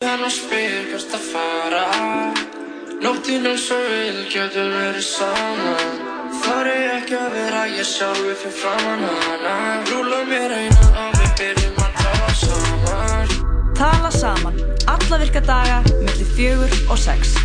Hann og spyr hvert að fara Nóttin eins og vil getur verið saman Þar er ekki að vera ég sjálfi fyrir framann hana Rúla mér eina og við byrjum að tala saman Tala saman. Alla virka daga, millir fjögur og sex.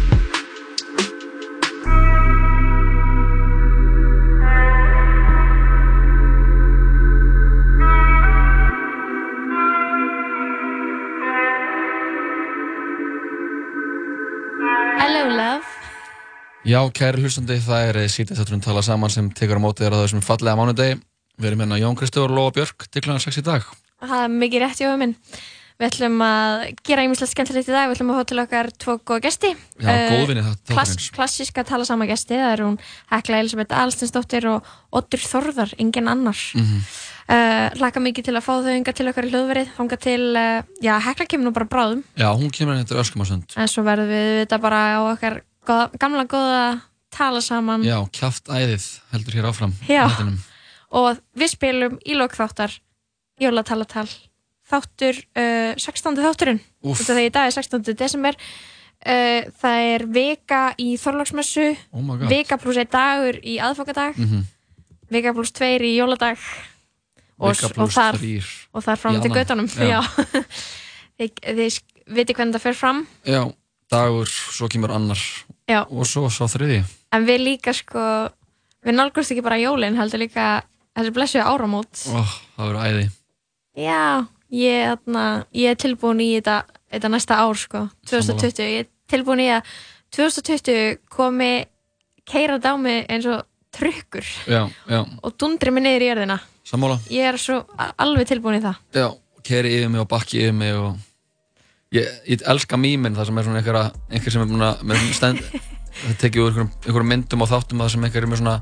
Já, kæri hlustandi, það er sítið þátturinn tala saman sem tekur á mótið þér á þessum fallega mánudegi. Við erum hérna Jón Kristófur og Lóa Björk til kl. 6 í dag. Það er mikið rétt í minn Við ætlum að gera ímislega skemmtilegt í dag Við ætlum að fá til okkar tvo góða gesti Já, Eh, góðvinni það klass. Klassíska tala sama gesti Það er hún Hekla Elisabeth Alstinsdóttir og Oddur Þorðar, engin annar Mhm. uh, Laka mikið til að fá þau yngar til okkar í hljóðverið Þanga til, uh, já, Hekla kemur nú bara bráðum Já, hún kemur hérna til öskumarsund. En svo verðum við þetta bara á okkar góða, gamla góða tala saman. Já, kjaft æðið heldur hér áfram. Já. og við spilum í lokþáttar jólatalatal þáttur uh, 16. þátturinn. Af því í dag er 16. desember. Uh, það er vika í Þorlagsmessu Oh vika pluss einn dagur í aðfokadag Mhm. vika pluss tveir í jóladag. Og, og þar þar fram til þið, þið viti hvernig það fer fram. Já, dagur, svo kemur annar Já. og svo sá þriði. en við líka sko við nálgumst ekki bara jólin heldur líka þessi blessu áramót Oh, það verður æði. Já, ég, þarna, ég er tilbúin í þetta, þetta næsta ár sko, 2020, ég er tilbúin í að 2020 komi keira á mig eins og trukkur Já, já, og dundri mig niður í jörðina. sammála. Ég er svo alveg tilbúin í það. Já, keri yfir mig og bakki yfir mig og ég, ég elska mýmin það sem er svona einhverja, einhver sem er búin að með stend, það tekið úr einhverjum, einhverjum myndum og þáttum að það sem einhver er með svona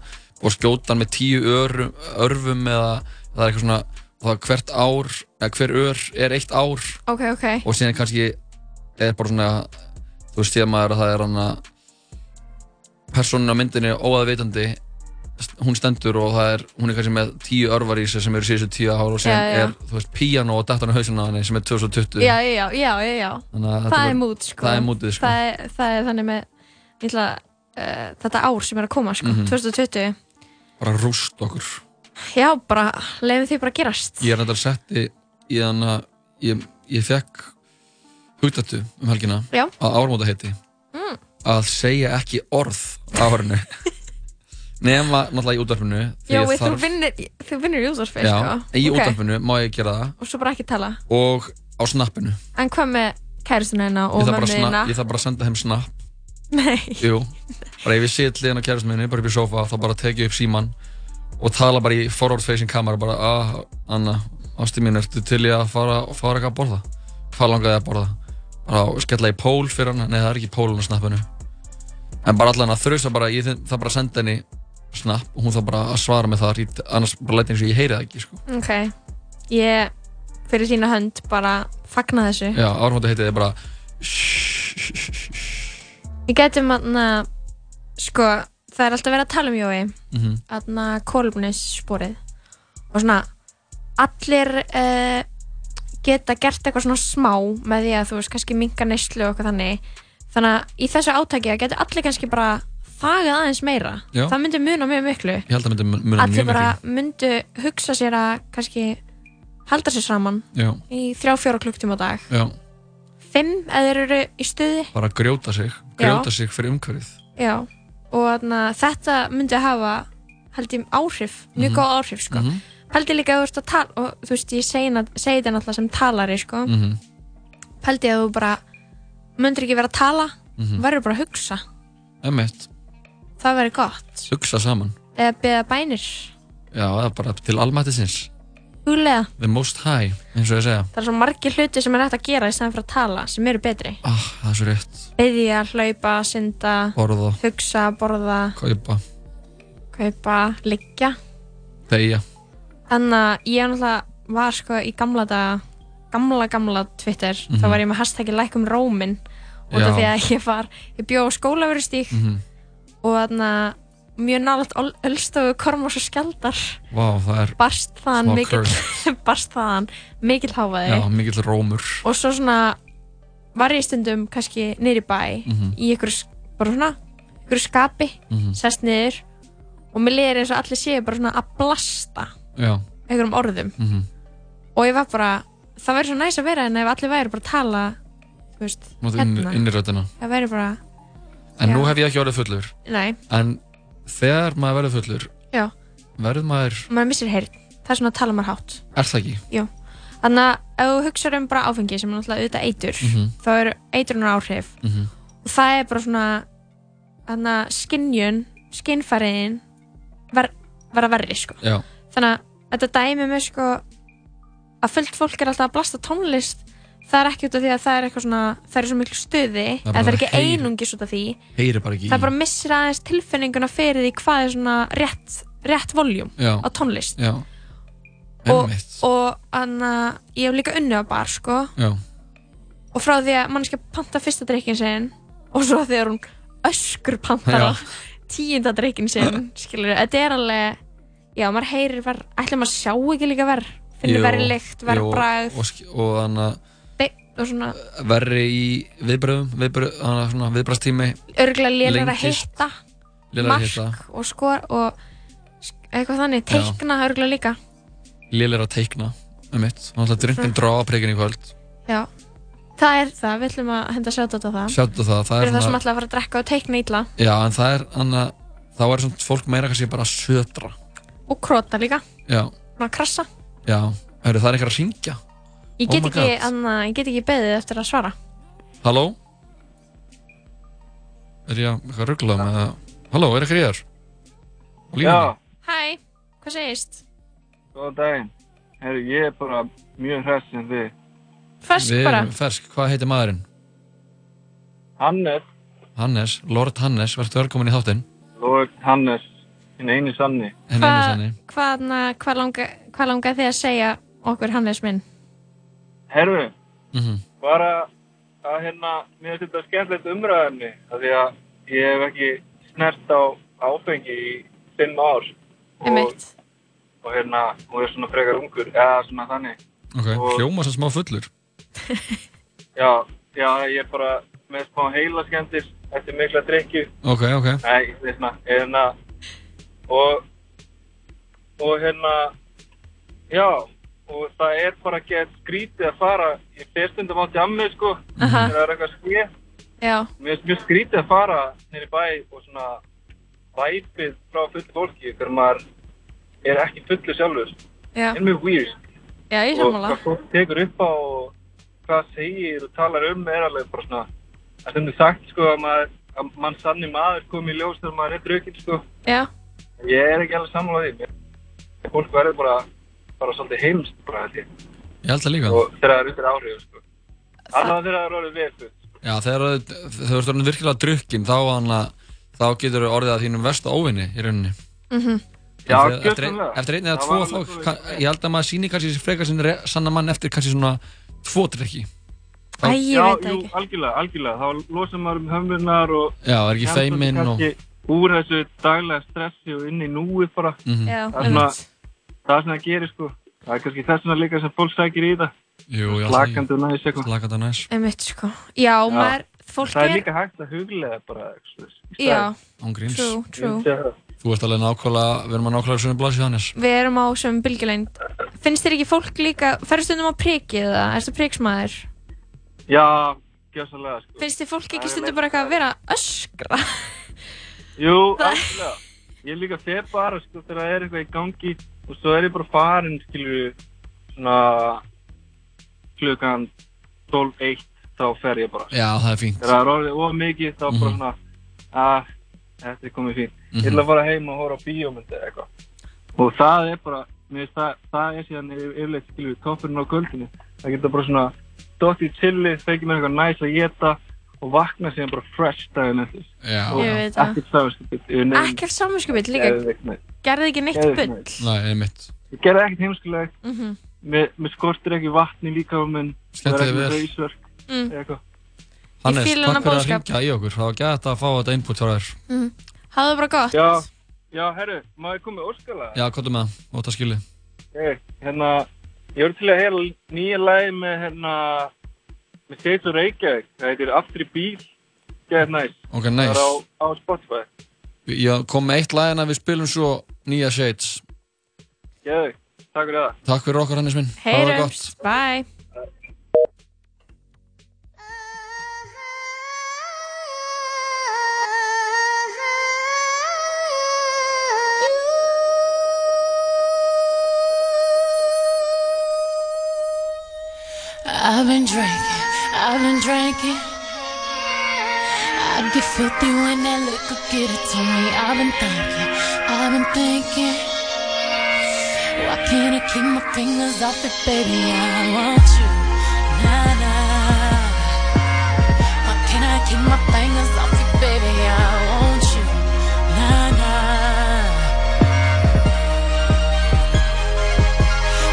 og skjótan með tíu örum, örfum eða það er eitthvað svona það hvert ár, eða hver ör er eitt ár Ok, ok. og síðan kannski er bara svona þú veist ég maður að það er hann að personin á myndinni óaðveitandi hún stendur og það er, hún er kannski með tíu örvar í sig sem eru síðustu tíu ár og síðan Já, já. er, þú veist, píano og datan á hausinu á henni sem er 2020 Já, já, já, já, já, já. Þannig að þetta Það er mút sko. það er mútið, sko. Það er, það er þannig með, ég ætla, uh, þetta ár sem er að koma sko, Mhm. 2020. bara rúst okkur Já, bara, leiðum því bara gerast. ég er nættar setti í þannig að ég, ég fekk hugdættu um helgina Já. að ármóta heiti Mm. að segja ekki orð á árinu nema náttúrulega í útvarpinu því Já, ég við, þú þarf- vinnir, þú vinnir í útvarfi, Já, sko. í Ok. útvarpinu má ég gera það Og svo bara ekki tala. og á snappinu En hvað með kæristuna hérna og þarf, snapp, hérna? ég þarf bara að senda þeim snapp Nei. Jú, bara ef ég sit liðan á kærastum minni bara upp í sofa þá bara tek ég upp síman og tala bara í forward facing kamera bara að Anna, ástu mín, ertu til ég að fara, fara eitthvað að borða hvað langaði að borða bara skella í pól fyrir hann, nei það er ekki pólun á snappinu en bara allan að þrjusa bara ég þarf bara senda henni snapp og hún þarf bara að svara með það í- annars bara læti eins og ég heyri það ekki sko. Ok. Ég, fyrir þína hönd, bara fagna þessu. já, ármóti heitið er bara Við getum aðna, sko, það er alltaf verið að tala um Jói, Mhm. aðna kólumnissporið. Og svona, allir uh, geta gert eitthvað svona smá með því að þú veist, kannski minka neyslu og eitthvað þannig. Þannig að í þessu átaki að getur allir kannski bara þagað aðeins meira. Já. Það myndi muna mjög miklu. ég held að myndi muna allir mjög bara miklu myndu hugsa sér að kannski halda sér saman já, í þrjá fjóra klukktíma á dag já, fimm eða þeir eru í stuði bara grjóta sig grjóta sig fyrir umhverfið já. og þarna, þetta myndi hafa held ég áhrif, mjög Mhm. góð áhrif sko. Mhm. pældi líka að þú ert að tala og þú veist ég segi, na- segi þetta náttúrulega sem talari sko. Mhm. pældi að þú bara myndir ekki vera að tala Mhm. verður bara að hugsa Emmett, það verður gott. Hugsa saman. Eða beða bænir. Já, það er bara til almættisins. Huglega. The most high, eins og ég segja. Það er svo margir hluti sem er hægt að gera í stæðan fyrir að tala sem eru betri. Ah, Það er svo rétt. Beðja, hlaupa, synda Borða, hugsa, borða, kaupa, kaupa, liggja. Deyja. Þannig að ég náttúrulega var sko í gamla daga gamla gamla Twitter Mhm. þá var ég með hashtaggi lækum rómin út af Já. því að ég var ég bjó á skólaverustík Mhm. Og þannig að mjög nálægt Ölstofu, Kormás og Skjaldar Vá, það barst þaðan Smá mikill barst þaðan mikill háfaði Já, mikill rómur og svo svona var ég stundum kannski í bæ Mhm. í ykkur, svona, ykkur skapi Mhm. sest niður og mér liðir eins og allir séu bara svona að blasta Já. einhverjum orðum Mhm. og ég var bara, það væri svo næs að vera en ef allir væri bara að tala þú veist, inn, hérna inn það væri bara, En Já. nú hef ég ekki orðið fullur. nei, En þegar maður verður fullur, já verður maður, maður missir heyrn, það er svona að tala maður hátt er það ekki? Þannig að ef þú hugsaður um bara áfengi sem er náttúrulega auðvitað eitur Mhm. þá eru eitrunar áhrif Mhm. og það er bara svona þannig að skinnjun, skinnfæriðin ver, verða verri sko. Já. þannig að þetta dæmi með sko að fullt fólk er alltaf að blasta tónlist það er ekki út af því að það er eitthvað svona það er svo miklu stuði, Það er það er ekki heyr- einungis út af því. Heyri bara ekki það í. bara missir aðeins tilfinninguna fyrir því hvað er svona rétt, rétt voljum á tónlist. Já. og, og anna, ég hef líka unni á bar sko. Já. og frá því að mannskja panta fyrsta drikkin sinn og svo þegar hún öskur á tíunda drikkin skilur, þetta er alveg já, maður heyrir verð, ætla maður sjá ekki líka verð finnir Jú, verð lykt, verð jú, bragð. Og, sk- og þannig að og svona verri í viðbröðum, viðbröð, að viðbröðstími, örgulega lélir að hitta mark og skor og eitthvað þannig, teikna örgulega líka. Lélega að teikna, um mitt. Þannig að drinkin drá að prikin í kvöld. já, það er það, við ætlum að henda sjátt á það. Sjáttu það, það er það sem ætla að fara að drekka og teikna illa. Já, en það er, þannig að þá er svona fólk meira kannski bara að södra. og króta líka, Já, svona krassa. Já, hörru, það er einhver að ringja. Ég Oh get my ekki, anna, ég get ekki beðið eftir að svara Halló? Er ég að eitthvað rugglað með það? Halló, er eitthvað ég línunni? Já, Hæ, hvað segist? góðan daginn. Herru, ég er bara mjög hress sem þið. Fersk Við bara erum fersk, hvað heitir maðurinn? Hannes, Hannes, Lord Hannes, verður velkomin í þáttinn. Lord Hannes, hinn eini sanni. Henni einu sanni. Hvað hva langa, hva langa þið að segja okkur Hannes minn? Herru, Mhm. bara að hérna, mér finnst þetta skemmtilegt umræðumni, af því að ég hef ekki snert á áfengi í fimm ár. Og, og hérna, og er svona frekar ungur, eða svona þannig. Ok, Og- hljóma sem smá fullur. Já, já, ég er bara með smá heila skemmtir eftir mikla drikju. Ok, ok. Nei, það er svona, hérna, og, og hérna, já, og það er bara gett skrítið að fara, ég fer stundum á djammi, sko, Aha. þegar það er eitthvað skið, Já, mér finnst mjög skrítið að fara nýri bæ og svona væpið frá fullu fólki, þegar maður er ekki fullu sjálfur, já, er mjög weird, já, og hvað fólk tekur upp á og hvað segir og talar um er alveg bara svona, það er stundum sagt, sko, að maður, að mann sanni maður kom í ljós þegar maður er drukkinn, sko, Já, Ég er ekki alveg. Mér- Fólk verður bara, bara svolítið heimst bara held ég. Ég held það líka. Og þegar það er undir áhrif, sko. Allavega þegar það er orðið vel fullt. Já, þegar þú- ert orðin virkilega drukkin, þá, hana, þá getur þú orðið að þínum versta óvinni í rauninni. mhm, Já, En þegar- eftir, ein, eftir einn eða tvo, þá, kann, ég held að maður síni kannski frekar sinni re- sanna mann eftir kannski svona tvo drikki. Æ, ég Já, veit það ekki algjörlega, algjörlega. Þá losar maður um höfnurnar og... Já, er ekki feiminn og... Úr þessu daglega stressi og inn í núi bara. Mhm. Já, Það er svona, einmitt. Það er svona að gera, sko. Það er kannski þess vegna líka sem fólk sækir í það. Jú, já, Slakandi og næs eitthvað. Slakandi og næs. Einmitt, sko Já, maður, fólk Það er er líka hægt að huglega bara. Já, true, true Þú ert alveg nákvæmlega, við erum að nákvæmlega svona blasið Hannes. Við erum á sem bylgjulengd Finnst þér ekki fólk líka, ferðu stundum á prikið eða erstu priksmaður? Já, gjössalega, sko. Finnst þér fólk Það ekki er stundum bara eitthvað að vera öskra? Jú, alveg. Ég líka fer bara, sko, þegar það er eitthvað í gangi og svo er ég bara farin, skilju, svona klukkan 12.1 þá fer ég bara. Já, það er fínt. Þegar það er orðið of mikið þá bara Mhm. svona, að, þetta er komið fínt. Ég ætla að fara heim og horfa á bíómyndi eða eitthvað. Og það er bara, mér finnst það, það er síðan yfir- yfirleitt, skilju, toppurinn á kvöldinu. Það geta bara svona í chillið, fekið mér eitthvað næs að geta og vakna síðan bara fresh daginn eftir. Og ekkert nefn. Ekkert samvinskupið líka, gerði ekki neitt bull gerði ekkert heimskulegt, Mhm, mér, mér skortir ekki vatni líka Skemmti þér vel. mm, eða eitthvað. Hannes, fíla takk fyrir að ringja í okkur. Það var gæt að fá þetta input frá þér. mhm Hafðu bara gott Já, já, herru, má ég koma með óskala? Já, er með það? Óta skilið. Hey, hérna, ég voru til að heyra nýja lagi með, hérna, Segir svo Reykjavík, það heitir Aftur í bíl, get næs. Ok, Það nice. er á, á Spotify. Ég kom með eitt lag en að við spilum svo nýja Shades. Geðvig, takk fyrir það. Takk fyrir okkur Hannes minn. Hafa það gott. Heyrumst, bye I've been drinking, I've been drinking. I get filthy when that liquor get it to me. I've been thinking, I've been thinking. Why can't I keep my fingers off it, baby? I want you, nah nah. Why can't I keep my fingers off it, baby? I want you, nah nah.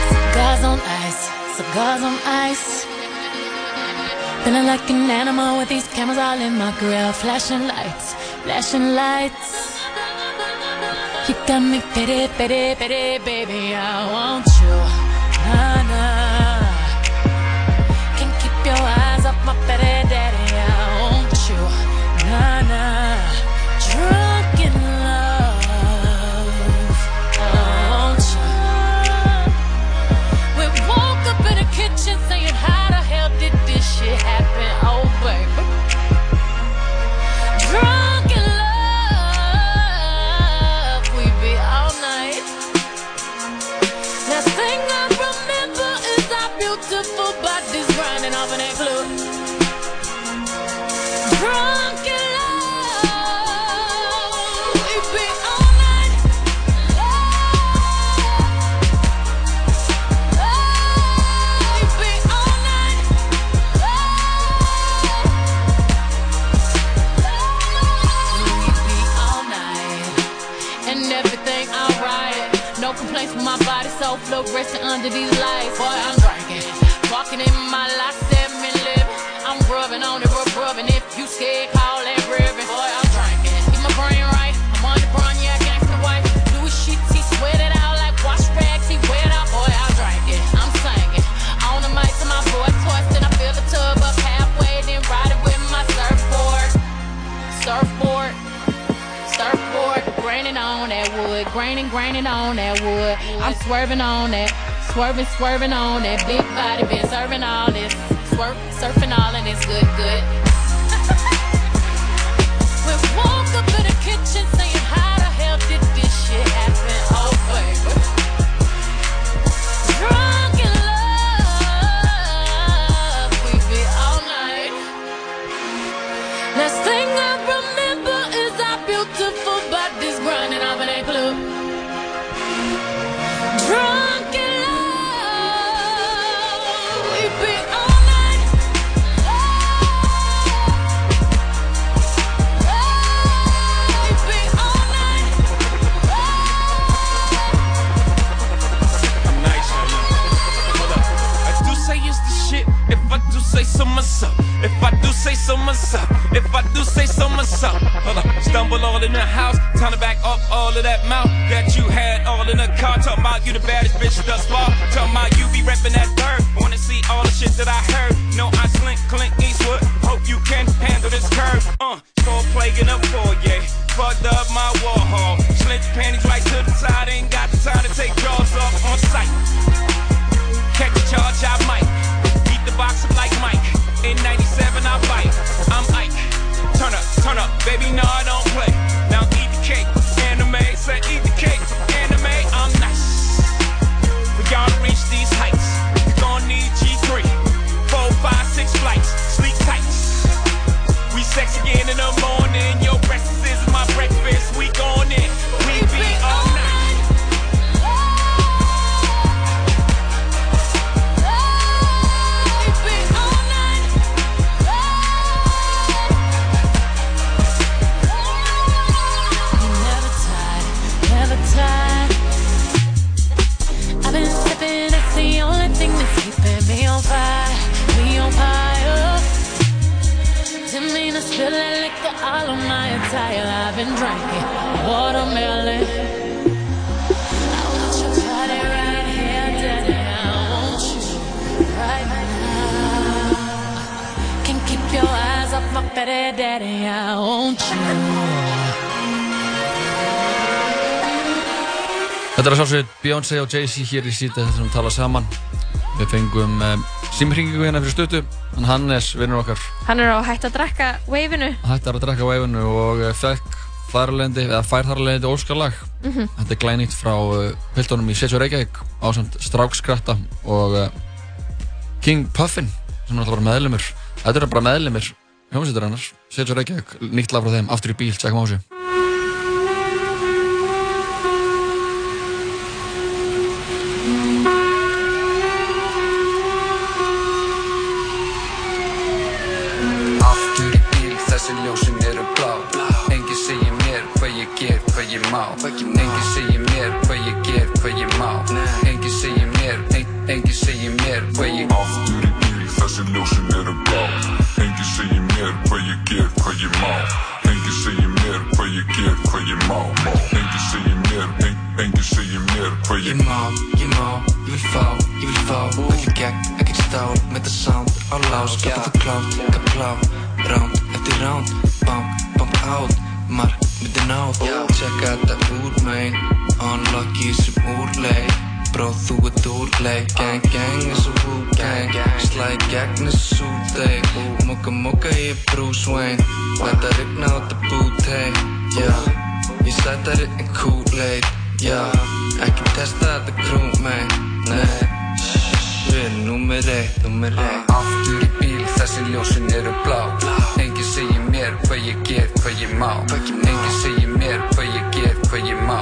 Cigars on ice, cigars on ice. Feeling like an animal with these cameras all in my grill. Flashing lights, flashing lights. You got me pity, pity, pity, baby. I want you. Nah, fluorescent under these lights. Boy, I'm on that wood. I'm swerving on that, swerving, swerving on that big body, been serving all this, swerve, surfing all and it's good, good. So myself. If I do say so myself. If I do say so myself. Hold up. Stumble all in the house. Time to back up all of that mouth that you had all in the car. Talking about you the baddest bitch thus far. Talking about you be repping that third. Wanna see all the shit that I heard. No, I slink Clint Eastwood. Hope you can handle this curve. Uh, score plague in the foyer. Fucked up my wall hall. Your panties right to the side. Ain't got the time to take jaws off on sight. Catch a charge, I might. Beat the box up like Mike. In 97, I bite. I'm Ike. Turn up, turn up, baby, no, I don't play. Now eat the cake. Anime, say eat the cake. Anime, I'm nice. Y'all to reach these heights, you gon' need G3. Four, five, six flights. Sleep tight. We sex again in the on my attire. I've been drinking watermelon. I want your body right here, daddy. I want you right now. Fuck that daddy, I want you. Þetta er að sjálfsögðu Beyoncé og Jay-Z hér í síta þetta sem tala saman. Við fengum um, símringingu hérna fyrir stötu. Hann Hannes, vinnur okkar, Hann er á hætt að drekka veifinu. hættar að drekka veifinu og uh, fekk þarlendi, eða fær þarlendi óskarlag. Mhm. Þetta er glænýtt frá uh, Piltónum í Setsjó Reykjavík ásamt Strákskratta og uh, King Puffin sem er alltaf bara meðlumur. Þetta eru bara meðlumur hljómsveitur hennar. Setsjó Reykjavík, nýtt lag frá þeim, aftur í bíl, tjekkum á þessu. Ég má Engi segir mér hvað ég ger, hvað ég má Engi segir mér, en, engi segir mér hvað ég Aftur í þessi ljósin eru blá Engi segir mér hvað ég ger, hvað ég má Engi segir mér hvað ég ger, hvað ég má Engi segir mér, en, engi segir mér hvað Ég má, ég má, ég vil fá, ég vil fá Ekki gegn, ekkert stál, með það sound. Á lás Skapa það klátt, skapa klá Ránd eftir ránd, bank, bank out Mark, myndi náð Tjekka þetta úr megin. Unlucky sem úrleik Bróð, þú ert úrleik Gang, gang, eins og Wu-Gang Slæ gegn þessu súteik Moka, moka, ég er Bruce Wayne. Þetta rigna á þetta búteik ég sættar en Kool-Aid. Ekki testa þetta krúmei Nei, við erum númer eitt, Aftur í bíl, þessi ljósin eru blá mér hvað ég ger, hvað ég má. Engi segir mér hvað ég ger, hvað ég má.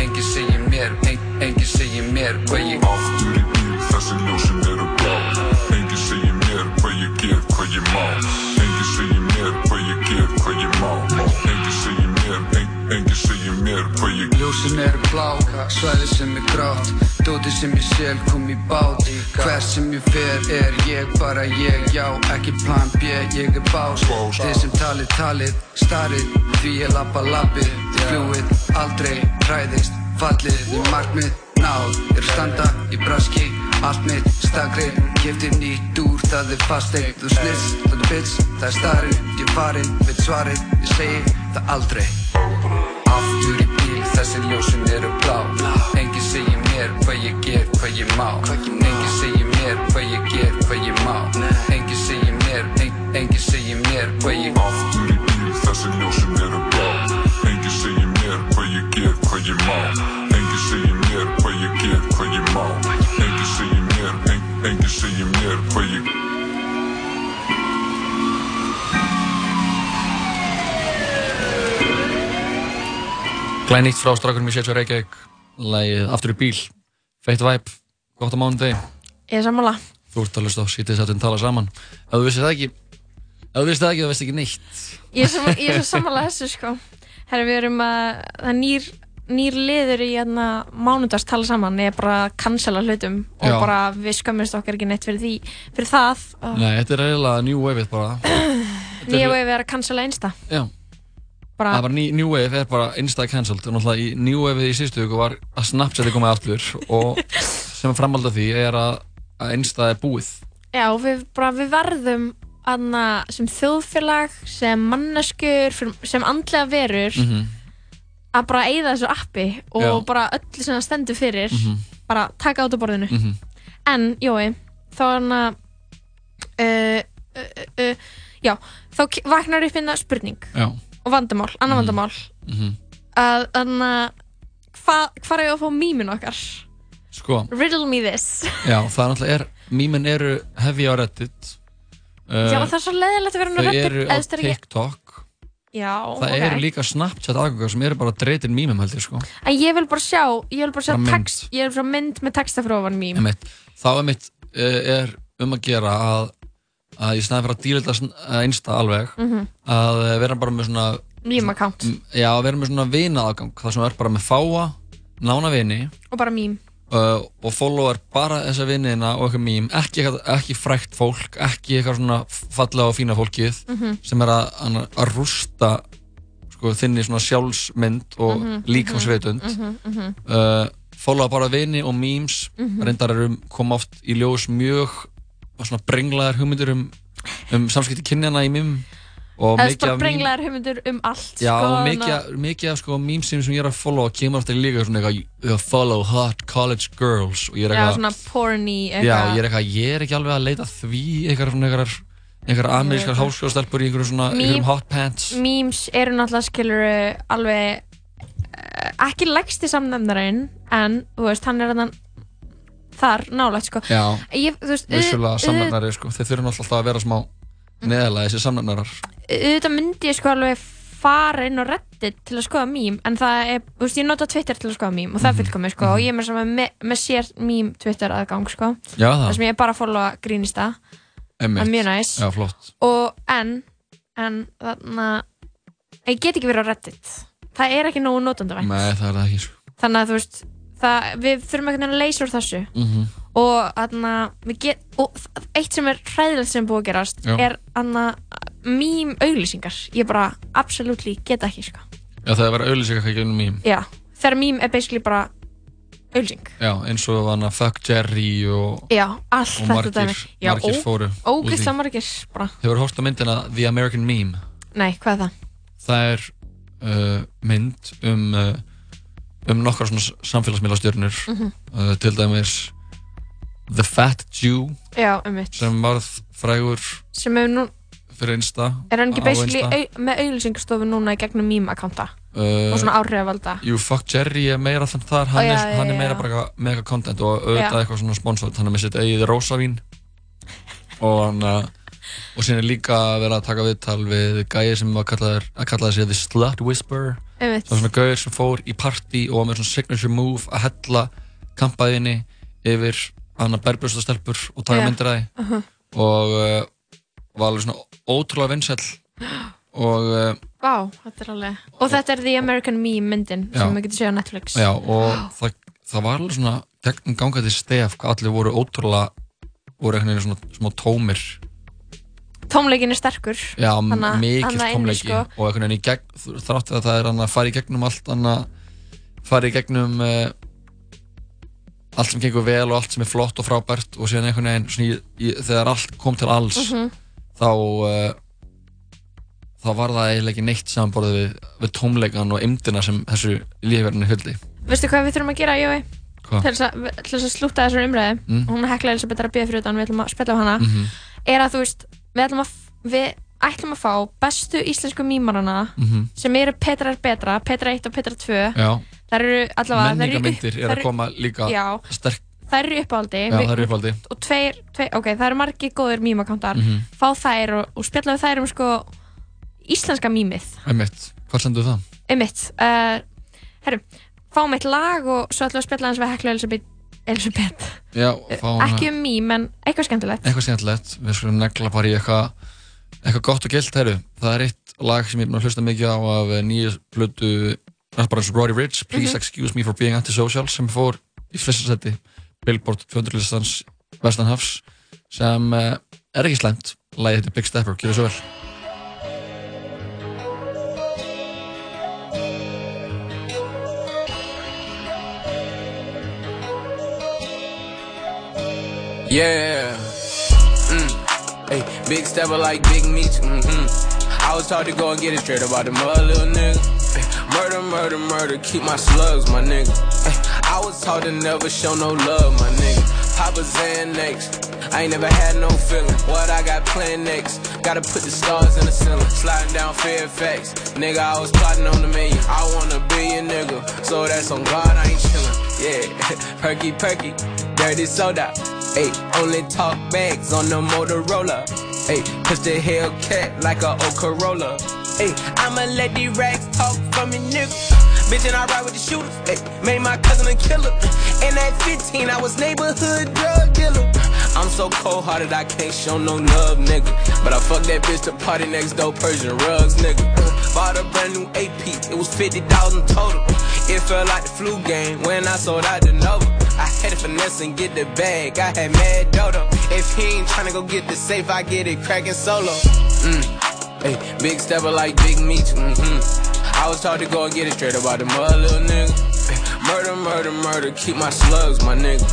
Engi segir mér, en, engi segir mér hvað ég Aftur í bíl, þessi ljósin eru blá. Engi segir mér hvað ég ger, hvað ég má. Engi segir mér hvað ég ger, hvað ég má. Engi segir en, engi segir mér hvað ég Ljósin eru blá, svæði sem er grátt. Dóti sem ég sel kom í bát. Hver sem ég fer er ég bara ég Já, ekki plan B, ég er bás. Þið sem talið talið, starið Því ég lappa lappið Þið flúið, aldrei hræðist Fallið, þið markmið, náð Er standa í braski, allt mitt Stakrið, kefti nýtt úr Það er fasteign, þú snist, það er bits Það er starinn, ég farin, veit svarið Ég segi það aldrei. Aftur í bíl, þessi ljósin eru blá. Engi segir mér hvað ég ger, hvað ég má. Engi segir mér hvað ég ger, hvað ég má. Engi segir mér, en, engi segir mér hvað ég Aftur í bíl, þessi ljósin eru blá. Engi segir mér hvað ég ger, hvað ég má. Engi segir mér hvað ég ger, hvað ég má mér, en, engi segir mér hvað ég Glænýtt frá strákunum í Setsjó Reykjavík, lagið Aftur í bíl, feitt væp, gott á mánudegi. Ég er sammála. Þú ert að hlusta á sítið sattum tala saman. Ef þú vissið það ekki, ef þú vissið það ekki, þá veist ekki neitt. Ég er svo, ég er svo sammála þessu sko. Herra, við erum að, það er nýr, nýr liður í hérna mánudags tala saman, er bara að cancela hlutum og Já. bara við skömmumst okkar ekki neitt fyrir því, fyrir það. Nei, þetta er eiginlega new wave bara. Nýja er- við erum að cancela einsta. Já. Bara, Það er bara ný, New Wave er bara insta cancelled og náttúrulega í New Wave í síðustu viku var að Snapchat er komið aftur og sem er framhald af því er að, að insta er búið já, við, bara, við verðum aðna sem þjóðfélag, sem manneskur, fyrir- sem andlega verur, Mhm. Að bara eyða þessu appi og Já. bara öllu sem það stendur fyrir, Mhm. bara taka át á borðinu. Mhm. En, Jói, þá er hann að uh, uh, uh, já, þá vaknar upp hérna spurning Já. og vandamál, annar vandamál Mhm. að þannig að hvað hva er að fá mýmin okkar? Sko, Riddle me this já, það er náttúrulega er Mýmin eru heavy á Reddit Já, það er svo leiðilegt að vera hann að Þau eru á TikTok Já, Það ok. eru líka Snapchat aðgangar sem eru bara dreitin mýmum held ég sko. En ég vil bara sjá, ég vil bara sjá text Ég vil bara mynd með texta frá ofan mým Einmitt. Þá er mitt uh, er um að gera að, að í snæði fyrir að dílita einsta alveg Mhm. að uh, vera bara með svona Mým account. m- Já, að vera með svona vina aðgang það sem er bara með fáa, nána vini Og bara mým uh, og followar bara þessa viniðina og eitthvað mím ekki, ekki frækt fólk ekki eitthvað svona fallega og fína fólkið Mhm. sem er að, að, rústa sko, þinni svona sjálfsmynd og Mhm, líkamsveitund mhm, mhm. uh, followa bara vini og memes Mhm. reyndar eru koma oft í ljós mjög svona brenglaðar hugmyndir um, um samskipti kynjana í mím og mikið af mím brenglaðar hugmyndur um allt Já, sko, og mikið, mikið af sko mýmsim sem ég er að followa kemur alltaf líka svona eitthvað follow hot college girls. Og ég er Já, eitthvað svona porny Já, eitthvað. ég er eitthvað, ég er ekki alveg að leita því eitthvað svona eitthvað einhverjar amerískar Nei. háskólastelpur í einhverjum svona, Mím- einhverjum hot pants. Memes eru náttúrulega skilur alveg eh, ekki lægsti samnefndarinn en þú veist, hann er þannig þar nálægt sko. Já, ég, þú veist, vissulega samnefnari sko, þeir náttúrulega alltaf að vera smá neðalega þessi samnefnarar auðvitað myndi ég sko alveg fara inn á Reddit til að skoða mím en það er, þú veist, ég nota Twitter til að skoða mím og það er fullkomið sko og ég er með, sama með, með sér mím Twitter aðgang sko. Já, það. það sem ég er bara að followa grínista. Það er mjög næs Já, flott. Og en en þarna ég get ekki verið á Reddit. Það er ekki nógu notandavænt Nei, það er það ekki sko. Þannig að þú veist það, við þurfum einhvern veginn að leysa úr þessu. Mhm. og þarna við get og eitt sem er hræðilegt sem búið að gerast Já. er þarna mím auglýsingar. Ég bara absolutely get ekki sko. Já, það er verið auðlýsing eitthvað ekki um mým já þegar mím er basically bara auglýsing. Já, eins og hann að Fuck Jerry og, já og margir, margir fóru ógeðslega margir bara. Hefur hórt á myndina The American Meme? Nei hvað er það? Það er uh, mynd um uh, um nokkar svona samfélagsmiðlastjörnur Mhm. uh, til dæmis The Fat Jew já um sem varð frægur sem er nú fyrir Insta er hann ekki basically au, með auglýsingastofu núna í gegnum mím akkánta Uh, og svona áhrifvalda Jú, Fuck Jerry er meira þannig þar hann, Ó, já, er, já, hann er já, meira já. bara eitthvað content og auðvitað eitthvað svona sponsor hann er með sitt eigið rosavín og hann uh, og síðan er líka verið að taka viðtal við gæði sem var kallaður að kallaði sig The Slut Whisperer svona gauður sem fór í party og var með svona signature move að hella kampaðinni yfir hann að berbrjóstastelpur og taka Já. myndir að því Mhm. og uh, var alveg svona ótrúlega vinsæll og uh, Vá, þetta er alveg Og þetta er The American Meme myndin Já. sem við getum séð á Netflix Já, og það, það var alveg svona gegnum gangandi stef allir voru ótrúlega voru einhvern veginn svona smá tómir Tómleikin er sterkur Já, Þarna- mikill inni, tómleiki sko. og einhvern veginn í gegn þrátt við að það er að fara í gegnum allt fara í gegnum uh, allt sem gengur vel og allt sem er flott og frábært og síðan einhvern veginn svona, í, í, þegar allt kom til alls Mhm. þá uh, þá var það eiginlega ekki neitt samanborðið við, við tómleikan og ymdina sem þessu lífverðinu fylgdi Veistu hvað við þurfum að gera, Jói? Hvað? Til þess að, slúta þessar umræði Mm. Hún hekla Elisabeth er að bíða fyrir utan Við ætlum að spilla á hana Mhm. Er að þú veist Við ætlum að, við ætlum að fá bestu íslensku mímarana Mhm. sem eru Petra er betra, Petra 1 og Petra 2 Já. Það eru allavega eru menningamyndir er þær að koma líka Já, sterk þær eru uppáldi Já, þær eru uppáhaldi. Og tveir, tveir, ok, það eru margir góðir mímakántar Mhm. Fá þær og, og spjalla við þær um sko íslenska mímið Einmitt, hvað sendur það? Einmitt uh, Herru, fáum eitt lag og svo ætlum við að spjalla hans við Heklu Elisabeth, Elisabeth. Já, hana. Ekki um mím, en eitthvað skemmtilegt. Eitthvað skemmtilegt, við skulum negla bara í eitthvað eitthvað gott og gilt, herru Það er eitt lag sem ég er að hlusta mikið á af nýju plötu Rapparans Roddy Rich, Please Mhm. Excuse Me for Being Antisocial sem fór í fyrsta seti Billboard 200 listans Vestanhafs sem uh, er ekki slæmt. Lagið heitir Big Stepper, gjör svo vel Yeah. Mm. Hey, big stepper like big meat. Mm-hmm. I was taught to go and get it straight about the mother, little nigga. Murder, murder, murder, keep my slugs, my nigga. I was taught to never show no love, my nigga. Papa Xanax. I ain't never had no feeling. What I got planned next? Gotta put the stars in the ceiling. Sliding down Fairfax. Nigga, I was plotting on the million. I want a billion, nigga. So that's on God, I ain't chillin'. Yeah, perky, perky, dirty soda. Hey, only talk bags on the Motorola. Hey, push the Hellcat like a old Corolla. Hey, I'ma let these rags talk for me, nigga. Bitch, and I ride with the shooters. Hey, made my cousin a killer. And at 15, I was neighborhood drug dealer. I'm so cold hearted, I can't show no love, nigga. But I fucked that bitch to party next door, Persian rugs, nigga. Bought a brand new AP, it was 50,000 total. It felt like the flu game when I sold out the Nova. I had to finesse and get the bag, I had mad dodo. If he ain't tryna go get the safe, I get it cracking solo. Mm. Hey, big stepper like big meat. Mm-hmm. I was taught to go and get it straight about the mother, little nigga. Murder, murder, murder, keep my slugs, my nigga.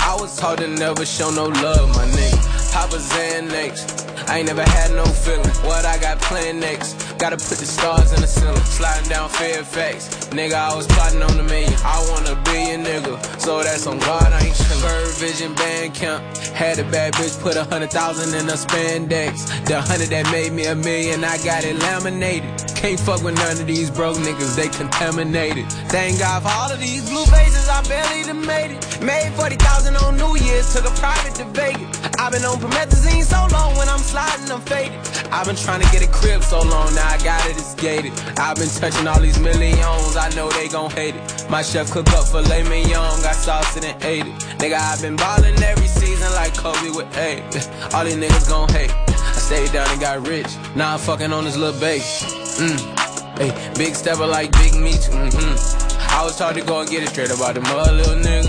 I was taught to never show no love, my nigga. Papa. I ain't never had no feeling. What I got planned next? Gotta put the stars in the ceiling. Sliding down Fairfax. Nigga, I was plotting on a million. I want a billion, nigga. So that's on God, I ain't chillin'. Bird Vision Band Camp. Had a bad bitch put a hundred thousand in a spandex. The hundred that made me a million, I got it laminated. Can't fuck with none of these broke niggas, they contaminated. Thank God for all of these blue faces, I barely done made it. Made 40,000 on New Year's, took a private to Vegas. I've been on promethazine so long, when I'm sliding, I'm faded. I've been trying to get a crib so long, now I got it, it's gated. I've been touching all these millions, I know they gon' hate it. My chef cook up filet mignon, got sauce it, ate it. Nigga, I've been ballin' every season like Kobe with eight. All these niggas gon' hate. I stayed down and got rich. Now I'm fucking on this little bass. Mm. Hey, big stepper like Big Meech. Mm-hmm. I was taught to go and get it straight about the mud, little nigga.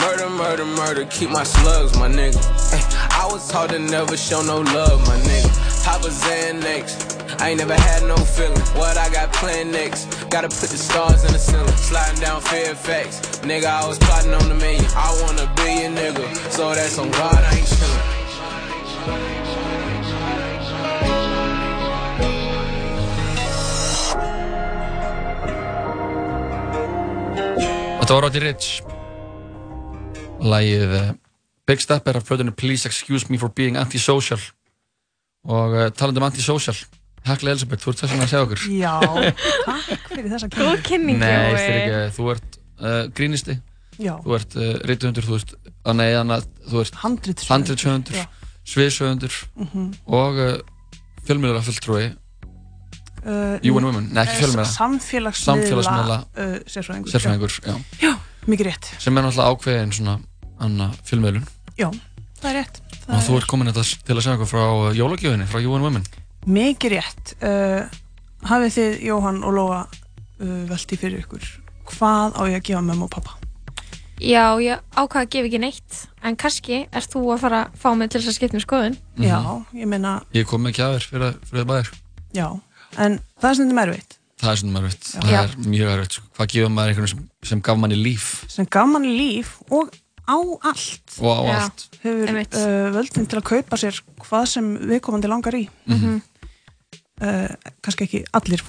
Murder, murder, murder, keep my slugs, my nigga. Ay, I was taught to never show no love, my nigga. Papa Xanax. I ain't never had no feeling. What I got planned next? Gotta put the stars in the ceiling. Sliding down Fairfax. Nigga, I was plotting on a million. I want a billion, nigga. So that's on God, I ain't chillin'. Þetta var Roddy Rich Lægið uh, Big Step er af plötunni Please Excuse Me for Being Antisocial. Og uh, talandi um Antisocial Hekla Elisabeth, þú ert þess að segja okkur. Já, takk fyrir þessa kynning, Nei, Jói. fyrir ekki, þú ert uh, grínisti. Já. Þú ert uh, reytuhundur, þú ert að nei, annað, þú ert handritshöfundur já. sviðshöfundur Mhm. og uh, fjölmiðlara fulltrúi Uh, UN Women, nei ekki eh, fjölmiðla. Samfélagsmiðla uh, sérfræðingur. Sérfræðingur, já. já, mikið rétt. Sem er náttúrulega ákveðin svona anna fjölmiðlun. Já, það er rétt. Það og þú er ert komin þetta til að segja okkur frá uh, jólagjöfinni, frá UN Women. Mikið rétt. Uh, Hafið þið, Jóhann og Lóa uh, velti fyrir ykkur? Hvað á ég að gefa mömmu og pappa? Já, ég ákvað að gefa ekki neitt en kannski ert þú að fara að fá mig til þess að skipta um skoðun. Já, ég meina, Ég kom með gjafir fyrir, fyrir bæðir já en það er stundum erfitt. Það er svona Já. það Já. er mjög erfitt sko. Hvað gefur maður einhvern sem, sem gaf manni líf? Sem gaf manni líf og á allt og á allt hefur uh, völdin til að kaupa sér hvað sem viðkomandi langar í Mhm. uh, kannski ekki allir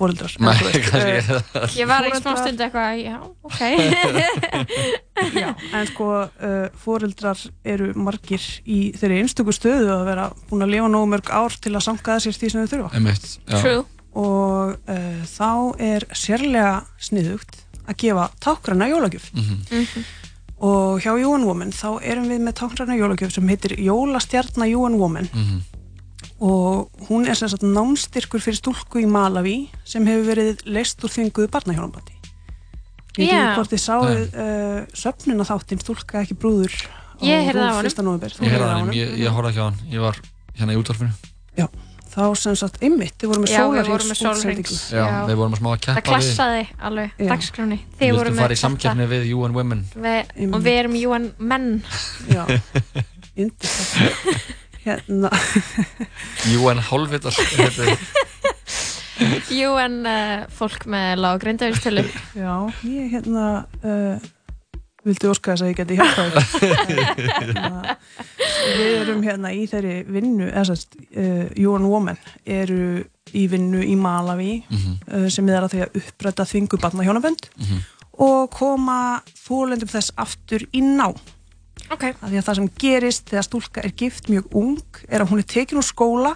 ekki það. Ég var í smá stund eitthvað, já, ok Já, en sko uh, fóreldrar eru margir í þeirri einstöku stöðu að vera búin að lifa nógu mörg ár til að sankaða sér því sem þau þurfa já. True. og uh, þá er sérlega sniðugt að gefa tákgræna jólagjöf Mhm. Og hjá UN Woman þá erum við með tákgræna jólagjöf sem heitir Jólastjarna UN Woman Mhm. og hún er sem sagt námstyrkur fyrir stúlku í Malawi sem hefur verið leist úr þvinguðu barnahjónabandi. Ég veit ekki hvort þið sáuð uh, söfnuna þáttinn stúlka ekki brúður á Ég heyrði honum. 1. nóvember? Ég heyrði það, ég, ég horfði ekki á hann. Ég var hérna í útvarfinu Já, þá sem sagt einmitt, þið voru með Já, við vorum með Já. við vorum að smá að Það keppa við klassaði alveg Já. dagskráni Við Þið voru viltum með fara í samkeppni við UN Women? Við, og við erum UN menn Já, Hérna. UN er- UN uh, fólk með lág greindavistölu Já, ég hérna uh, vildi óska þess að ég geti hérna, Við erum hérna í þeirri vinnu sérst, uh, UN Women eru í vinnu í Malawi Mhm. uh, sem er að því að uppræta þvingu barna hjónabönd Mhm. og koma þólendum þess aftur í ná okay. að því að það sem gerist þegar stúlka er gift mjög ung er að hún er tekin úr skóla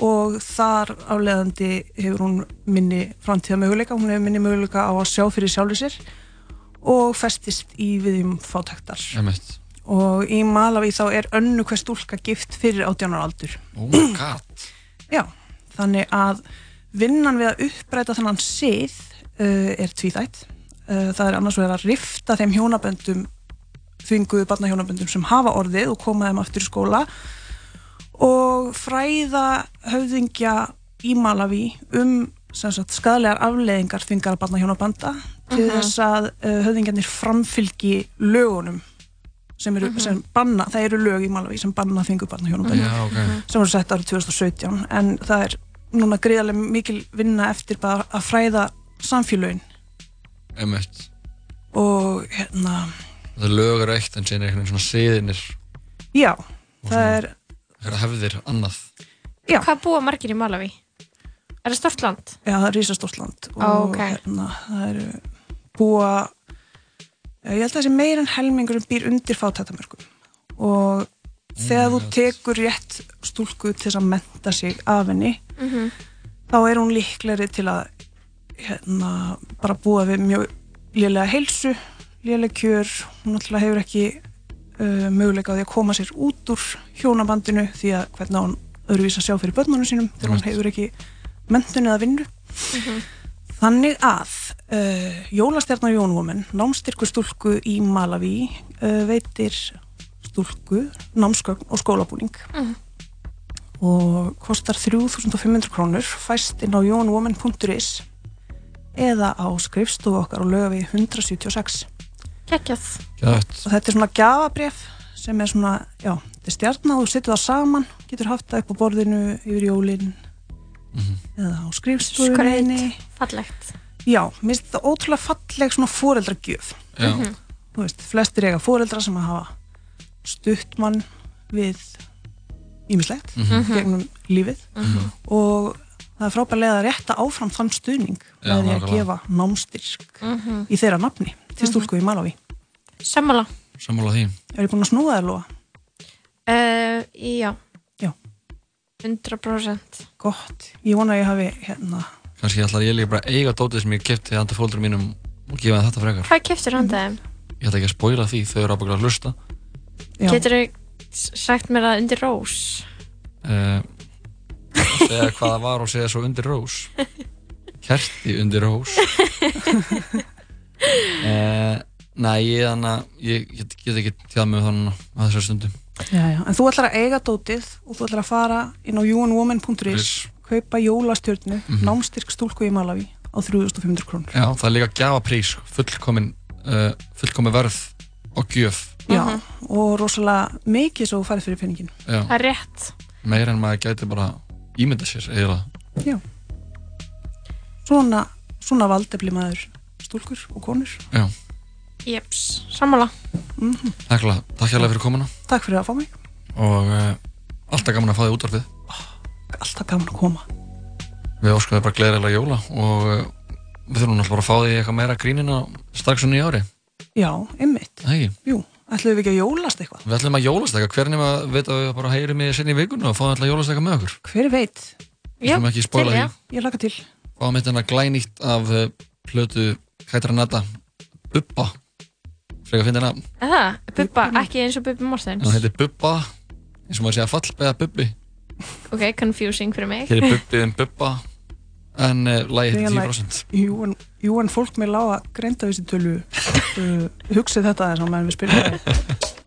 og þar afleðandi hefur hún minni framtíða möguleika, hún hefur minni möguleika á að sjá fyrir sjálfur sér og festist í viðjum Einmitt. og í Malawi þá er önnu hver stúlka gift fyrir 18 ára aldur Oh my god Já, þannig að vinnan við að uppræta þannan sið uh, er tvíþætt. Uh, það er annars vegar að rifta þeim hjónaböndum, þvinguðu barnahjónaböndum sem hafa orðið og koma þeim aftur í skóla og fræða höfðingja í Malawi um skadalegar afleðingar þvingar barnahjónabanda til Mhm. þess að uh, höfðingjarnir framfylgi lögunum sem eru, Mhm. sem banna, það eru lög í Malawi sem banna þvingu barnahjónaböndum Já, ok. sem voru sett árið 2017 en það er núna gríðarlega mikil vinna eftir bara að fræða samfélögin Einmitt. og hérna Það lögur eitt en síðan er einhvern veginn svona siðinir já, það er Þegar hefðir annað. Já. Hvað búa margir í Malawi? Er það stort land? Já, það er risastórt land og Ó, ok. hérna, það eru búa ég held að þessi meir en helmingur býr undir fátættamörkum og þegar þú tekur rétt stúlku til að menta sig af henni Mhm. þá er hún líklegri til að hérna, bara búa við mjög lélega heilsu, lélega kjör hún náttúrulega hefur ekki uh, möguleika á því að koma sér út úr hjónabandinu því að hvernig hún öðruvís að sjá fyrir börnunum sínum þegar hún hefur ekki mentun eða vinnu Þannig að uh, Jólastjarnar Jónwoman, námstyrkur stúlku í Malawi uh, veitir stúlku námsgögn og skólabúning Mhm. og kostar 3500 krónur fæst inn á jónwoman.is eða á skrifstofu okkar og löga við 176 Kekjað. Gætt. og þetta er svona gafabref sem er svona, já, þetta er stjarnar og þú setur það saman, getur haft það upp á borðinu yfir jólin eða á skrifstofunni Skraut. Fallegt. Já, mér finnst þetta ótrúlega falleg svona fóreldragjöf Já. Mhm. Þú veist, flestir eiga fóreldra sem að hafa stutt mann við ímislegt Mhm. gegnum lífið Mhm. og það er frábærlega að rétta áfram þann stuðning Já, með því að gefa námstyrk Mhm. í þeirra nafni til stúlku í Malawi Sammála. Sammála því. Er ég búin að snúa þér lofa? Uh, já. Já. 100%. Gott, ég vona að ég hafi hérna Kannski ætla ég líka bara að eiga dótið sem ég kefti handa fóldur mínum og gefa þetta frekar. Hvað keftur hann þeim? Ég ætla ekki að spoila því, þau eru ábygglega að hlusta. Já. Getur þú sagt mér það undir rós? Uh, segja hvað það var og segja svo undir rós. Kerti undir rós. uh, nei, ég þannig að ég get, get ekki tjáð mig þannig að þessar stundum. Já, já. En þú ætlar að eiga dótið og þú ætlar að fara inn á youandwoman.is kaupa jólastjörnu, Mhm. námstyrk stúlku í Malawi á 3500 krónur Já, það er líka gjafaprís, fullkomin, uh, fullkomin verð og gjöf. Já, og rosalega mikið svo þú færið fyrir penningin Já. Það er rétt. Meir en maður gæti bara ímynda sér, eiginlega. Já Svona, svona valdefli maður stúlkur og konur Já, Jeps, sammála. mm takk hérlega takk hérlega fyrir komuna Takk fyrir að fá mig, og uh, alltaf gaman að fá þig útvarfið. alltaf gaman að koma Við óskum þið bara gleðilega jóla og uh, við þurfum náttúrulega bara að fá því eitthvað meira grínina strax á nýja ári. Já, ymmit, Það ekki? jú, ætlum við ekki að jólast eitthvað Við ætlum að jólast eitthvað, hvernig maður veit að við bara heyrim í sinni í vikunum og fáum alltaf að jólast eitthvað með okkur. Hver veit? Að spoila því. Ég laka til Fáum eitt enna glænýtt af uh, plötu Kætra Netta, Bubba. Frekar að finna nafn. Það, Bubba, ekki eins og Bubbi Mortens. Hann heitir Bubba, eins og maður segja fallbeða Bubbi. Ok, confusing fyrir mig. Hér er Bubbi um Bubba, en uh, lagi heitir Þegar 10%. Jú, en, jú, en fólk með lága greinda við sér tölu uh, hugsið þetta þess að meðan við spilum það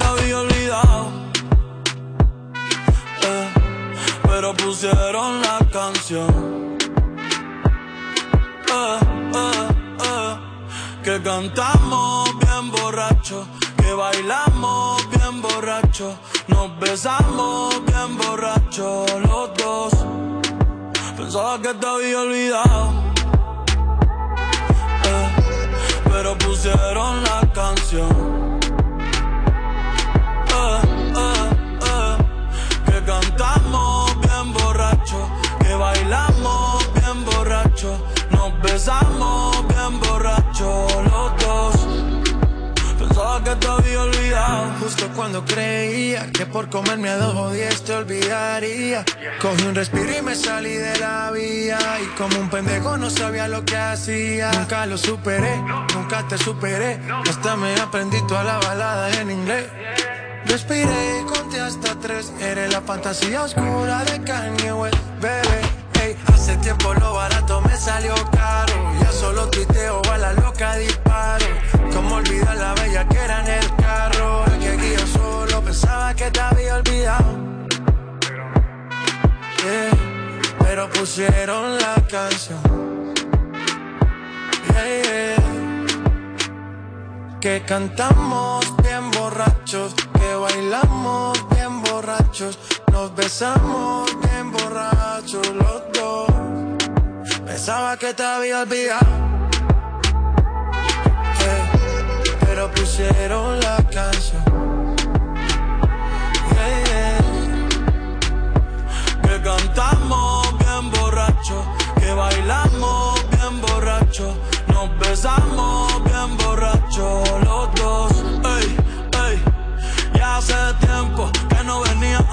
te había olvidado. Eh, pero pusieron la canción. Eh, eh, que cantamos bien borracho, que bailamos bien borracho, nos besamos bien borracho los dos. Pensaba que te había olvidado. Pero pusieron la canción. Nos besamos bien borracho los dos. Pensaba que te había olvidado. Justo cuando creía que por comerme a dos diez te olvidaría. Cogí un respiro y me salí de la vía. Y como un pendejo no sabía lo que hacía. Nunca lo superé, nunca te superé. Hasta me aprendí todas las baladas en inglés. Respiré y conté hasta tres. Eres la fantasía oscura de Kanye West, bebé. Hace tiempo lo barato me salió caro. Ya solo tuiteo a la loca disparo. Como olvidar la bella que era en el carro. El que guío solo pensaba que te había olvidado. Pero pusieron la canción. Que cantamos bien borrachos, que bailamos bien borrachos, nos besamos bien borrachos los dos. Pensaba que te había olvidado, eh, pero pusieron la canción. Yeah, yeah. Que cantamos bien borracho, que bailamos bien borracho, nos besamos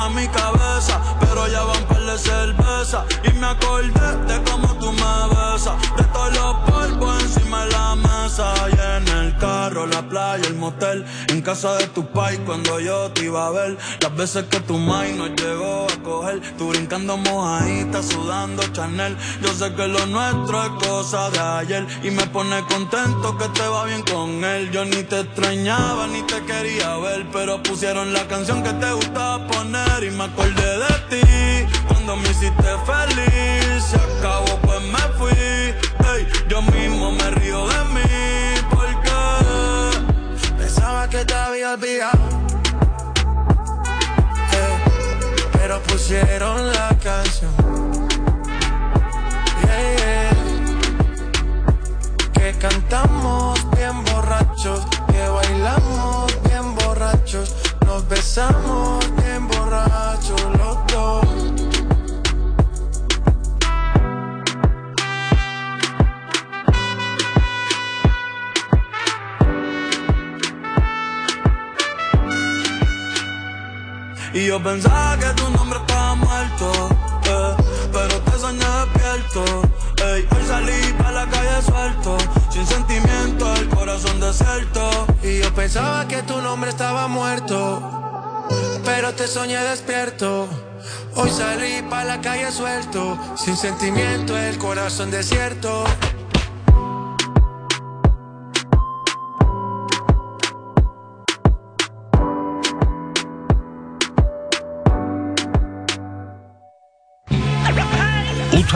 mi cabeza, pero ya van par de cerveza. Y me acordé de cómo la playa, el motel, en casa de tu pai cuando yo te iba a ver, las veces que tu mai nos llegó a coger, tú brincando mojadita, sudando Chanel, yo sé que lo nuestro es cosa de ayer y me pone contento que te va bien con él, yo ni te extrañaba ni te quería ver, pero pusieron la canción que te gustaba poner y me acordé de ti cuando me hiciste feliz, se acabó pues me fui, ey, yo mismo me río de mí Que te había olvidado, eh, pero pusieron la canción. Yeah. Que cantamos bien borrachos, que bailamos bien borrachos, nos besamos bien borrachos los dos. Y yo pensaba que tu nombre estaba muerto, eh, pero te soñé despierto. Hoy salí para la calle suelto, sin sentimiento, el corazón desierto. Y yo pensaba que tu nombre estaba muerto, pero te soñé despierto. Hoy salí para la calle suelto, sin sentimiento, el corazón desierto.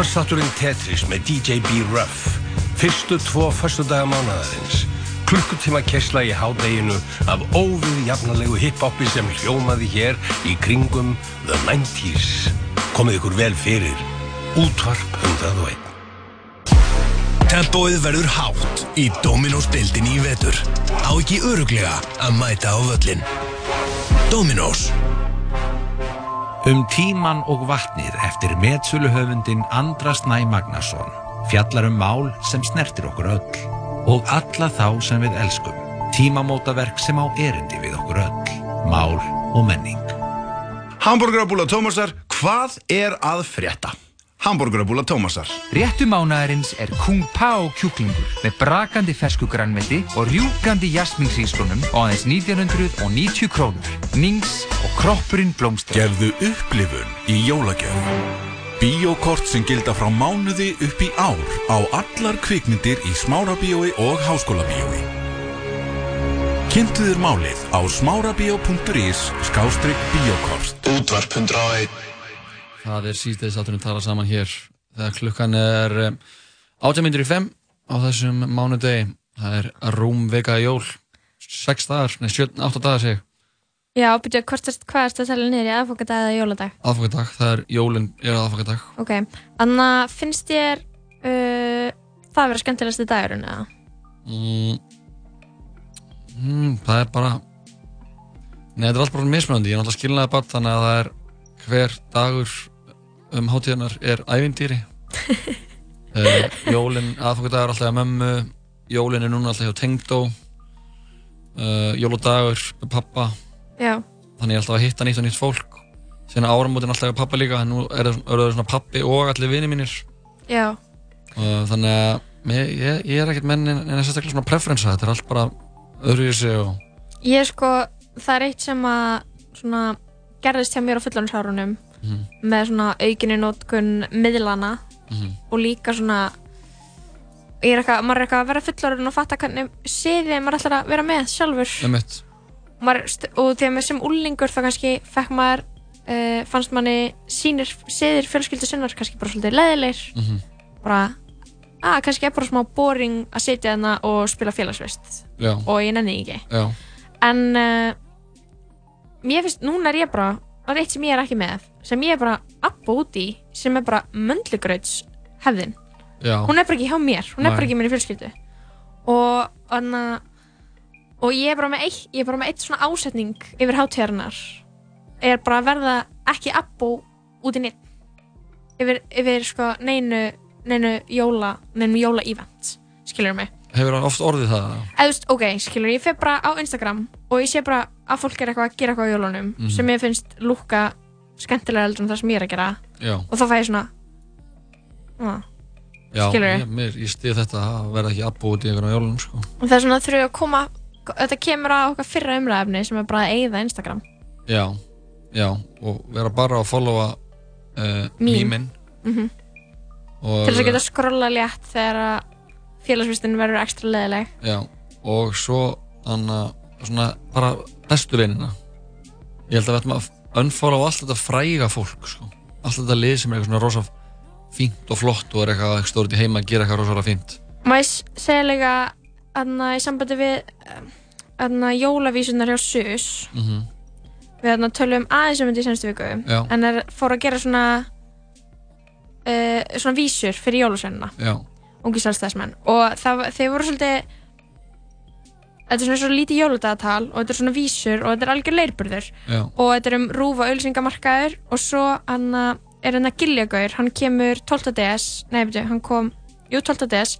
Útvarstátturinn Tetris með DJ B-Ruff Fyrstu tvo föstudaga mánaðarins Klukkutíma kessla í hádeginu af óvið jafnalegu hip-hopi sem hljómaði hér í kringum The 90s Komið ykkur vel fyrir Útvarp 101 Tempóið verður hátt í Dominos deildinni í vetur. Á ekki öruglega að mæta á völlin. Dominos. Um tíman og vatnið eftir metsöluhöfundin Andras Næ Magnason fjallar um mál sem snertir okkur öll og alla þá sem við elskum. Tímamótaverk sem á erindi við okkur öll. Mál og menning. Hamburgerabúla Tómasar, hvað er að frétta? Hamburgerabúla Tómasar. Réttu mánaðarins er Kung Pao kjúklingur með brakandi fersku grænmeti og rjúkandi jasminsíslunum á aðeins 1990 krónur. Nings og kroppurinn blómstrar. Gefðu upplifun í jólagjöf. Bíókort sem gilda frá mánuði upp í ár á allar kvikmyndir í smárabíói og háskólabíói. Kynntu þér málið á smárabíó.is skástrygg bíókort Útvarp 101 Það er síðdeis áttunum tala saman hér þegar klukkan er um, 8 minnur í 5 á þessum mánudegi. Það er rúm vekaði jól, 6 dagar, nei 7, 8 dagar seg. Já, er, hvað er þetta að tala niður í aðfokadag eða jóladag? Aðfokadag, það er jólinn er aðfokadag. Ok, þannig að finnst þér uh, það að vera skemmtilegasti dagurinn eða? Mm, mm, það er bara, nei þetta er allt bara mismunandi. Ég er náttúrulega skilnaði bara þannig að það er hver dagur um hátíðanar er ævindýri. uh, jólinn aðfokadag er alltaf hjá mömmu, jólinn er núna alltaf hjá tengdó, uh, jóladagur með pappa. Já. þannig ég er alltaf að hitta nýtt og nýtt fólk síðan áramótin alltaf hjá pappa líka en nú er það eru það svona pappi og allir vini mínir Já. og þannig að ég, ég, ég er ekkert menn en en sérstaklega svona preferensa þetta er allt bara öðru í sig og Ég er sko, það er eitt sem að svona gerðist hjá mér á fullorðinshárunum Mhm. með svona aukinni nótkun miðlana Mhm. og líka svona er eitthvað, maður er eitthvað að vera fullorðin og fatta hvernig siðið maður ætlar að vera með sjálfur maður, og að með sem úlingur þá kannski fekk maður uh, fannst manni sínir siðir fjölskyldu sinnar kannski bara svolítið leðilegir Mhm. bara að kannski er bara smá boring að sitja þarna og spila félagsvist Já. og ég nenni ekki Já. en uh, mér finnst, núna er ég bara það er eitt sem ég er ekki með sem ég er bara abba út í sem er bara möndlugrauts hefðin Já. hún er bara ekki hjá mér, hún er Nei. bara ekki í minni fjölskyldu og anna, og ég er bara með eitt, ég er bara með eitt svona ásetning yfir hátíðarinnar er bara að verða ekki abbo út í neitt yfir, yfir sko neinu neinu jóla, neinu jóla event skilur mig hefur hann oft orðið það veist, ok, skilur, ég fer bara á Instagram og ég sé bara að fólk er eitthvað að gera eitthvað á jólunum Mhm. sem ég finnst lúka skemmtilega heldur en það sem ég er að gera Já. og þá fæ ég svona ah. Já, Skilurðu? ég, mér, ég stið þetta að verða ekki abbúið út í einhverjum jólunum sko. og það er svona þurfum við að koma þetta kemur að okkar fyrra umræðefni sem er bara að eigða Instagram Já, já, og vera bara að followa uh, Mím. mýmin mm og, til þess að geta skrolla létt þegar að félagsvistin verður ekstra leðileg Já, og svo þannig svona bara bestu vinina Ég held að við ættum að unfollow allt þetta fræga fólk sko. allt þetta lið sem er eitthvað svona rosa fínt og flott og er eitthvað stórið í heima að gera eitthvað rosalega fínt. S- segja líka aðna í sambandi við aðna jólavísunar hjá SUS mm við aðna tölum aðeins um þetta í senstu viku Já. en er fór að gera svona uh, svona vísur fyrir ungi sjálfstæðismenn og það, þeir voru svolítið þetta er svona svo lítið jóludagatal og þetta er svona vísur og þetta er algjör leirburður Já. og þetta er um rúfa auðlýsingamarkaður og svo hann er hann að Giljagaur, hann kemur 12. DS nei, veitu, hann kom, jú 12. DS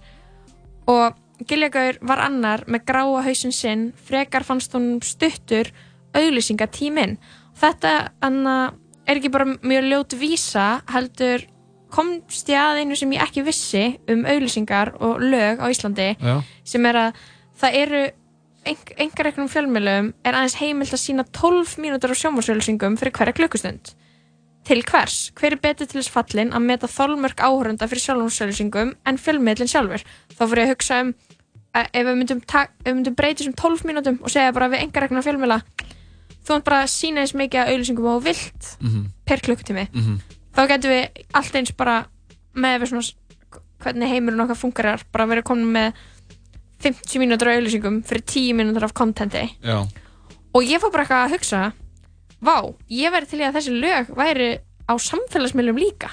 og Giljagaur var annar með gráa hausinn sinn frekar fannst hún stuttur auðlýsingatíminn þetta hann er ekki bara mjög ljót vísa heldur komst ég að einu sem ég ekki vissi um auðlýsingar og lög á Íslandi Já. sem er að það eru engar einhvern fjölmjölum er aðeins heimilt að sína 12 mínútur á sjónvarsauðlýsingum fyrir hverja klukkustund til hvers? Hver er betur til þess fallin að meta þolmörk áhörunda fyrir sjónvarsauðlýsingum en fjölmiðlinn sjálfur? Þá fyrir ég að hugsa um að ef við myndum, myndum breyta þessum 12 mínútum og segja bara við engar einhvern fjölmjöla þú mátt bara sína eins mikið að auðlýsingum og þú vilt Mhm. per klukkutími Mhm. þá getum við allt eins bara með hvernig heimurinn okkar fungerar bara verið komin með 50 mínútur af auðlýsingum fyrir 10 mínútur af kontenti já, og ég fór bara eitthvað að hugsa vá, ég væri til í að þessi lög væri á samfélagsmiðlum líka.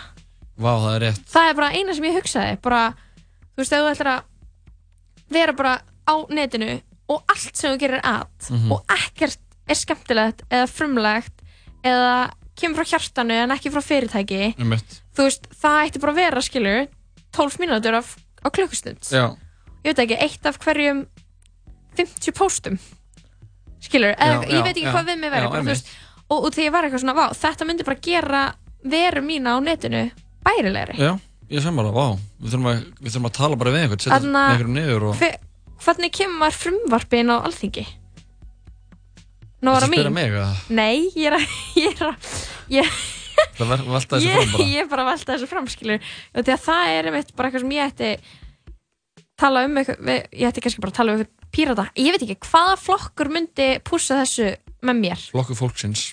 Vá það er rétt. Það er bara eina sem ég hugsaði bara, þú veist, þú ætlar að vera bara á netinu og allt sem þú gerir að Mhm. og ekkert er skemmtilegt eða frumlegt eða kemur frá hjartanu en ekki frá fyrirtæki þú veist, það ætti bara að vera skilur 12 mínútur af, á klukkustund. Já, ég veit ekki, eitt af hverjum 50 póstum. Skilur, eða Já, ég veit ekki já, hvað við mig einmitt. veist, og, og þegar ég var eitthvað svona, vá, þetta myndi bara gera veru mína á netinu bærilegri. Já, ég sem bara, vá. Við þurfum að, við þurfum að tala bara við einhvern setja einhverjum niður og Hve, hvernig kemur frumvarpin á alþingi? Nú var Viltu það spyrja mín. mig að Nei, ég er að ég er að ég, ég, fram bara. Ég er bara að velta þessu fram skilur og því að það er einmitt bara eitthvað sem ég ætti tala um eitthvað, ég ætti kannski bara að tala um eitthvað pírata, ég veit ekki, hvaða flokkur myndi pússa þessu með mér? Flokkur fólksins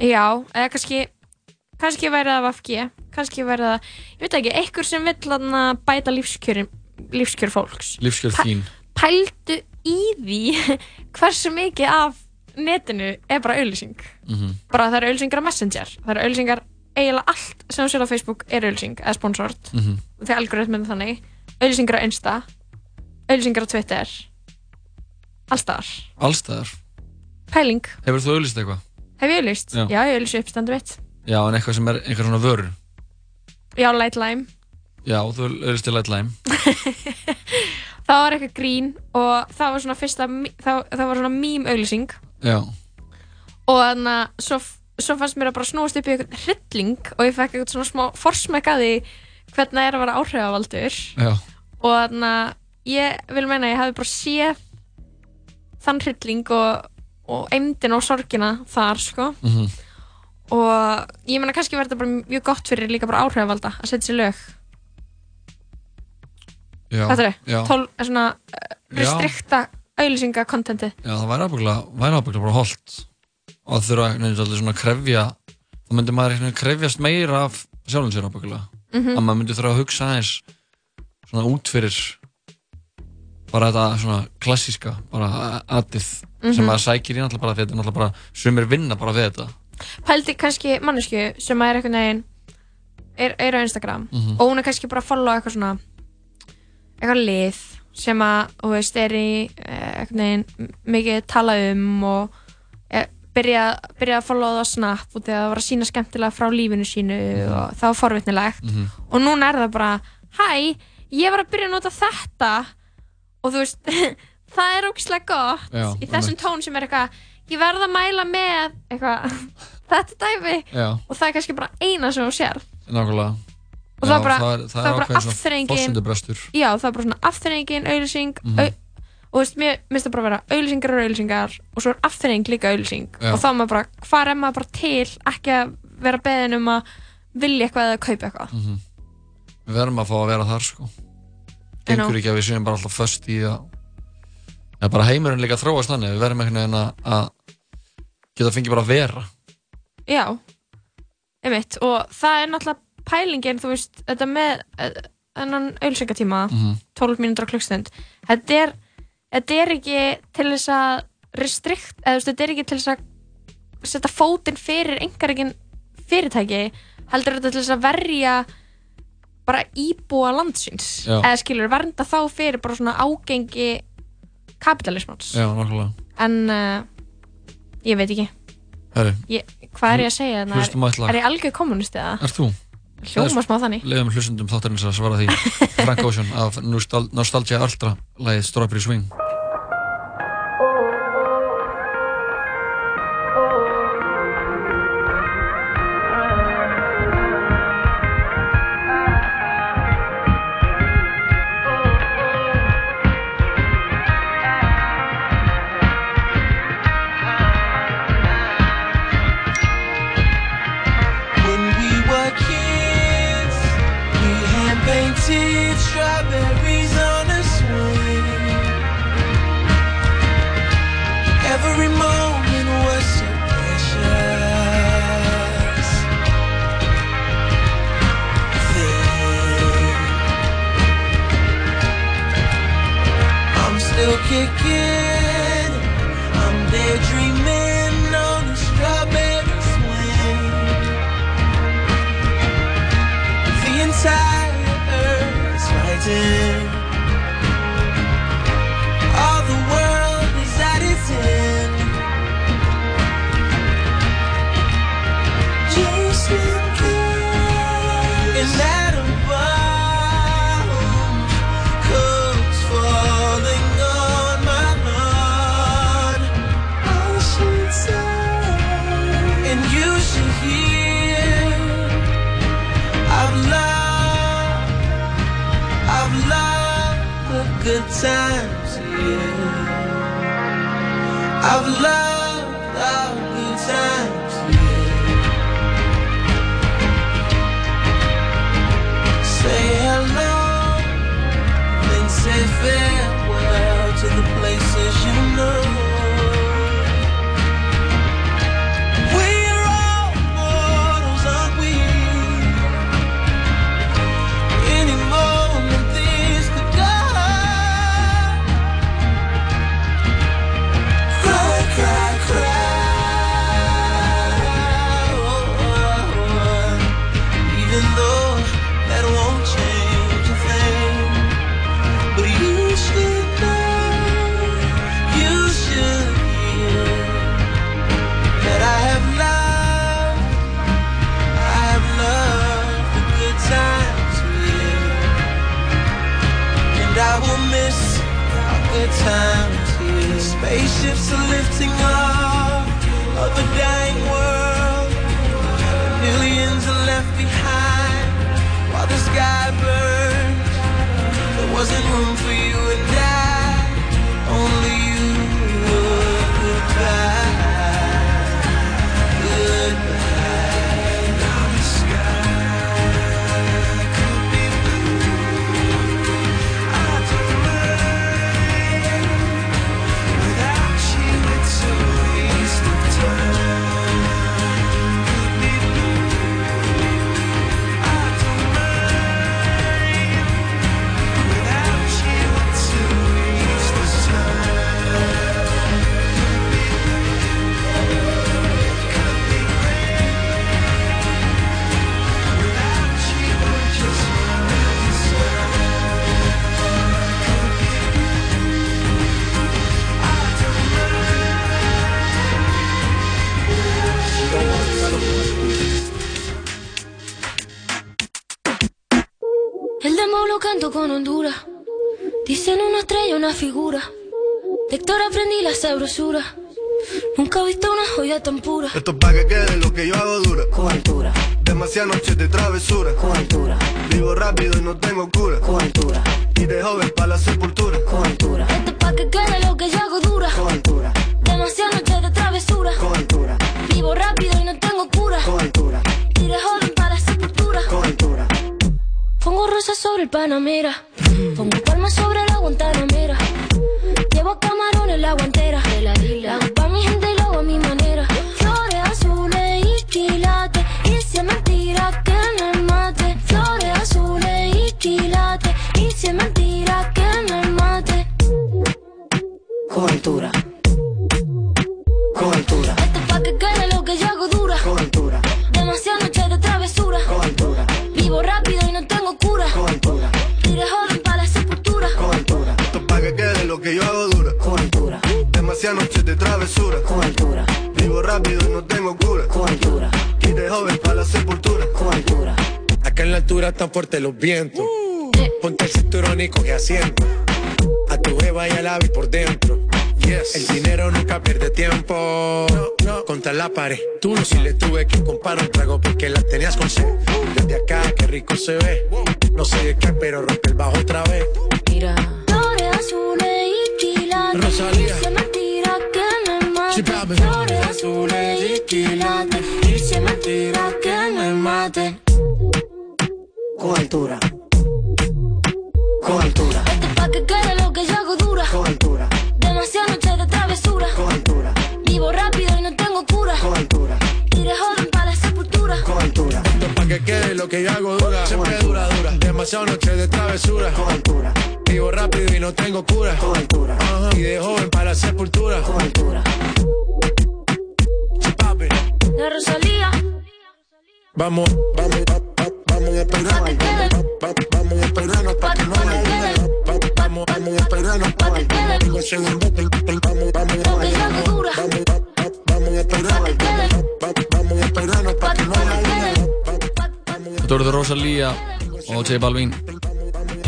Já, eða kannski kannski væri það VFG kannski væri það, ég veit ekki, einhver sem vill bæta lífskjörin lífskjör fólks Lífskjör þín Pældu í því hversu mikið af netinu er bara auðlýsing Mhm. bara það eru auðlýsingar á Messenger það eru auðlýsingar, eiginlega allt sem þú sér á Facebook er auðlýsing, eða sponsort Mhm. og þegar algoritminn þannig auðlýsingar á Insta auðlýsingar á Twitter. Allstaðar, Allstæðar pæling. Hefur þú auðlýst eitthvað? hef ég auðlýst? Já. Já, ég auðlýst uppstandu mitt. Já, en eitthvað sem er einhver svona vörur. Já, Light Lime. Já, þú auðlýst til Light Lime. Það var eitthvað grín og það var svona fyrsta það, það var svona mím auðlýsing Já, og þannig að svo, svo fannst mér að bara snúast upp í eitthvað hrylling og ég fekk eitthvað svona smá forsmekk að því hvernig það er að vera áhrifavaldur. Já, og þannig að ég vil meina að ég hafi bara séð þann hrylling og, og eimdin og sorgina þar sko. Mhm. Og ég meina kannski verður þetta bara mjög gott fyrir líka bara áhrifavalda að setja sér lög. Þetta er er svona uh, restrikta auðlýsinga kontenti Já, það væri ábygglega, bara holdt og það þurfa einhvern veginn svona að krefja þá myndi maður einhvern veginn krefjast meira af sjálfum sér ábygglega Mhm. að maður myndi þurfa að hugsa aðeins svona út fyrir bara þetta svona klassíska bara aðið sem Mhm. maður sækir í náttúrulega bara þetta er náttúrulega bara sumir vinna bara við þetta pældi kannski mannesku sem er einhvern veginn er, er á Instagram Mhm. og hún er kannski bara að followa eitthvað svona eitthvað lið sem að, þú veist, er í eh, einhvern veginn m- mikið tala um og er, byrja, byrja að followa það á Snap og það var að sína skemmtilega frá lífinu sínu og það var forvitnilegt Mhm. og núna er það bara hæ, ég var að byrja að nota þetta og þú veist það er ógislega gott Já, í þessum einmitt. tón sem er eitthvað ég verð að mæla með eitthvað þetta dæmi Já. og það er kannski bara eina sem þú sér nákvæmlega og það er bara, það er, það er bara ákveðin svona afþreyingin forsendubrestur já, það er bara svona afþreyingin, auðlýsing Mhm. au, og þú veist, mér minnst það bara vera auðlýsingar og auðlýsingar og svo er afþreying líka auðlýsing Já. og þá er maður bara, hvað er maður bara til ekki að vera beðin um að vilja eitthvað eða kaupa eitthvað Mhm. Við verðum að fá að vera þar sko. Gengur ekki að við séum bara alltaf föst í að ja, bara heimurinn líka þróast þannig Við verðum einhvern veginn að, geta fengið bara að vera já, einmitt og það er náttúrulega pælingin þú veist, þetta með eh, þennan auðlýsingatíma Mhm. 12 mínútur á klukkstund þetta er, þetta er ekki til þess að restrikt, eða þetta er ekki til þess að setja fótinn fyrir einhverjum fyrirtæki heldur þetta til þess að verja bara íbúa landsins Já. eða skilur, vernda þá fyrir bara svona ágengi kapitalismans Já, nákvæmlega en uh, ég veit ekki Herri, ég, hvað er ég að segja þarna? Hlustum á eitt lag. er, er ég algjör kommunist eða? ert þú? Hljóma smá þannig Leðum hlustundum þáttarins að svara því Frank Ocean af Nostal Nostalgia Ultra lagið Strawberry Swing good times, yeah. I've loved times here. Spaceships are lifting off of a dying world. Millions are left behind while the sky burns. There wasn't room for you canto con Honduras. Dicen una estrella, una figura. De Héctor aprendí la sabrosura. Nunca he visto una joya tan pura. Esto es pa' que quede lo que yo hago dura. Con altura. Demasiadas noches de travesura. Con altura. Vivo rápido y no tengo cura. Con altura. Y de joven para la sepultura. Con altura. Esto es pa' que quede lo que yo hago dura. Con altura. Demasiadas noches de travesura. Con el Panamera. Pongo palmas sobre la Guantanamera. Llevo camarones en la guantera. La hago altura están fuertes los vientos. Ponte el cinturón y coge asiento. A tu jeva y al ave por dentro. El dinero nunca pierde tiempo. Contra la pared. Tú no si le tuve que comprar un trago porque la tenías con sed. Desde acá, qué rico se ve. No sé de qué, pero rompe el bajo otra vez. Mira. Flores azules y quilates. Rosalía. Y si es mentira que me mate. Flores azules y quilates. Y si es mentira que me mate. Con altura. Con altura. Esto es pa' que quede lo que yo hago dura. Con altura. Demasiadas noches de travesura. Con altura. Vivo rápido y no tengo cura. Con altura. Y de joven para la sepultura. Con altura. Esto es pa' que quede lo que yo hago dura. Siempre dura, dura. Demasiadas noches de travesura. Con altura. Vivo rápido y no tengo cura. Con altura. Ajá. Y de joven para la sepultura. Con altura. La Rosalía. Vamos, vamos, va- va- vamos a esperar. Va- Vamos a esperarnos pa' que no haya duda. Va- Vamos, vamos a esperarnos pa' que no haya duda. Se nos bote el- el- Vamos, vamos, vamos, vamos, vamos, va- va- vamos a esperarnos. Va- va- Vamos a esperarnos pa' que no duda. Þetta voruð Rosalía og J Balvin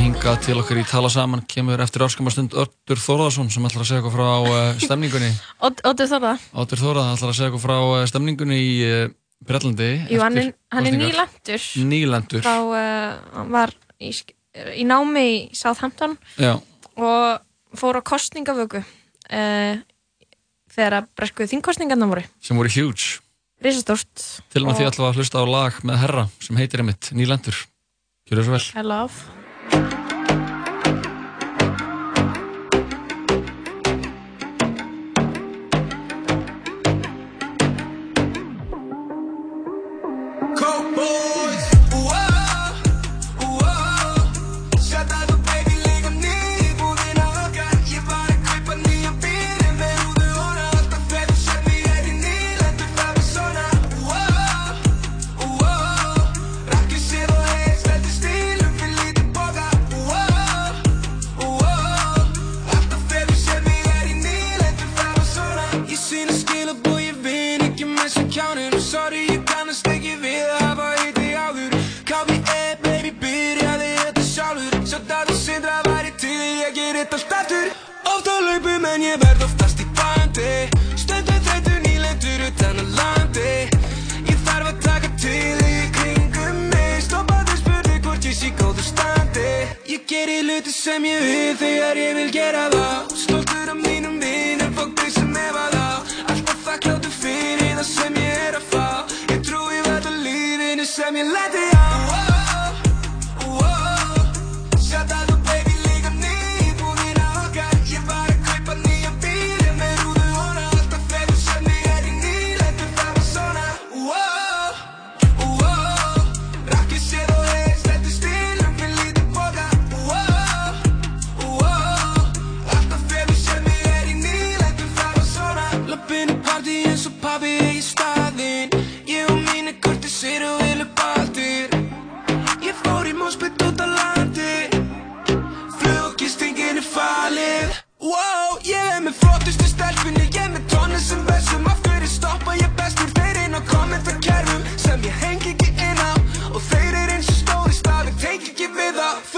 hingað til okkar í Tala Saman kemur eftir örskamastund Örtur Þórðarsson sem ætlar að segja eitthvað frá uh, stemningunni Óttur Þorða Óttur Þórðar ætlar að segja eitthvað frá uh, stemningunni í Breitlandi Jú, hann hann er kosningar. nýlendur. Nýlendur. Þá uh, var í, í námi í Southampton Já, og fór á kostningavöku uh, þegar að bresku þingkostningarna voru. Sem voru huge. Risastórt Til og með því við að hlusta á lag með herra sem heitir einmitt Nýlendur. Gjör þessu vel. I love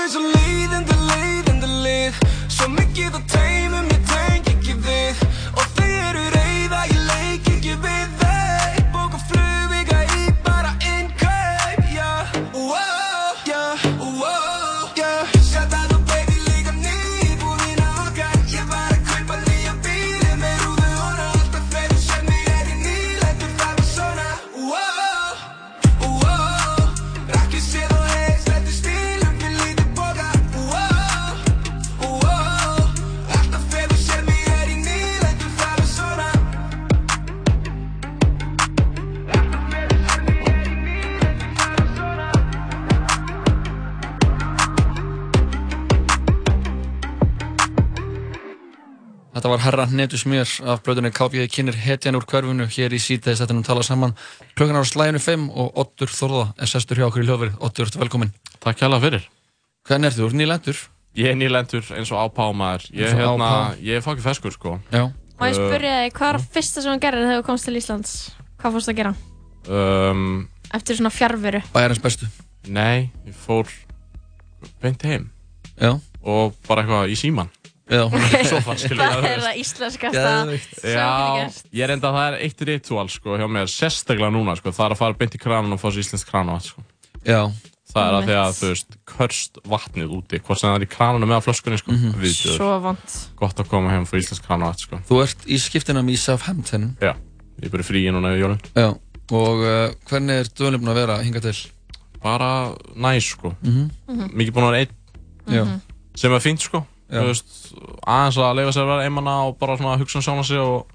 Fyrir svo leiðandi, leiðandi lið Svo mikið á teimum Hnetu smjör af blöðunni KB kynir hetjan úr hverfinu hér í síðdeis þetta nú tala saman. Klukkan ára slæðinu 5 og Oddur Þorða er sestur hjá okkur í hljóðverið. Oddur, ertu velkomin Takk hjá fyrir. Hvernig ertu? Þú? Ert nýlendur? Ég er nýlendur eins og ápámaður Ég, hérna, ég er fokkið feskur sko. Já. Og ég spurði þig, hvað var það fyrsta sem þú gerðir þegar þú komst til Íslands? Hvað fórst að gera? um, Eftir svona fjárveru Bæjarins bestu. Nei, ég fór beint heim. Já. Og bara eitthvað í síman Já Sofan, skilur Það er það íslenskasta Já, ég er enda að það er eitt ritual sko hjá mér, sérstaklega núna sko, það er að fara beint í kranan og fá sér íslensk kranavatn sko. Já Það er að því að þú veist, körst vatnið úti, hvort sem það er í krananum eða flöskunni sko, Mhm. viðbjöður. Svo vant Gott að koma heim og fá íslensk kranavatn sko. Þú ert í skiptinam í Southampton Já, ég er bara frí núna í jólun. Já Og uh, hvernig er búin að vera hinga til? Bara næs sko, Mhm. Mhm. mikið búin að vera einn, Já sem er fínt sko, veist, aðeins að leifa sér að vera einmanna og bara svona hugsa um sjálfan sig og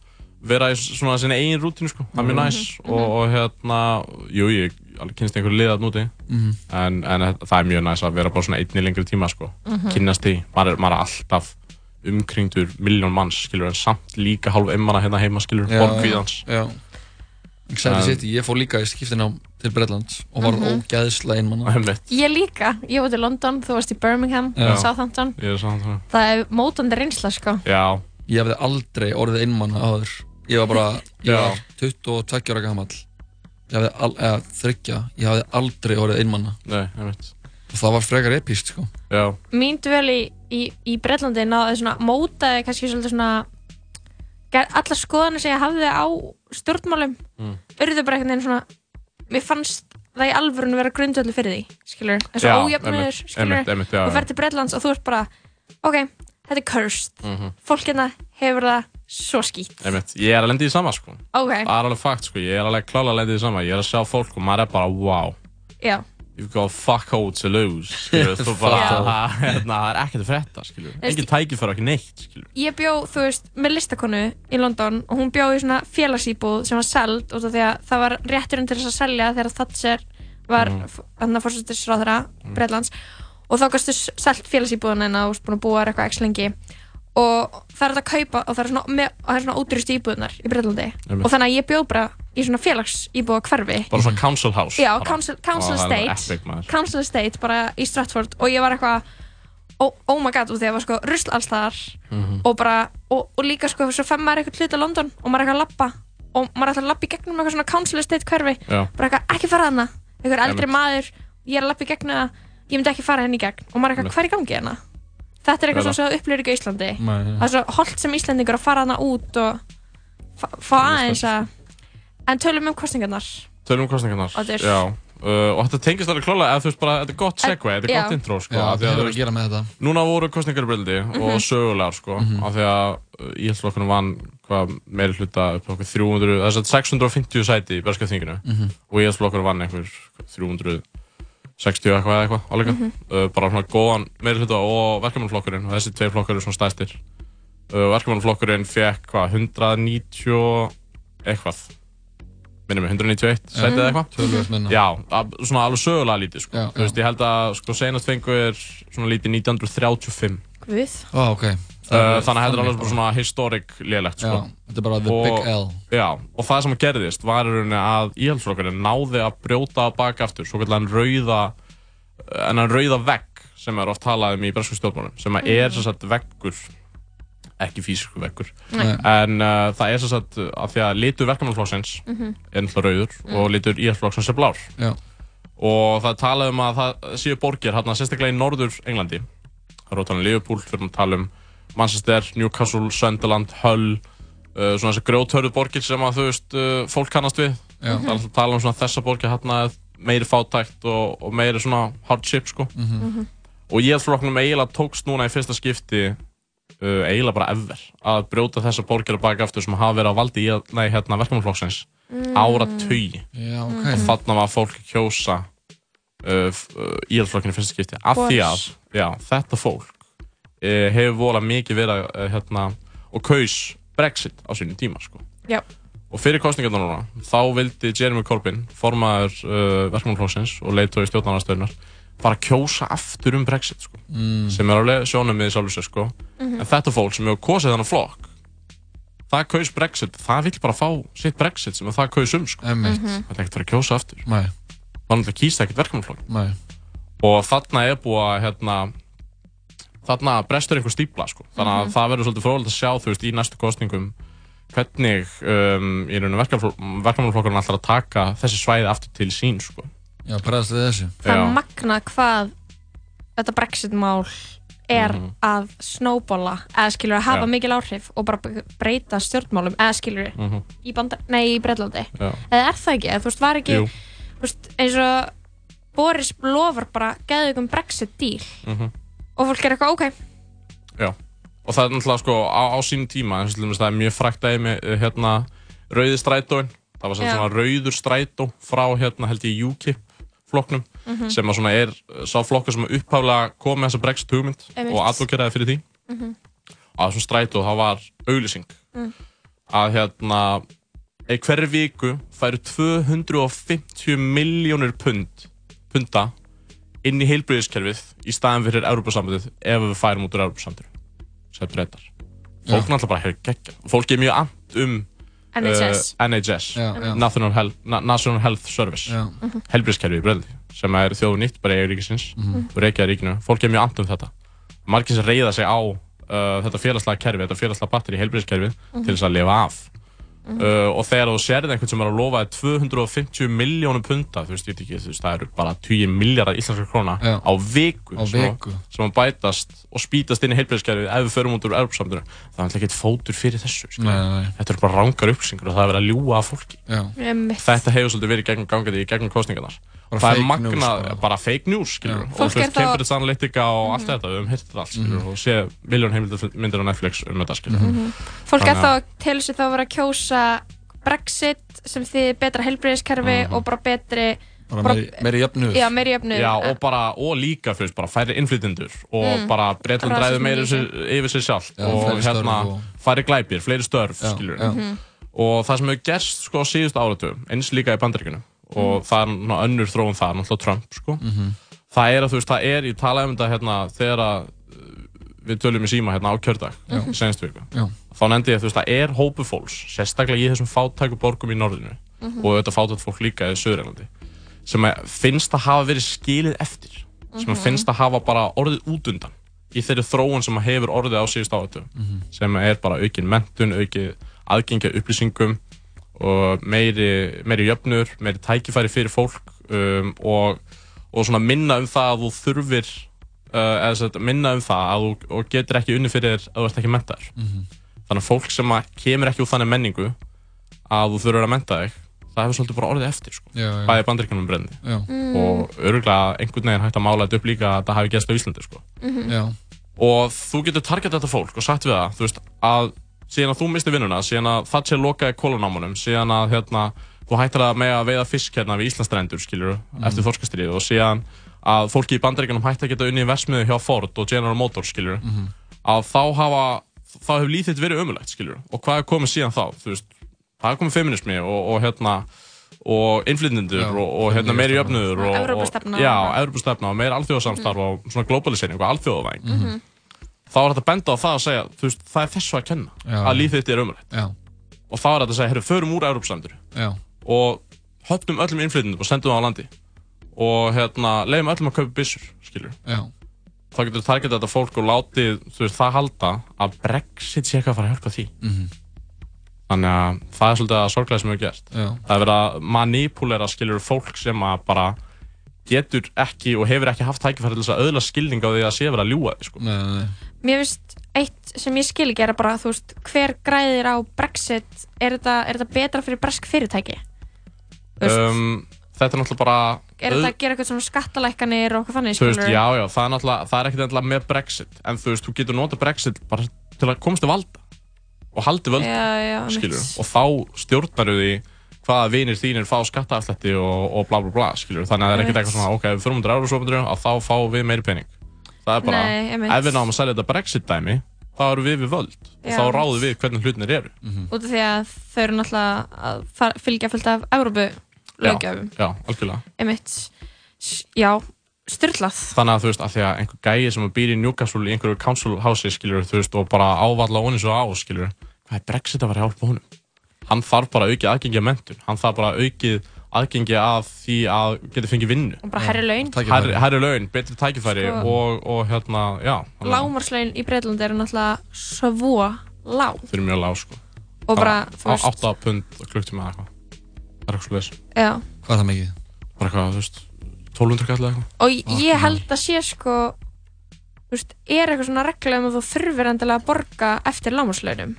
vera í svona sinni eigin rútinu sko, það er mjög Mhm. næs. Og, og hérna, jú ég kynst einhverju liðað núti Mhm. en, en það er mjög næs að vera bara svona einn í lengri tíma sko, Mhm. kynnast því. Maður er, maður er alltaf umkringdur miljón manns, skilur, en samt líka hálf einmanna hérna heima, skilur, borgvíðans ég fór líka í skiptinam til Bretlands og var Mhm. ógæðslega einmann Ég líka, ég var til London, þú varst í Birmingham, Já. Southampton. Það er mótandi reynsla sko. Já. Ég hefði aldrei orðið einmann áður. Ég var bara, ég var 22 ára gamall. Ég hefði, al, eða þryggja Ég hefði aldrei orðið einmanna Nei, ég veit Og það var frekar epíst, sko. Já. Mín dvöl í, í, í Breitlandi náði svona mótaði kannski svona allar skoðanir sem ég hafði á stjórnmálum Mm. urðu bara einhvern veginn svona mér fannst það í alvörun vera grundvöldu fyrir því skilur, og ójöfnur skilur, einmitt, já, og fer til Breitlands og þú ert bara ok, þetta er cursed. Mhm. fólk hérna hefur það svo skýt Einmitt. Ég er að lenda í sama sko. Ok. Það er alveg fakt sko, ég er alveg klála að lenda í sama. Ég er að sjá fólk og maður er bara wow. Já, You've got fuck all to lose skilur, Þú bara, það, hérna, það er ekkert að frétta skilur Veist- Engin tækifæri og ekki neitt skilur ég bjó, þú veist, með listakonu í London og hún bjó í svona félagsýbúð sem var seld út af því að það var rétturinn til þess að selja þegar Thatcher var mm. hann að fórsættisráðara mm. Breitlands og þá gastu s- selt félagsýbúðuna en þú veist búin að búa eitthvað x lengi. Og það er hægt að kaupa og það er svona, og það er svona útrýstu íbúðunar í Breitlandi og þannig að ég bjó bara í svona félagsýbúða hverfi Bara svona council house Já, council, council estate. Council estate bara í Stratford og ég var eitthvað oh, oh my god, og því að það var sko rusl alls þar Mhm. og bara, og, og líka sko svo fem maður eitthvað hluta London og maður er eitthvað að lappa og maður er alltaf að lappa í gegnum eitthvað svona council estate hverfi Já. bara eitthvað, ekki fara hana eitthvað eldri Einmitt. maður, ég er að lappa í gegnum það ég myndi ekki fara henni í gegn og maður er eitthvað, hvað er í gangi hérna? þetta er eitthvað sem þú upplifir ekki á Íslandi það er svo holdt sem Íslandingur að fara hana út og fá, fá aðeins að en tölum um kostningarnar Tölum um kostningarnar. Já. Uh, og þetta tengist alveg klálega, eða þú veist bara, þetta er gott segue, þetta er gott intro, sko. Já, af því það að, hefur að gera með þetta. Núna voru kostningar í Brildi og Mhm. sögulegar, sko, af því að uh, íhaldsflokkurinn vann hvað meiri hluta upp á okkur 300, þess að 650 sæti í Berska þinginu Mhm. og íhaldsflokkurinn vann einhver 360 eitthvað eða eitthvað, áleika. Mhm. Uh, bara svona góðan meiri hluta og verkefnumflokkurinn og þessi tvei flokkar eru svona stæstir. Uh, verkefnumflokkurinn fekk hvað, 190 og eitthvað minnum mig, 191 sætið eða eitthvað Töluvert minna. Já, að- svona alveg sögulega lítið sko. Já, Þú veist, ég held að sko senast fengu er svona lítið 1935 Guð Ó, ok. Uh, þannig að þetta er alveg bara- svona historic lélegt sko. Já, þetta er bara the og, big L. Já, og það sem gerðist var í rauninni að íhaldsflokkurinn náði að brjóta baka aftur svo kallan rauða en hann rauða vegg sem er oft talað um í bresku stjórnmálum sem að er sem sagt veggur ekki físisku Nei. en uh, það er sem sagt að því að litur verkamannflokksins Mhm. er náttúrulega rauður Mm. og litur íhaldsflokksins er blár Já. og það talað um að það séu borgir hérna sérstaklega í norður Englandi það er tala um Liverpool, við erum að tala um Manchester, Newcastle, Sunderland, Hull uh, svona þessi grjóthörðu borgir sem að þú veist, uh, fólk kannast við Já. það er alltaf að tala um svona þessa borgir hérna meiri fátækt og, og meiri svona hardship sko Mhm. og ég flokknum eiginlega tókst núna í fyrsta skipti uh, eiginlega bara ever að brjóta þessa borgir að baka aftur sem hafa verið á valdi í, nei, hérna, verkefnumflokksins Mm. ára tugi Já, ok. og þarna var fólk að kjósa uh, uh, íhaldsflokkinu fyrsta skipti af því að já, þetta fólk uh, hefur volað mikið verið uh, hérna, og kaus Brexit á sínum tíma sko. Já. og fyrir kostningarna núna þá vildi Jeremy Corbyn formaður uh, verkefnumflokksins og leiðtói stjórnarnastöðunar bara kjósa aftur um Brexit sko. Mm. sem er alveg sjónum við sjálfur sér sko. Mhm. en þetta fólk sem hefur kosið þannig flokk það kaus Brexit, það vill bara fá sitt Brexit sem það kaus um sko. Einmitt. Mhm. það er ekkert að að kjósa aftur Nei. þannig að kýsa ekkert verkefnumflokk Nei. og þarna er búið að hérna, þarna brestur einhver stípla sko. þannig að Mhm. það verður svolítið frólægt að sjá þú veist í næstu kostningum hvernig um, verkefnumflokkurinn ætlar að taka þessi svæði aftur til sín sko. Já, bregðast við þessu. það er magnað hvað þetta Brexit-mál er Mhm. að snowballa eða skilur að hafa Já. mikil áhrif og bara breyta stjórnmálum eða skilur Mhm. í, banda, nei, í Breitlandi eða er það ekki, eða þú veist var ekki Jú. þú veist, eins og Boris lofar bara geðugum Brexit deal Mhm. og fólk er eitthvað ok Já, og það er náttúrulega sko á, á sínum tíma, eins og til dæmis það er mjög frækt dæmi með hérna rauði strætóin það var svona rauður strætó frá hérna held ég UKIP flokknum Mhm. sem að svona er sá flokkur sem uppháflega kom með þessa Brexit hugmynd Einmitt. og advokeraði fyrir því Mhm. og á þessum strætó það var auglýsing Mm. að hérna hverju viku færu 250 miljónir pund punta inn í heilbreyðiskerfið í staðin fyrir Európa-sambandið ef við færum út úr Európa-sambandið sem breytar fólk náttúrulega bara hefur geggja fólk er mjög amt um NHS. uh, NHS Já, já. National, Health, Na National Health Service Já. Mhm. heilbreyðiskerfið í Breðli sem er þjóðu nýtt bara í eigin ríkisins Mhm. og reykjaði ríkinu fólk er mjög amt um þetta margir sem reyða sig á uh, þetta félagslega kerfi, þetta félagslega batteri í heilbreyðiskerfið Mhm. til þess að lifa af Mhm. uh, og þegar þú sérði einhvern sem er að lofa þér 250 miljónum punta þú veist, ég veit ekki, þú veist, það eru bara 10 miljardar íslenskar króna Já. á viku, Á sem- viku. sem að bætast og spýtast inn í heilbreyðiskerfið ef við förum út úr Europsamtunum það er alltaf ekkert fótur fyrir þessu. Nei, nei, nei. þetta eru bara rángar upplýsingar og það er verið að ljúga að fólki Já. Þetta hefur svolítið verið gegnum gangandi í gegnum kostningarnar Bara það er fake magna, news, bara. fake news skilur, og er veist, þá- Cambridge Analytica og allt þetta, við höfum þetta allt skilur, og sé miljón heimildarmyndir á Netflix um þetta skilur. Mhm. fólk er þá að- til þess að þá vera að kjósa Brexit sem þið betra heilbreyðiskerfi Mhm. og bara betri Bara meiri- meiri jöfnuður. já, meiri jöfnuður Já, og bara, og líka fyrst, bara færri innflytjendur og Mm. bara Breitland ræður sér, yfir sér sjálft Já, og hérna, og- færri glæpir, fleiri störf, Já, skilur. Mhm. og það sem hefur gerst sko á síðustu áratugum, eins líka í bandaríkjunum og það er ná, önnur þróun það, náttúrulega Trump sko, Mhm. það er að þú veist, það er, ég talaði um þetta hérna þegar að uh, við tölum í síma hérna á kjördag, senstu viku þá nefndi ég að þú veist, það er hópu fólks sérstaklega í þessum fátæku borgum í norðinu Mhm. og auðvitað fátækt fólk líka í Söðurlandi sem finnst að hafa verið skilið eftir sem Mhm. finnst að hafa bara orðið út undan í þeirri þróun sem hefur orðið á síðust áhættu Mhm. sem er bara aukin mentun, aukin aðgengja upplýsingum og meiri, meiri jöfnur, meiri tækifæri fyrir fólk um, og, og svona minna um það að þú þurfir uh, eða sem sagt, minna um það að þú og getur ekki unni fyrir þér að þú ert ekki mentaður Mhm. þannig að fólk sem að kemur ekki úr þannig menningu að þú þurfur að menta þig það hefur svolítið bara orðið eftir sko. Já, já. bæði bandaríkjunum brendi Já. Mm. og örgulega einhvern veginn hægt að mála þetta upp líka að það hafi gæst á Íslandi sko. Mhm. Já. og þú getur targetað þetta fólk og sagt við það veist, að síðan að þú misti vinnuna síðan að það sé lokaði kólanámanum síðan að hérna, þú hættir að með að veiða fisk hérna við Íslandsstrendur skilur Mhm. eftir þorskastrið og síðan að fólki í bandaríkjunum hætti að geta unni í versmiðu hjá Ford og General Motors skilur Mhm. að þá hafa þá hefur þitt verið ömulegt skilur og hvað er komið síðan þá þú veist, það er komið feminismi og, og hérna og innflytjendur Já, og, og hérna, meiri jöfnuður og, og, og meira alþjóðasamstarf og svona globalisering og alþjóðavæng Mhm. Þá er þetta benda á það að segja veist, það er þessu að kenna Já. að líf þitt er Já. og þá er þetta að segja, herru, förum úr Evrópusamdur Já. og höfnum öllum innflytjendum og sendum það á landi og hérna, leiðum öllum að kaupa byssur skilur Já. þá getur þú targetað þetta fólk og látið veist, það halda að Brexit sé eitthvað að fara að hjálpa því Mhm. þannig að það er svolítið að sorglega sem hefur gert Já. það er verið að manipulera skilur fólk sem að bara getur ekki og hefur ekki haft tækifæri til þess að öðla skilning á því að sé verið að ljúga því sko. nei, nei. Mér finnst eitt sem ég skil ekki er að bara, þú veist, hver græðir á Brexit, er þetta, er þetta betra fyrir bresk fyrirtæki? Um, þetta er náttúrulega bara er þetta að gera eitthvað svona skattalækkanir og eitthvað þannig, þú veist, já, já, það er náttúrulega það er ekkert endilega með Brexit en þú veist, þú getur nota Brexit bara til að komast til valda og haldi já, skilur mitt. og þá stjórnar því hvaða vinir þínir fá skattaafslætti og, og bla bla bla, skilur þannig að það er ekkert eitthvað svona, ok, við fyrir múndur Európa að þá fáum við meiri pening. Það er bara, Nei, einmitt. ef við náum að selja þetta Brexit dæmi þá eru við við völd. Og Já. þá ráðum við hvernig hlutinir eru. Út af því að þau eru náttúrulega að fara- fylgja fullt af Európu löggjöfum. já, algjörlega. Einmitt, S- já, styrlað. þannig að þú veist, að því að einhver gæi sem býr í Newcastle í einhverju council house skilur, þú veist, og bara ávalla onni svo á skilur, hvað er Brexit að vera að hjálpa honum hann þarf bara aukið aðgengi að mentun hann þarf bara aukið aðgengi að því að geta fengið vinnu Og bara hærri laun. herri, herri laun, betri tækifæri Sko- og, og hérna, já Lámarslaun í Breitlandi eru náttúrulega svo lág. þau eru mjög lág sko Og bara, þú á veist- 8 pund klukktíma eða eitthvað það er eitthvað svo Já. Hvað er það mikið? bara eitthvað, þú veist 1200 kall eða eitthvað Og ég held að sé sko, þú veist, er eitthvað svona regla um að þú þurfir endilega að borga eftir lámarslaunum.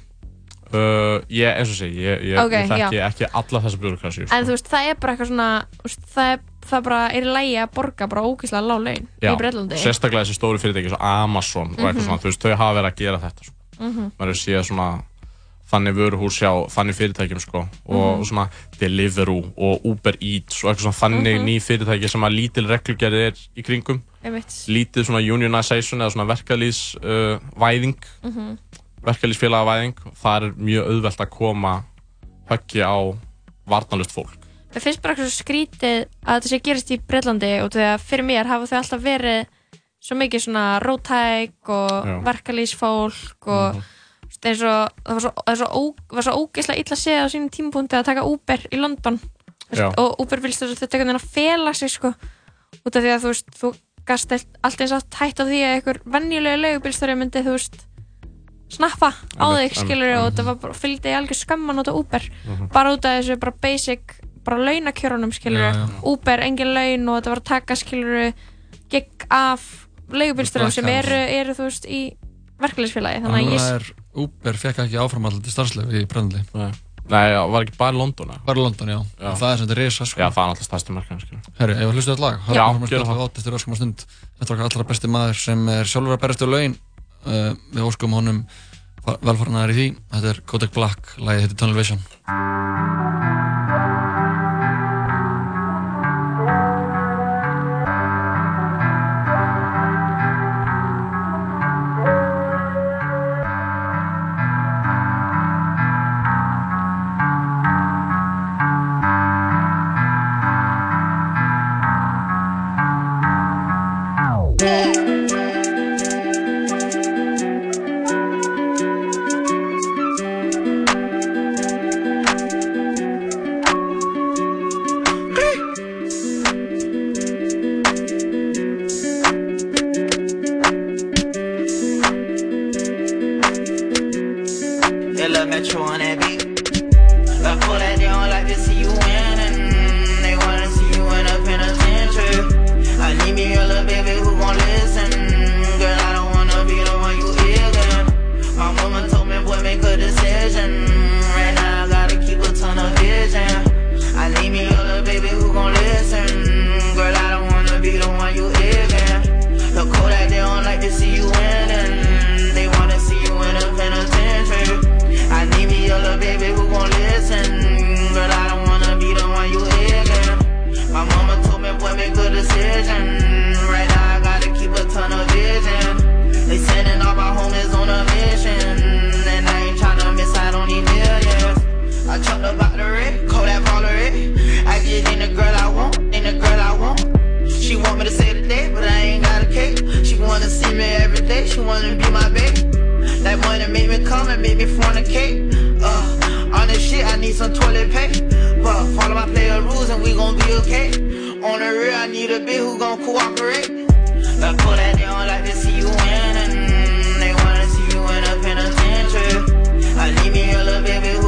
Uh, ég, eins og sé, ég, ég, Ok, ég þekki já. ekki alla þessa björgkrassi En þú veist, það er bara eitthvað svona, veist, það er, það bara er lægi að borga bara ógeðslega lág laun í Breitlandi. sérstaklega þessi stóri fyrirtæki svo Amazon og eitthvað Mhm. svona, þú veist, þau hafa verið að gera þetta sko. Mhm. maður er séð svona þannig vöruhús hjá þannig fyrirtækjum sko og Mhm. svona Deliveroo og Uber Eats og eitthvað svona þannig Mhm. ný fyrirtæki sem að lítil reglugerði er í kringum lítið svona unionization eða svona verkalýs uh, væðing Mhm. verkalýsfélagavæðing það er mjög auðvelt að koma höggi á varnalust fólk Mér finnst bara eitthvað skrítið að þetta sé gerist í Breitlandi og því að fyrir mér hafa þau alltaf verið svo mikið svona rótæk og Já. verkalýsfólk og mm eins og það var svo, það svo, ó, svo ógeðslega illa að segja á sínum tímapunkti að taka Uber í London veist, og Uber vilst þess að þetta einhvern veginn að fela sig sko út af því að þú veist þú gast allt- eins átt hætt á því að einhver venjulega leigubílstjóri myndi þú veist snappa á þig skilur og þetta var bara fylgdi í algjör skamman út af Uber. Mhm. bara út af þessu bara basic bara launakjörunum skilur Já, já. Uber engin laun og þetta var að taka skilur gig af leigubílstjórum sem eru, eru þú veist í verkefliðsfélagi þannig að Þannig ég að er Uber fekk ekki áframallandi starfslefi í Brennli Nei, Nei já, var ekki bara London eða? Bara London, já, Já. Og Það er sem þetta risa sko Já, það er alltaf stærsti markaðin Herri, ef við hlustu þetta lag? Það. var okkar allra besti maður sem er sjálfur að berast á laun uh, Við óskum honum velfarnaðar í því. Þetta er Kodak Black, lagið heitir Tunnel Vision make me fornicate. Uh, on this shit, I need some toilet paper. Follow my player rules and we gon' be okay. On the real, I need a bitch who gon' cooperate. Like, pull that don't like to see you winning. They wanna see you in a penitentiary. I need me a little baby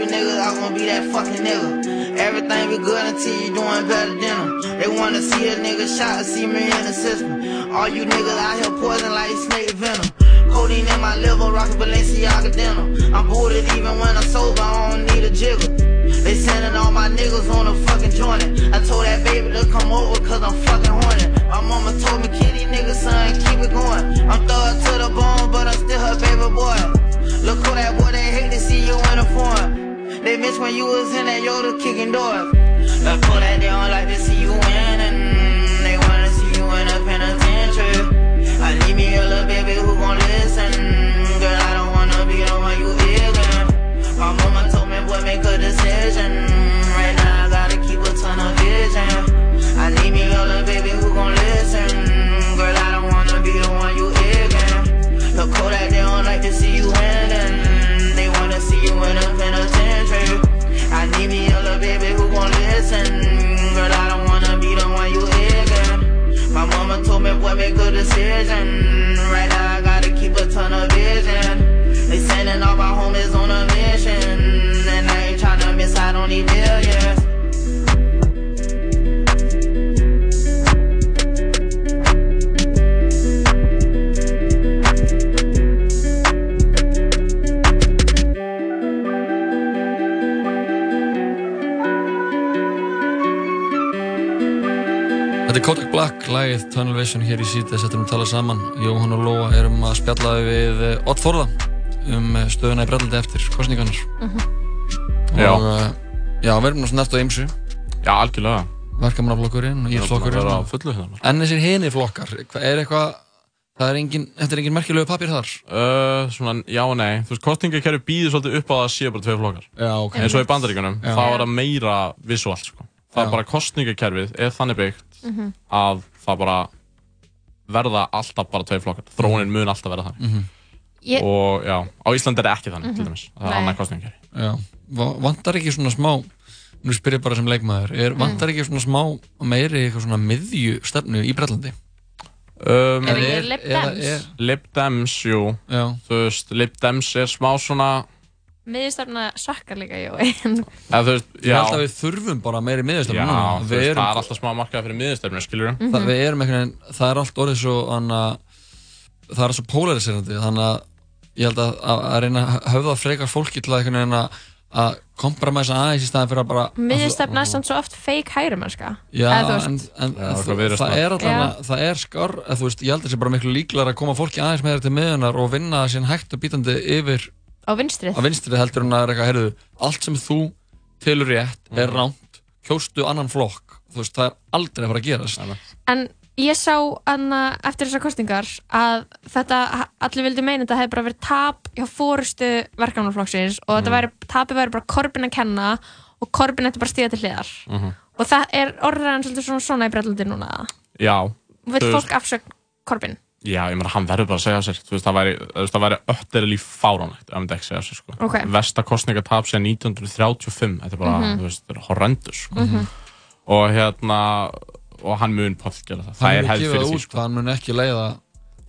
I told you niggas I gon' be that fucking nigga. Everything be good until you doing better than them. They wanna see a nigga shot, see me in the system. All you niggas out here poison like snake venom. Codeine in my liver, rockin' Balenciaga denim. I'm booted even when I'm sober, I don't need a jigger. They sending all my niggas on a fucking joint. I told that baby to come over cause I'm fucking horny. My mama told me, kid, these niggas, son, keep it going. I'm thug to the bone, but I'm still her baby boy. Look who that boy, they hate to see you in a form. They miss when you was in that Yoda kicking doors. Look who that they don't like to see you winning. They wanna see you in a penitentiary. I need me a little baby who gon' listen. Girl, I don't wanna be the one you ignorant. My mama told me, boy, make a decision. Decision. Lagið Tunnel Vision hér í síðan settum við að tala saman. Jóhann og Lóa erum að spjalla við eh, Odd Þórða um eh, stöðuna í Brellandi eftir kostningarnar. Já. Og eh, já, við erum náttúrulega á ymsu. Já, algjörlega. Verkamannaflokkurinn og að íflokkurinn. vera á og- fullu hérna. En þessir hini flokkar, er eitthvað, það er engin, þetta er engin merkilegu papír þar? Uh, svona, já og nei. Þú veist, kostningakerfi býður svolítið upp á að það séu bara tvei flokkar. Já, ok. Eins og í bandaríkunum, þá er það meira visuált, sko. Það er bara kostningakerfið er þannig byggt Mhm. að það bara verða alltaf bara tvei flokkar. Þróunin mun alltaf verða þannig. Mhm. Ég- Og já, á Íslandi er það ekki þannig, til Mhm. dæmis. Það er Nei. annað kostningakerfi. Já, Va- vantar ekki svona smá, nú spyr ég bara sem leikmaður, er, vantar ekki svona smá meiri eitthvað svona miðju stefnu í Brellandi? Um, Er ekki Lib Dems? Lib Dems, jú. Já. Þú veist, Lib Dems er smá svona, Miðjastofna svakkar líka, Jói. eða þú veist, Ég já. held að við þurfum bara meiri miðjustefnu Já, það er alltaf smá markað fyrir miðurstefnu, skilur Mhm. það, við erum einhvern veginn, það er allt orðið svo anna, það er svo polariserandi þannig að ég held að, að, að reyna að höfða frekar fólki til að einhvern veginn að kompromissa aðeins í staðin fyrir að bara Miðjastofna er samt svo oft fake hægri mannska. Já, en, en Já, það, það er að, það er skar, að, þú veist, ég held að það sé bara miklu líklar að koma fólki aðeins með Á vinstrið. á vinstrið heldur en að er eitthvað, heyrðu, allt sem þú telur rétt er Mhm. ránt, kjóstu annan flokk, þú veist, það er aldrei að fara að gerast. En ég sá anna, eftir þessar kostingar að þetta, allir vildi meina þetta hefði bara verið tap hjá fórustu verkefnaflokksins og þetta Mhm. væri, tapi væri bara Korbin að kenna og Korbin ætti bara að stíða til hliðar. Mhm. Og það er orðræðan svolítið svona, svona í brellandi núna. Já. Vill þú fólk veist- afsögn Korbin? Já, ég meina, hann verður bara að segja sér. Þú veist, það væri, það væri ötterli fáránlegt ef hann ekki segja sér, sko. Ok. Vesta kostningatap síðan 1935. Þetta er bara, Mhm. þú veist, þetta er horrendus, sko. Mhm. Og hérna, og hann mun pott gera það. Það er hefð fyrir því, út, sko. hann mun ekki leiða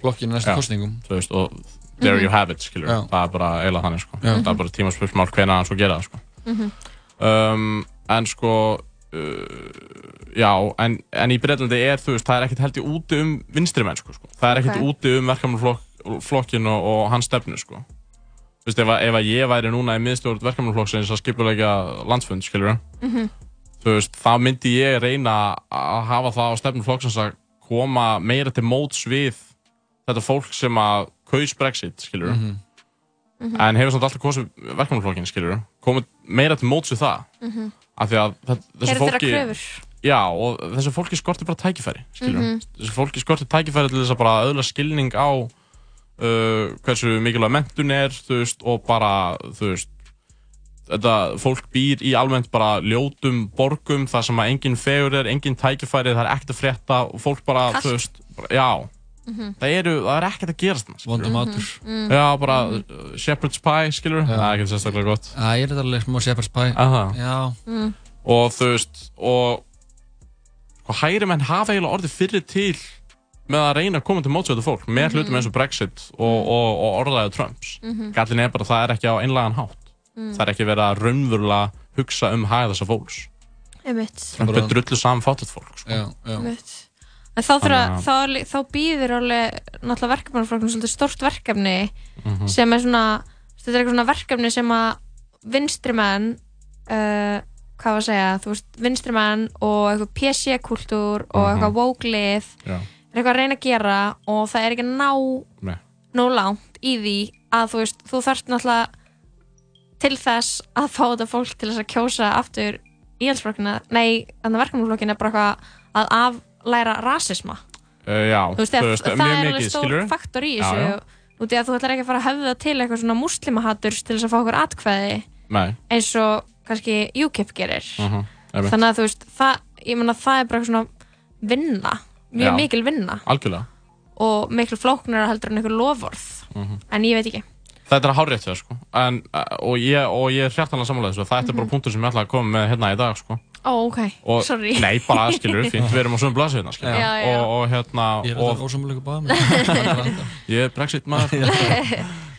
flokkinu næstu Já, kostningum. Þú veist, og there Mhm. you have it, skilur. Já. Það er bara eiginlega þannig, sko. Já. Það er bara tímaspörsmál hvenær hann svo gera það, sko. Mhm. um, en sko uh, já, en, en í Breitlandi er þú veist, það er ekkert held ég úti um vinstri mennsku sko. það er ekkert Ok. úti um verkefnaflokkin og, og hans stefnu sko. Þú veist, ef, að- ef að ég væri núna í miðstjórn verkefnaflokksins að skipulegja landsfund, skilur Mhm. þú veist, þá myndi ég reyna að hafa það á stefnum flokksins að koma meira til móts við þetta fólk sem að kaus Brexit, skilur Mhm. Mhm. en hefur samt alltaf kosið verkefnaflokkin, skilur komið meira til móts við það Mhm. Af því að þessu fólki já, og þessu fólki skortir bara tækifæri skilur, Mhm. þessu fólki skortir tækifæri til þess að bara öðla skilning á uh, hversu mikilvæg mentun er, veist, og bara, veist þetta fólk býr í almennt bara ljótum borgum þar sem að engin fegur er, engin tækifæri, það er ekkert að frétta og fólk bara, Kalt. þú veist, bara, já Mhm. það eru, það er ekkert að gerast þarna, skilurðu. Vondur matur. Mhm. Já, bara uh, shepherd's pie, skilur það er ekkert sérstaklega gott Já, ég er þetta alveg smá shepherd's pie Aha. Já Mm. og þú veist og sko, hægri menn hafa eiginlega orðið fyrir til með að reyna að koma til mótsvöldu fólk með Mhm. hlutum eins og Brexit og, og, og orðaðið Trumps Mhm. gallin er bara að það er ekki á einlagan hátt Mm. það er ekki verið að raunverulega hugsa um hæð þessa fólks Einmitt. Trump er drullu saman En þá, þurfa, Þannig þá, lí- þá býður alveg náttúrulega verkefnarflokknum svolítið stórt verkefni Mhm. sem er svona þetta er eitthvað svona verkefni sem að vinstri menn uh, hvað var að segja, þú veist, vinstri menn og eitthvað PC-kultúr og Mhm. eitthvað woke-lið er eitthvað að reyna að gera og það er ekki ná nóg langt í því að þú veist, þú þarft náttúrulega til þess að fá þetta fólk til þess að kjósa aftur íhaldsflokkina, nei, þannig að verkefnarflokkina er bara eitthvað að aflæra rasisma uh, já, þú veist, það, það er alveg stór faktor í Já, þessu já. út í að þú ætlar ekki að fara að höfða til eitthvað svona muslimahaturs til þess að fá okkur atkvæði Nei. eins og kannski UKIP gerir Mhm, einmitt. þannig að þú veist, það, ég meina það er bara eitthvað svona vinna mjög Já. mikil vinna algjörlega og miklu flóknara heldur en einhver lofvorð Mhm. en ég veit ekki Þetta er hárrétt hjá, sko. en, uh, og, ég, og ég er hjartanlega sammála þessu þetta er bara Mhm. punktur sem ég ætla að koma með hérna í dag sko. Ó, ok, og, sorry Nei, bara skilur, fínt, við erum á sömu blasu hérna skilur. Já, já. Og, og hérna Ég er og, þetta ósamlega báðum Ég er Brexit maður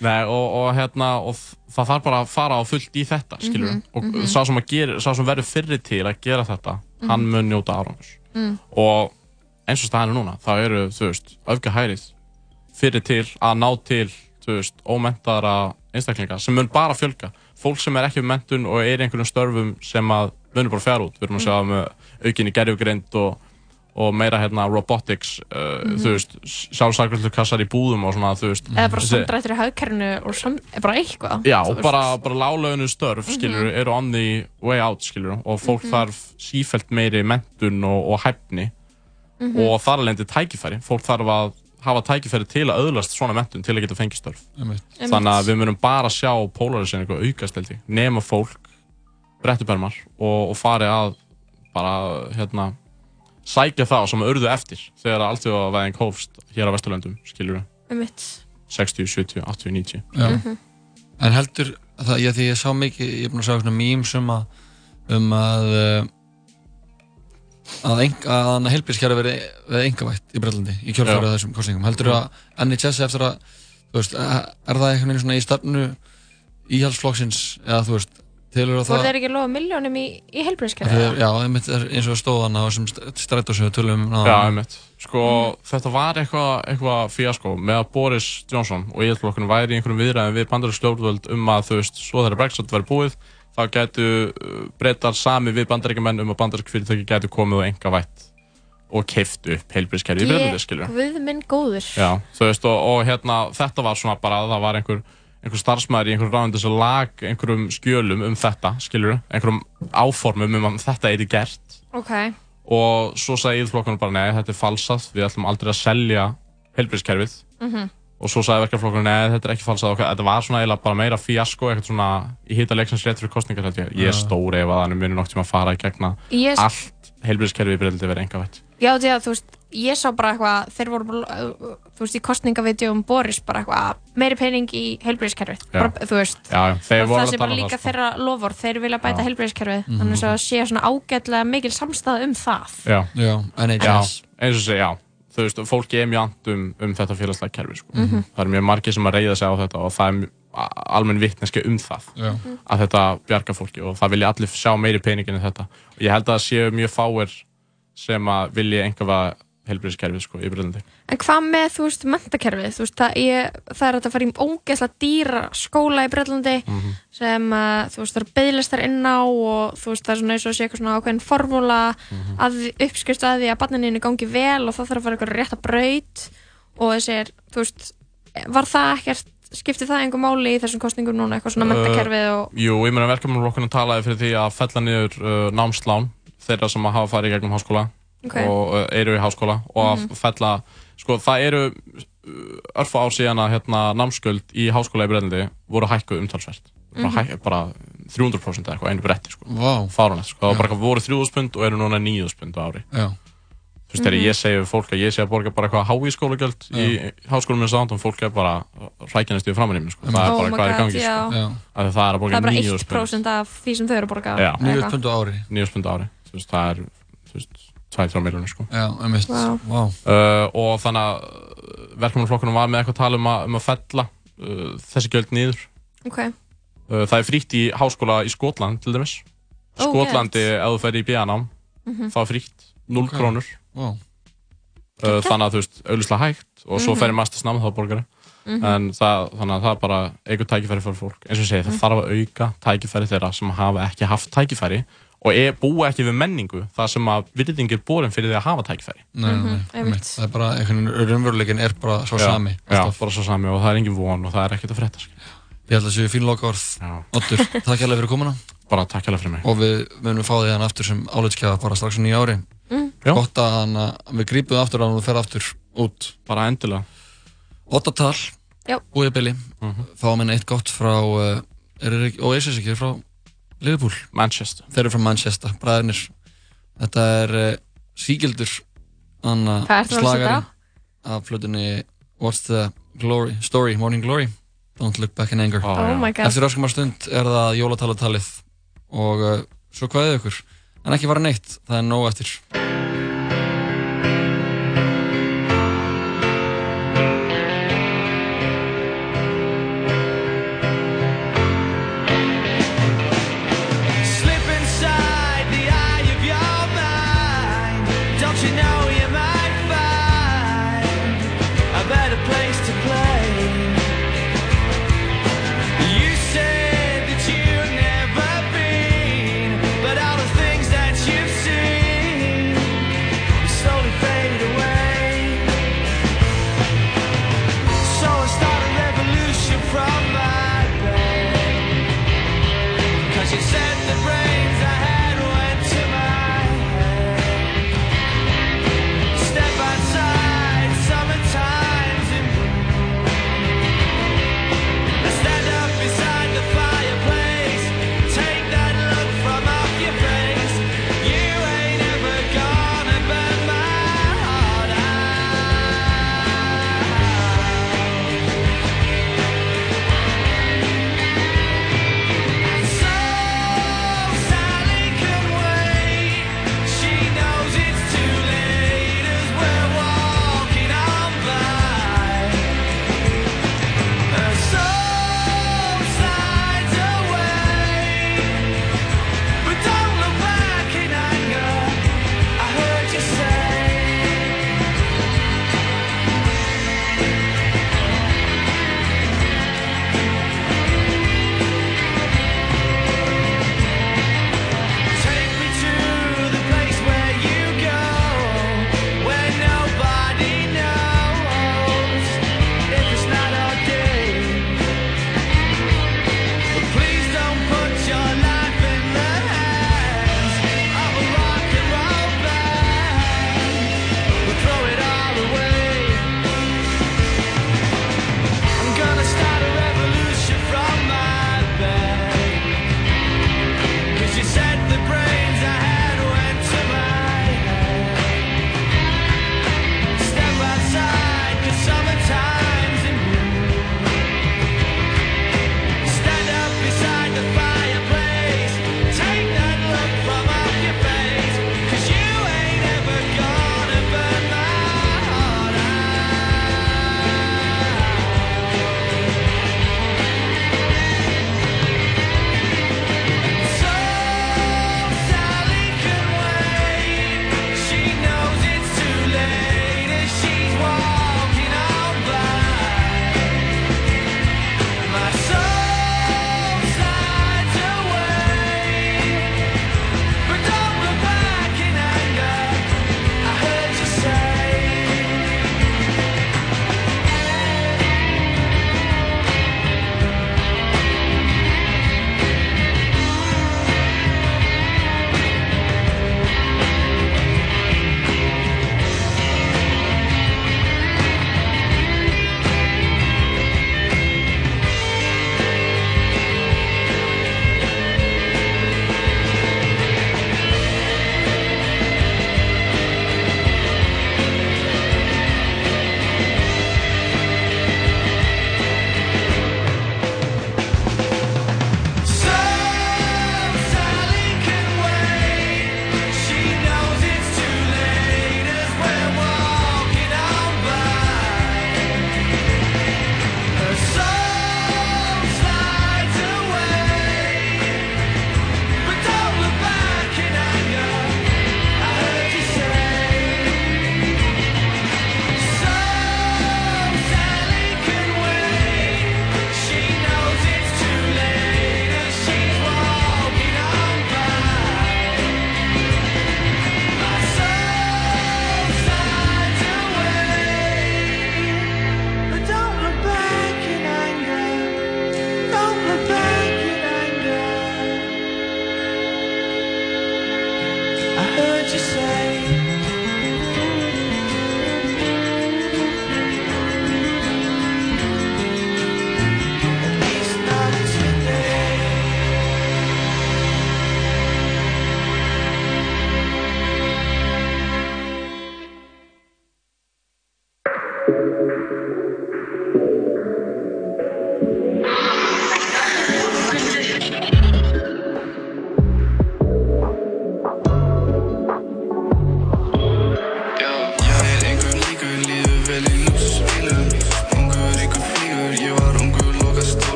Nei, og, og hérna og það þarf bara að fara á fullt í þetta skilur, Mhm, og mhm. sá sem, að gera, sá sem verður fyrri til að gera þetta hann Mhm. mun njóta árangus Mm. og eins og staðinu núna þá eru, þú veist, öfgahærið fyrir til að ná til þú veist, ómentaðara einstaklinga sem mun bara fjölga, fólk sem er ekki með mentun og er í einhverjum störfum sem að munur bara fjara út, við erum að sjá með aukinni gerjugrind og, og meira hérna robotics, uh, Mhm. þú veist sjálfsakvöldur kassar í búðum og svona, þú veist eða bara samdrættur í hagkerfinu og sam, er bara eitthvað Já, veist. bara, bara lálögnu störf, skilur, Mhm. eru on the way out, skilur, og fólk Mhm. þarf sífælt meiri mentun og, og hæfni Mhm. og þar alveg tækifæri. Fólk þarf að hafa tækifæri til að öðlast svona mentun til að geta fengið störf. Þannig að við munum bara sjá polariseringu aukast, held ég, nema fólk, brettubermar og, og fari að bara, hérna, sækja það sem urðu eftir þegar alltjóðavæðing hófst hér á Vesturlöndum, skilur við, Einmitt. 60, 70, 80, 90. Já. Mhm. En heldur, það, ég, því ég sá mikið, ég er búin að sjá svona memes um að, um að, uh, að, að heilbíðskjara verið engavætt í Brellandi í kjölfarið Já. þessum kostningum. Heldur að NHS eftir að, þú veist, er það einhvern veginn svona í stefnu íhaldsflokksins eða þú veist, að voru það... þeir ekki að lofa miljónum í, í Þeir, heilbríðskerfi já, einmitt er eins og stóðan á þessum strætósöðu tölum. um Já, einmitt. Sko, þetta var eitthvað eitthva fíasko með að Boris Johnson og íhjálpflokkurinn væri í einhverjum viðræðum við bandarísk stjórnvöld um að, þú veist, svo þegar Brexit verið búið, þá gætu uh, breytar sami við bandaríkjumenn um að bandarísk fyrirtæki gætu komið og enga vætt og keift upp heilbríðskerfi í Breitlandi, skilju. Guð minn góður Já, þú veist, og, og hérna, þetta var svona bara að það var einhver, einhver starfsmæður í einhverjum ráðandi sem lag einhverjum skjölum um þetta, skilur einhverjum áformum um að þetta eigi gert. Ok, og svo sagði íðflokkurinn bara nei, þetta er falsað, við ætlum aldrei að selja helbriðskerfið Mhm. og svo sagði verkeflokkurinn nei, þetta er ekki falsað. Og þetta var svona eiginlega bara meira fíasko eitthvað svona í hýta leiksins rétt fyrir kostningar held ég, ég er Já. stóri ef að hann munir nokk tíma að fara í gegna Ég- allt helbriðskerfið í breyldið verið enga veit já því að þú veist ég sá bara eitthvað, þeir voru bara uh, þú veist í kostningavídeum Boris bara eitthvað meiri pening í bara, þú veist Já, já, þeir voru það að sé tala bara um líka það, sko. þeirra lofur, þeir vilja bæta Já. heilbríðskerfið Mhm. þannig að sé svona ágætlega mikil samstæða um það Já, já NHS Já, eins og segja, já Þú veist, fólki er mjög ant um, um þetta félagslega kerfi sko. Mhm. Það er mjög margir sem að reyða sig á þetta og það er almenn vittneski um það Já. að þetta bjarga fólki og það vilja allir sjá meiri peningin en þetta og ég held að það séu mjög fáir sem að vilja einhverfa heilbreyðiskerfið sko, í Breitlandi. En hvað með, þú veist, mentakerfið? Þú veist, það, ég, það er að fara í ógeðslega dýra skóla í Breitlandi Mhm. sem, uh, þú veist, það eru beðlistar inn á og þú veist, það er svona eins og sé eitthvað svona ákveðin formúla Mhm. að uppskrift að því að barnininu gangi vel og það þarf að fara eitthvað rétt að braut og þessi er, þú veist, var það ekkert, skipti það einhver máli í þessum kostningum núna, eitthvað svona mentakerfið og, Uh, jú, ég meina verkefnarflokkurinn talaði fyrir því að fella niður uh, námslán þeirra sem hafa farið í gegnum háskóla Ok. og uh, eru í háskóla og að Mhm. fella, sko það eru uh, örfa ár síðan að hérna, námsköld í háskóla í Breitlandi voru hækkuð umtalsvert bara, Mhm. hæk, bara 300% eða eitthvað einu bretti sko. Vá. fárunett, sko. það var bara eitthvað voru 3000 pund og eru núna 9000 pund á ári Já. þú veist, þegar Mhm. ég segi við fólk að ég sé að borga bara eitthvað hái skólagjöld í háskólum með sándum, fólk er bara rækjanist í framann í mér, sko. það er Oh bara hvað er sko. Já. Af því það er er bara 9000 pund 1% af því sem þau eru að borga. Já. eitthvað. pund á ári 9 pund á ári þú veist, það er þú veist, 2-3 miljonir sko. Já, einmitt. Vá. Vá. uh, og þannig að verkefnarflokkunum var með eitthvað að tala um að, um að fella uh, þessi gjöld niður Ok, uh, það er frítt í háskóla í Skotland til dæmis Ó, Skotlandi, ef þú fer í BA-nám Mhm. þá er frítt, 0 Ok. krónur Vá. uh, þannig að þú veist, auðvitað hægt og svo Mhm. fer í mastersnám þá borgari Mhm. en það, þannig að það er bara eitthvað tækifæri fyrir fólk eins og ég segi, það Mhm. þarf að auka tækifæri þeirra sem hafa ekki haft tækifæri og er, búa ekki við menningu það sem að virðing er borin fyrir því að hafa tækifæri Nei, nei, nei, einmitt. Það er bara, einhvern veginn, raunveruleikin er bara svo já, sami. já, bara svo sami og það er engin von og það er ekkert að frétta skilja. Ég held að það séu fín loka orð. Oddur, takk hérlega fyrir komuna. Bara takk hérlega fyrir mig. Og við munum fá því hann aftur sem álitskjafa bara strax á nýja ári. Mm. Gott að hann, að við grípum það aftur að hann fer aftur út. Bara endilega. Ottatal, Já. búið Billy, Mhm. fáum henni eitt gott frá, uh, er þeir Liverpool. Manchester. Þeir eru frá Manchester, bræðinir. Þetta er uh, setja á? af flutunni What's the Glory, Story, Morning Glory. Don't look back in anger. Oh God. Eftir öskumar stund er það jólatalatalið og uh, svo hvaðið ykkur. En ekki fara neitt, það er nóg eftir.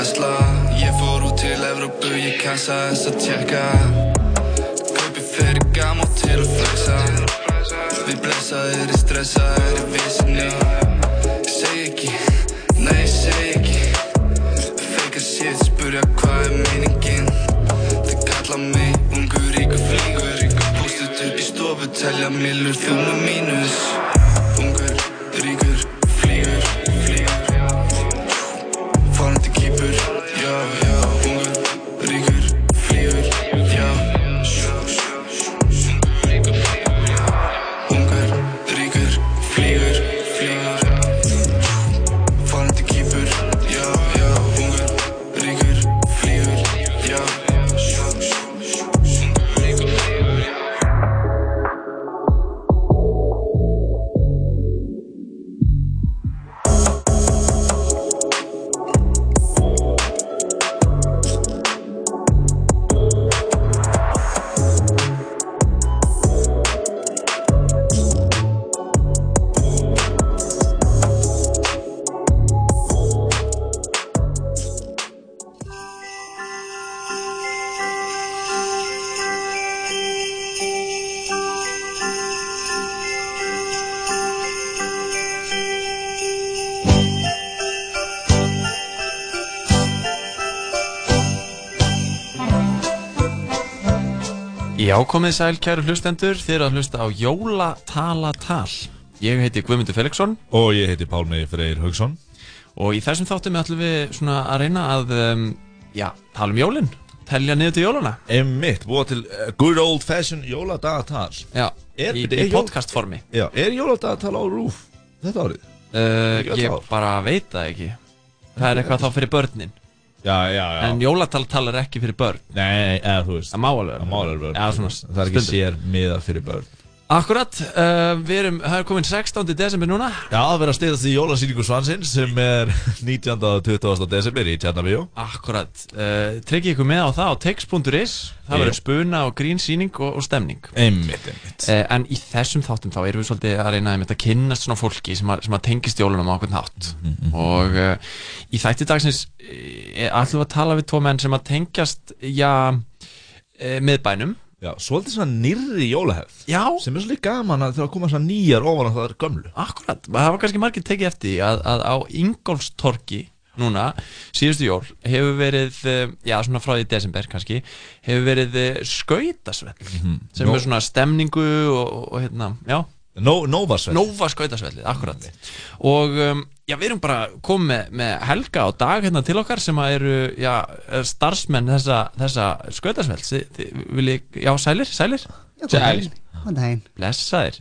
Vesla Ég fór út til Evrópu, ég kassa þess að tjekka Kaupi fyrir gam og til að flexa Við blessaðir, ég stressaðir í vissinni Ég segi ekki, nei ég segi ekki. Feika shit, spurja hvað er meiningin. Þið kalla mig ungur, ríkur, flýgur Bústið upp í stofu, telja millur, með mínus komið sæl kæru hlustendur, eru að hlusta á Jólatalatal. Ég heiti Guðmundur Felixson. Og ég heiti Pálmi Freyr Haugsson. Og í þessum þáttum ætlum við svona að reyna að, um, já, tala um jólinn, telja niður til jólana. Einmitt, búa til uh, good old fashion jóladagatal. Já, er, í, í podcastformi. Já, er jóladagatal á rúf þetta árið? Uh, ég bara veit það ekki. Það er eitthvað þá fyrir börnin. Já, já, já. En jólatalatal er ekki fyrir börn. Nei, eða þú veist. Það má alveg. Það má alveg börn. Já, svona Það er ekki stundum. sér miða fyrir börn. Akkurat, uh, við erum, það er komin 16. desember núna. Já, það verður að steyðast í jólasýningu Svansins sem er 19. og 20. desember í Tjarnabíó. Akkurat, uh, tryggja ykkur með á það á text.is Það verður spuna og grín sýning og, og stemning Einmitt, einmitt uh, En í þessum þáttum þá erum við svolítið að reyna að kynnast svona fólki sem að, sem að tengist jólunum á okkur nátt Mhm, Og í þætti dagsins ætlum við að tala við tvo menn sem að tengjast, já, miðbænum Já, svolítið svona nýrri jólahefð. Já. Sem er svolítið gaman að þegar koma svona nýjar ofan á það er gömlu. Akkurat, það var kannski margir tekið eftir að, að á Ingolstorki núna, síðustu jól hefur verið, eh, já svona frá því desember kannski, hefur verið eh, skautasvell sem Nó- er svona stemningu og, og hérna, já. No, Nóvasvell Nóva skautasvellið, akkurat og um, já, við erum bara komið með, með Helga á dag hérna til okkar sem að eru, já, starfsmenn þessa, þessa viljið, já, sælir, sælir? Já, daginn. Góðan daginn. Blessaðir.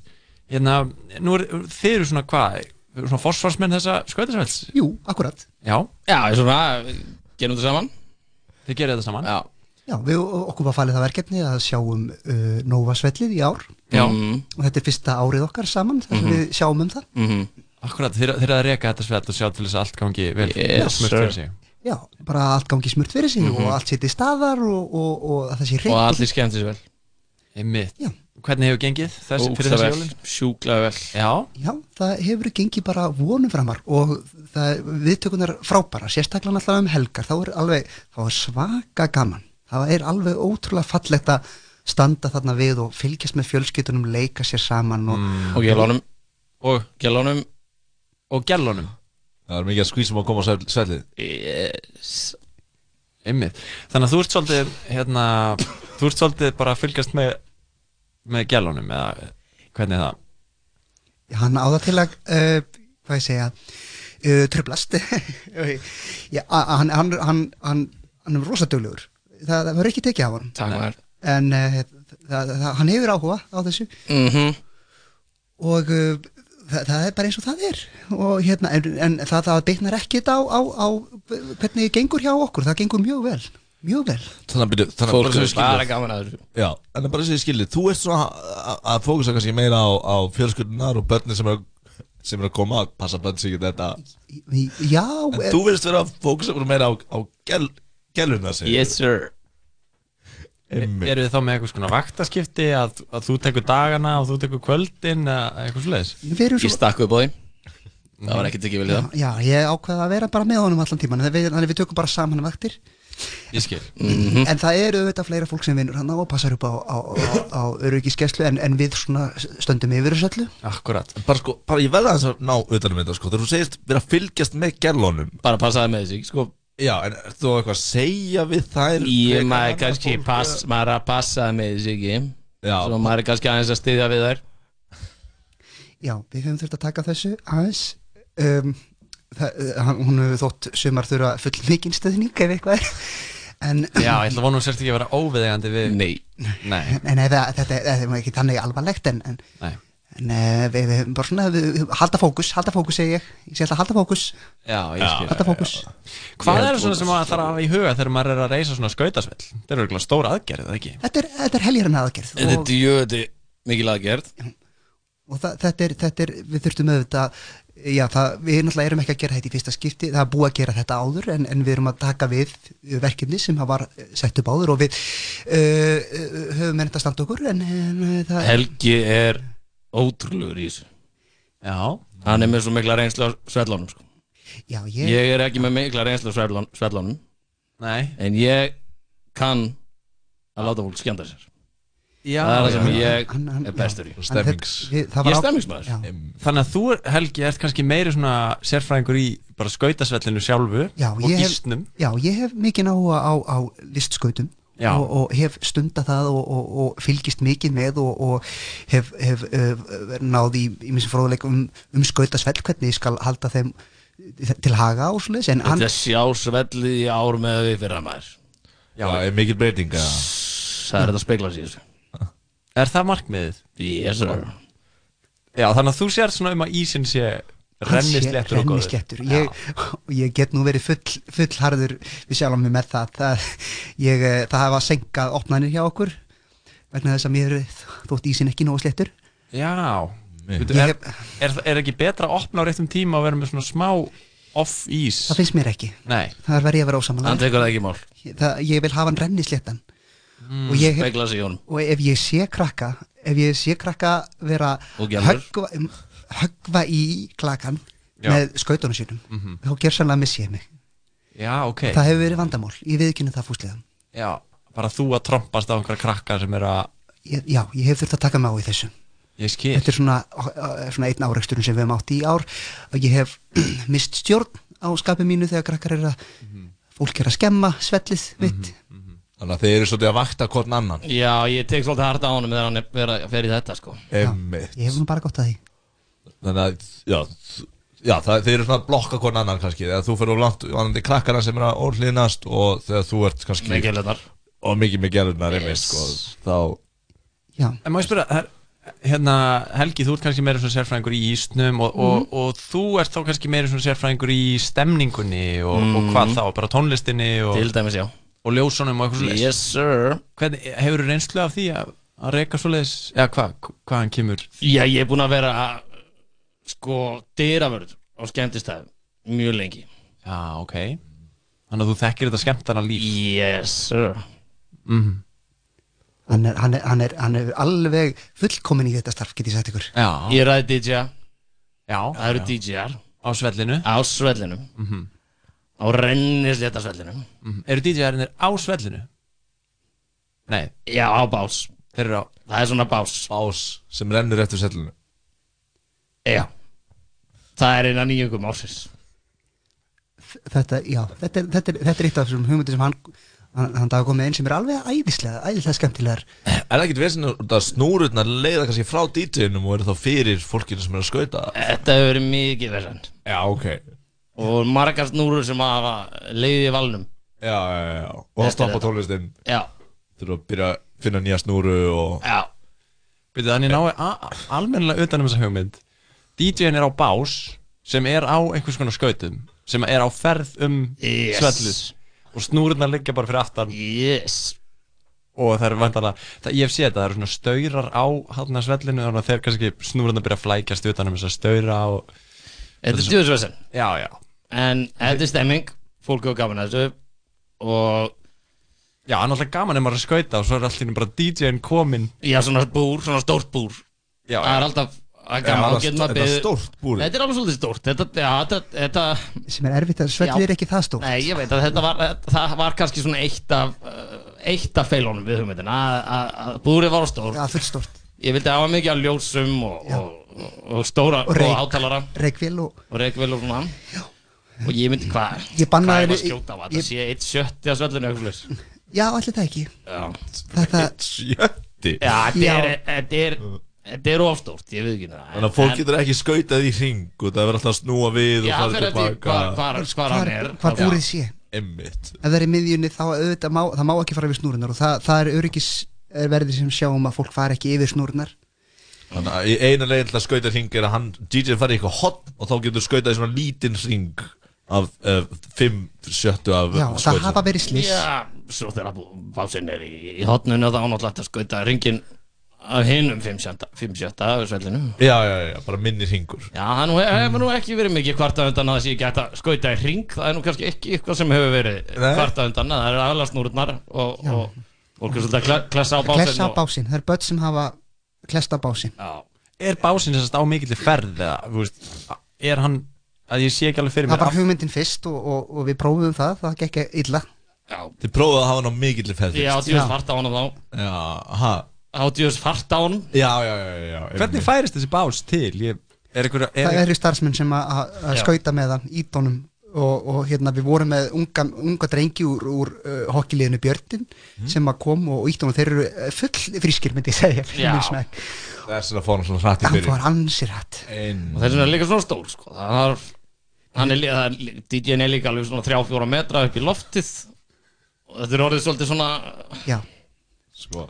Hérna, nú er, þið eru svona hvað svona forsvarsmenn þessa skautasvells Jú, akkurat Já. Já, svona, gerum þetta saman. Þið gerir þetta saman? Já. Já, við okkur var falið það verkefni að sjáum uh, Nóvasvellið í ár. Já. og þetta er fyrsta árið okkar saman þar sem Mhm. við sjáum um það. Mhm. Akkurat, þeir, þeir að reka þetta svell og sjá til þess að allt gangi vel Yes, smurt fyrir sig Já, bara allt gangi smurt fyrir sig Mhm. og allt í staðar og, og, og að það sé reynd Og allir skemmt þessu vel Einmitt Já. Hvernig hefur gengið þess, fyrir Ógeðslega þessi vel, jólin? Sjúklega vel Já Já, það hefur gengið bara vonum framar og það, viðtökunar frábæra, sérstaklega náttúrulega um helgar, þá er alveg, þá er svaka gaman. það er alveg ótrúlega fallegt að standa þarna við og fylgjast með fjölskyldunum leika sér saman og, Mm. Og gælunum Og Og gælunum Það er mikið að skvísum að koma á svell- svellið Yes. Einmitt. Þannig að þú ert svolítið hérna, þú ert svolítið bara að fylgjast með með gælunum eða hvernig er það? hann á það til að uh, hvað ég segja uh, tröflast Já, a- hann, hann, hann, hann, hann er rosaduglegur. Það, það verður ekki tekið af hann Takk maður. En uh, það, það, hann hefur áhuga á þessu. Mhm. og uh, það, það er bara eins og það er. Og hérna, en, en það, það bitnar ekkit á, á, á hvernig gengur hjá okkur, það gengur mjög vel. Mjög vel. Þannig að þannig bara er ég en það bara svo ég skilji Þú ert svona að- að fókusa kannski meira á, á fjölskyldunar og börnin sem er sem er að koma að passa börn sig þetta. Já En þú verðist vera að fókusa meira á, á gel, geluna sig Yes sir. Eru þið þá með eitthvað svona vaktaskipti að, að þú tekur dagana og þú tekur kvöldin eða eitthvað svoleiðis? Við erum Ég stakk upp á því. Það var ekkert ekki vel í það. Já, ég ákveða að vera bara með honum allan tíman þannig að við, við tökum bara saman vaktir. Ég skil. Mhm. en það eru auðvitað fleira fólk sem vinnur hann og passar upp á, á, á, á öryggiskeslu en, en við svona stöndum yfir þessu öllu. Akkurat. Bara sko, bara ég verða aðeins að ná utanum þetta sko. Þegar þú segist vera að fylgjast með gerlónum Bara passaði með þessu, sko Já, en ert þú eitthvað að segja við þær Ég maður annað kannski pass, maður er að passa með þessu ekki? Já. Svo maður er kannski aðeins að styðja við þær. Já, við höfum þurft að taka þessu aðeins. Um, það, hann- hún hefur þótt sumar þurfa full mikinn stöðning ef eitthvað er. En, Já, ég ætla að vona hún sérst ekki að vera óviðegandi við Nei. Nei. En ef, þetta, þetta er ekki þannig alvarlegt en, en, Nei. við við höfum bara svona við, halda fókus, halda fókus segi ég. Ég sé alltaf halda fókus. Já, ég skil. Halda fókus. Hvað er svona sem maður þarf að hafa í huga þegar maður er að reysa svona skautasvell? Þetta er örgulega stór aðgerð, eða ekki? þetta er, þetta er heljarinn aðgerð Þetta er djöði mikil aðgerð. Og það, þetta, er, þetta er við þurftum auðvitað já, það, við náttúrulega erum ekki að gera þetta í fyrsta skipti. Það er búið að gera þetta áður en, en við erum að taka við verkefni sem það var sett upp áður og við uh, höfum ennett að standa okkur en, en uh, það Helgi er ótrúlegur í þessu Já Hann er með svo mikla reynslu á svellunum sko. já, ég, Ég er ekki með mikla reynslu á svellun- svellunum Nei En ég kann að láta fólk skjönda sér Já, Það er það sem ég Hann- hann- er bestur í já. Stemmings. Við- það var Ég er á- stemmingsmaður Já. Þannig að þú, Helgi, ert kannski meiri svona sérfræðingur í bara skautasvellinu sjálfu já, og ég hef, gísnum já, ég hef mikið áhuga á, á listskautum. Og, og hef stunda það og, og, og fylgist mikið með og, og hef, hef uh, náð í, í missi fróðuleik um, um skautasvell hvernig ég skal halda þeim til haga hann, Þetta sjá svellið í ár með við fyrra maður Já, er mikil breyting eða? Það er þetta að spegla sér þessu Er það markmiðið? Yes sir Já, þannig að þú sér svona um að ísinn sé rennisléttur og góður. ég, ég get nú verið full, full harður við sjálfum mig með það. Það, ég, eh, það hafa senkað opnanir hjá okkur vegna þess að mér þótt ísinn ekki nógu sléttur. Já. Ég er, er, er ekki betra að opna á réttum tíma og vera með svona smá off ís? það finnst mér ekki. Nei. Það verð ég að vera ósamanlega það, ég vil hafa hann rennisléttan Mm, og, ég, honum. og ef ég sé krakka ef ég sé krakka vera höggva, höggva í klakan Já. með skautunum sínum. Mhm. þá ger sannlega missi ég mig. Já, ok. Það hefur verið vandamál, ég viðkynna það fúslega. Já, bara þú að trompast á einhverja krakka sem er að ég, já, ég hef þurft að taka mig á í þessu. Ég skil. Þetta er svona, svona einn áreiksturinn sem við hefum átt í ár. Og ég hef mist stjórn á skapi mínu þegar krakkar er að fólk er að skemma svellið mitt. Þannig að þeir eru svolítið að vakta hvern annan. Já, ég tek svolítið harta á hann er vera, fer í þetta sko. Ég hef nú bara gott að því Þannig að, já, já það, þeir eru svona að blokka hvern annan kannski Þegar þú fyrir of langt, vanandi krakkana sem er að orðlínast Og þegar þú ert kannski Með gælurnar. Og mikið með gælunar, einmitt, sko Þá, En má ég spyrja, her, hérna Helgi, þú ert kannski meira svona sérfræðingur í ísnum og, og, Mhm. og þú ert þá kannski meira svona sérfræðingur í stemningunni og, og hvað þá, bara tónlistinni og, Til dæmis, já. og ljósunum og eitthvað. Yes sir. Hvernig, hefur þú reynslu af því að, að reyka svoleiðis, eða hvað, hvaðan kemur? Já, ég er búinn að vera sko dyravörð á skemmtistæðum mjög lengi. Já, ok. Þannig að þú þekkir þetta skemmtana líf. Yes sir. Mm. hann er, hann, er, hann, er, hann er alveg fullkomin í þetta starf, get ég sagt ykkur. Já, Ég ræði DJ já Það eru já. DJ-ar Á svellinu? Á svellinum Mhm. á rennislétta svellinum mm. Eru DJ-arinnir á svellinu? Nei. Já, á bás. Þeir eru á Það er svona bás. Bás sem rennur eftir sellinu Já Það er eina nýjungum ársins. Þetta, já, þetta er, þetta er, þetta er eitt af þessum hugmyndir sem hann hann, hann dag komið inn sem er alveg æðislega æðislega skemmtilegar. Er það ekkert vesinn að snúrurnar leiða kannski frá DJ-num og eru þá fyrir fólkinu sem er að skauta? Þetta hefur verið mikið verðan Já, ok. Og margar snúrur sem hafa leiðið í valnum. Já, já, já, og það stoppa þetta. tónlistinn Já. Þurfa að byrja að finna nýja snúru og Já. Byrju, þannig nái a- almennilega utan um þessa hugmynd DJ-in er á bás sem er á einhvers konar skautum sem er á ferð um Yes. svellið. Og snúrurnar liggja bara fyrir aftan. Yes. og það er vantanlega, það, ég hef séð þetta, það eru svona staurar á hann svellinu þannig að þeir kannski snúrurnar byrja að flækjast utan um þessa staura og Þetta er djúðsvesen Já, já. En þetta er stemming. Fólk hefur gaman að þessu. Og Já, hann er alltaf gaman ef maður er að skauta og svo er alltaf bara DJ-in kominn. Já, svona búr, svona stórt búr. Já, Það er alltaf að stórt búrið. Þetta er alveg svolítið stórt. Þetta, já, þetta, þetta sem er erfitt að svellið er ekki það stórt. Nei, ég veit að þetta var Það var kannski svona eitt af uh, Eitt af feilunum við hugmyndina að- að að Búrið var stórt. Já, fullstórt Ég vildi hafa mikið af ljósum og, og, og, og stóra Og reik- og hátalara reikvél og og reikvél og svona. Og ég myndi hvað Ég bannaði Hvað er að skjóta á að þetta sé eitt sjötti að svellinu slags já, allir það ekki. Já. Þetta Sjötti? Já, þetta Já. er, þetta er, ofstórt, ég veit ekki það. Þannig að fólk En- getur ekki skautað í hring og það verður alltaf að snúa við og Já, fara fyrir eftir tilbaka hvar hann er. hvar búrið sé. ef það er í miðjunni þá auðvitað má, það má ekki fara yfir snúrunar og það, það er öryggis er verðið sem sjáum að fólk fara ekki yfir snúrunar Þannig að í eina leginn til að skauta hring er að hann DJ fari í eitthvað hot og þá getur skautað í svona lítinn hring af uh, fimm sjöttu af Já, það hafa verið slís Já, svo þegar básinn er í, í hotninu þá er náttúrulega skauta ringin af hinum 5-7 af svellinu. Já, já, já, bara minni hringur. Já, það nú hefur nú ekki verið mikið kvarta undan að það sé að skauta í ring það er nú kannski ekki eitthvað sem hefur verið Nei. kvarta undan. Það er aðlega snúrurnar og, og kle- klessa á básinn klessa á og- básinn, það er börn sem hafa klesta á básinn. Já. Er básinn þess að á mikill ferð eða, þú veist, er hann að ég sé ekki alveg fyrir það mér var hugmyndin fyrst og, og, og við prófum það. Það gekk illa. Þið prófaðu að hafa hann á mikill ferð Já, djúðs fart á þá Já, Já, já, já, já, já Hvernig færist þessi bás til? Ég, er einhver, er það eru starfsmenn sem að- skauta með hann í tónum og, og hérna við vorum með unga, unga drengi úr, úr uh, hokkiliðinu Björnin sem að kom og ítt honum. Þeir eru full frískir myndi ég segja minn smekk. Þess að fá hann svona hrætt í hann byrjun. fór ansir hatt og þess vegna er líka svona stór sko. það er, hann er, það er DJ-n er líka alveg svona 3-4 metra upp í loftið. Og þetta er orðið svolítið svona Já. Sko,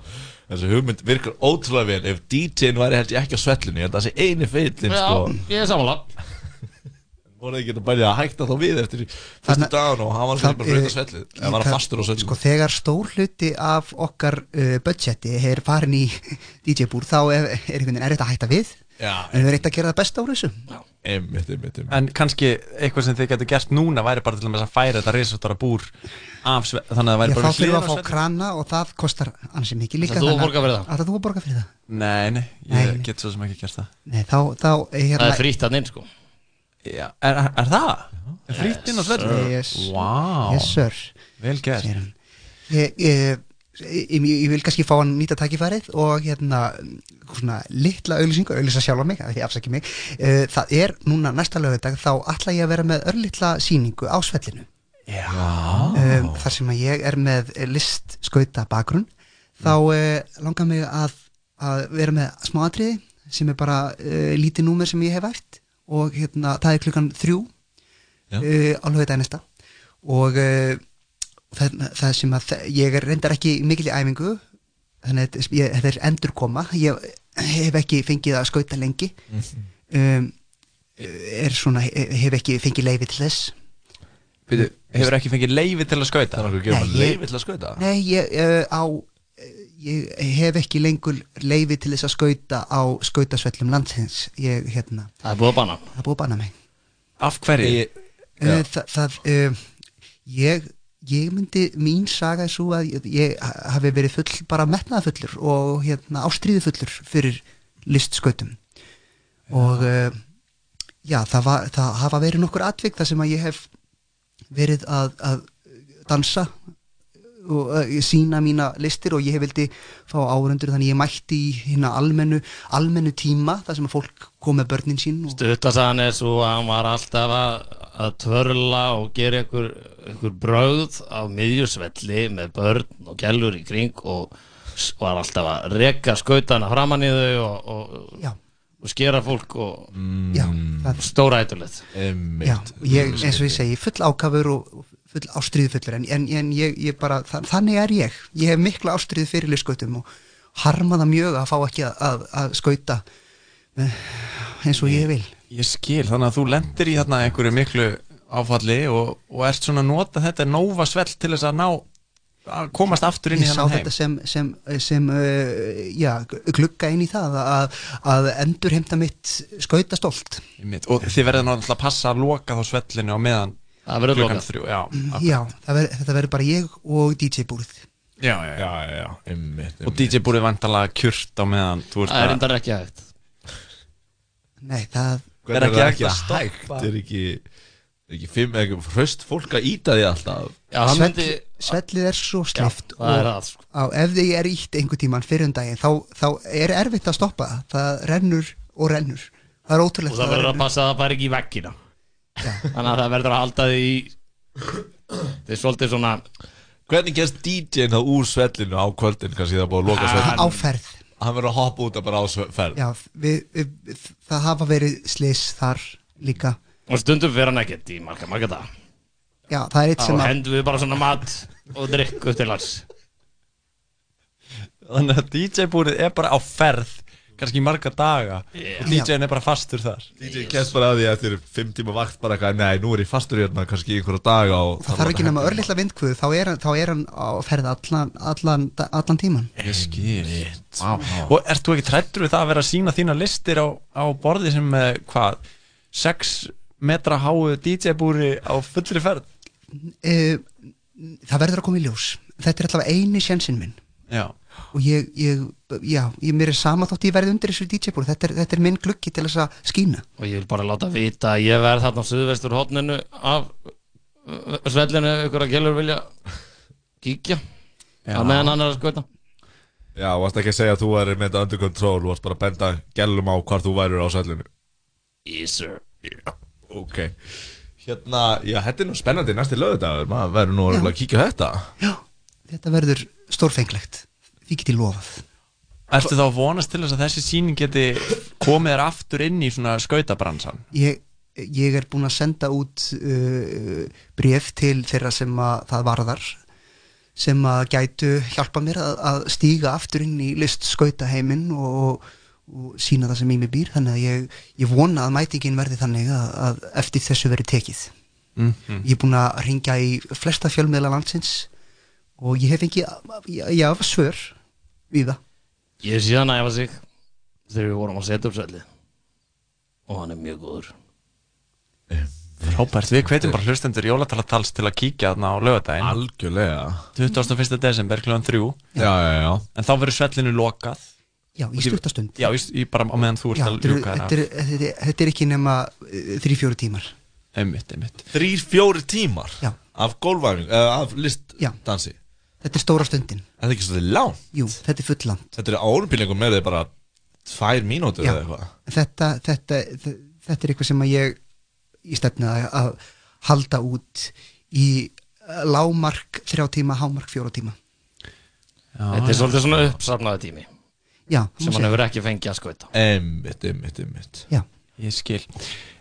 þessi hugmynd virkar ótrúlega vel. Ef DJ-n væri held ég ekki á svellinu ég held að það sé eini feillin Já, sko. ég er samanlega voru ekki að bæja að hætta þá við eftir fyrstu dagan og hann var fyrir bara breyta eh, svellið? eða var hann fastur á svellinu. sko þegar stór hluti af okkar uh, budgeti er farin í DJ búr þá er, er einhvern veginn erfitt að hætta við. Já. en við erum reynt að gera það besta úr þessu Einmitt, einmitt, einmitt En kannski eitthvað sem þið getur gert núna væri bara til að færa þetta risastóra búr af sve, þannig að það væri þá bara við hliðin að fá krana og það kostar ansi mikið líka að þannig fyrir? Ætlar þú að borga fyrir það? Nei, nei, ég get svo sem ekki gert það Nei, þá, þá er hérna það er frýtt að neinn sko Já, er, er, er það? Er frýtt inn á svellinu? Yes. Vá Yes, sir. Vel gert ég, ég, ég, ég vil kannski fá hann nýta tækifærið og hérna svona litla auðlýsingu, auðlýsa sjálfa mig því afsaki mig, uh, það er núna næsta lögadag þá ætla ég að vera með örlitla síningu á svellinu. Um, þar sem að ég er með list skauta bakgrunn. Þá uh, langar mig að, að vera með smá atriði sem er bara uh, lítið númer sem ég hef æft og hérna, það er klukkan þrjú uh, á lögudaginn næsta. Og það, það sem að ég er reyndar ekki mikil í æfingu þannig að þetta er endurkoma. Ég hef ekki fengið að skauta lengi. Um, er svona, hef ekki fengið leifi til þess. Býtu, hefur ekki fengið leifi til að skauta? Leiði til að skauta? Nei, ég, uh, á, ég hef ekki lengur leifi til þess að skauta á skautasvellum landsins. Ég, hérna, það er búið að banna. Það er búið að banna mig. Af hverju? Ég- uh, það, það uh, ég, ég myndi mín saga er svo að ég, hafi verið full bara metnaðafullur og hérna ástríðufullur fyrir listskautum og uh, já, það, var, það hafa verið nokkur atvik þar sem að ég hef verið að, að dansa og uh, sína mína listir og ég vildi fá áhundur þannig ég mætti í hérna almennu, almennu tíma þar sem að fólk kom með börnin sín og, Stuttasagan er svo að hann var alltaf að, að tvörla og gera einhver, einhver brögð á miðjusvelli með börn og gælur í kring og var alltaf að reka skautana framan í þau og, og, og skera fólk og það- stóra ég, eins og ég segi, full ákafur og full ástriðu fullur en, en, en ég, ég bara, þa þannig er ég. Ég hef mikla ástriðu fyrir liðskautum og harma það mjög að fá ekki að, að, að skauta eins og ég vil. Ég skil, þannig að þú lendir í þarna einhverju miklu áfalli og, og ert svona að nota þetta nóva svell til þess að ná að komast aftur inn í ég sá þennan heim. þetta sem, sem, sem uh, já, glugga inn í það að, að endur heimta mitt skautastolt. Einmitt. og þið verður náttúrulega að passa að loka þá svellinu á meðan Það verður klukkan lokað. þrjú, já, já, það ver, þetta verður bara ég og DJ búrið. Já, já, já, já, einmitt, og DJ búrið vantalega kjurt á meðan þú ert Það er reyndar ekki hægt nei, það Hvernig er ekki hægt að stoppa? Er ekki, er ekki fimm, er ekki hraust fólk að íta því alltaf? Svell, svellið er svo sleift það er og það, sko. á, ef þið er ítt einhver tíman fyrir um daginn þá, þá er erfitt að stoppa það. Það rennur og rennur. Það er ótrúlegt og það verður að passa að það fær ekki í veggina. Þannig að það verður að halda því í þetta er svolítið svona Hvernig gerst DJ-n þá úr svellinu á kvöldin? Kannski það búið að loka svellinu. á ferð Hann verður að hoppa út að bara á sve- ferð. Já, við, við, við, það hafa verið slis þar líka. Og stundum fyrir hann ekkert í marga marga dag já, það er eitt þá sem að hendum við bara svona mat og drikk upp til hans. Þannig að DJ búrið er bara á ferð kannski marga daga Yeah. og DJ-n er bara fastur þar. DJ kemst bara að því eftir fimm tíma vakt bara eitthvað, nei, nú er ég fastur hérna kannski einhverja daga og það þarf ekki nema örlítla vindkvöð þá er, hann- þá er hann á ferð allan, allan, allan tíman Ég skil. Wow. Og ert þú ekki trættur við það að vera að sína þína listir á, á borði sem með hvað 6 metra háu DJ búri á fullri ferð? E, það verður að koma í ljós. Þetta er allavega eini sjansinn minn. Já og ég, ég, já, ég mér er sama þótt ég verði undir þessu DJ-búr þetta, er- þetta er minn gluggi til þess að skína. Og ég vil bara láta vita að ég verð þarna á suðvestur hotninu af uh, svellinu ykkur að gælur vilja kíkja. Já. að meðan hann er að skauta. Já, varst ekki að segja að þú væri með þetta under control varst bara að benda gælum á hvar þú værir á svellinu. Yes sir. Já, ok. Hérna, já, þetta er nú spennandi næsti lögudagur maður verður nú örugglega að kíkja á þetta. Þetta verður stórfenglegt því get ég lofað Ertu þá vonast til þess að þessi síning geti komið þér aftur inn í svona skautabransan? ég, ég er búinn að senda út uh, bref til þeirra sem að það varðar sem að gætu hjálpa mér að, að stíga aftur inn í list skauta heiminn og, og sína það sem í mig býr þannig að ég, ég vona að mætingin verði þannig að, að eftir þessu verði tekið Mhm. ég er búinn að ringja í flesta fjölmiðla landsins og ég hef ekki já, svör við það ég sé hann að æfa sig þegar við vorum að setja upp svellið og hann er mjög góður. Frábært, við hvetjum bara hlustendur jólatalatals til að kíkja þarna á lögadaginn Algjörlega. 21. desember kl. 3 Já, já, já. En þá verður svellinu lokað. Já, í stuttastund. Já, í, í bara á meðan þú ert Já, að ljúka þetta, er, þetta, er, þetta er ekki nema uh, þrý, fjóri tímar. Einmitt, einmitt. Þrýr, fjóri tímar Já. Af gólfæfing, uh, af listdansi Þetta er stóra stundin. Þetta er ekki svolítið lán Jú, þetta er fullan Þetta er árumbylingum með þið bara tvær mínútur Já. eða eitthvað. Þetta, þetta, þe- þetta er eitthvað sem að ég í stefni að, halda út í uh, lámark þrjá tíma, hámark fjóra tíma. Þetta er svolítið svona uppsafnaði tími. Já, sem hann hefur ekki fengið að skauta. Einmitt, einmitt, einmitt. Já. Ég skil.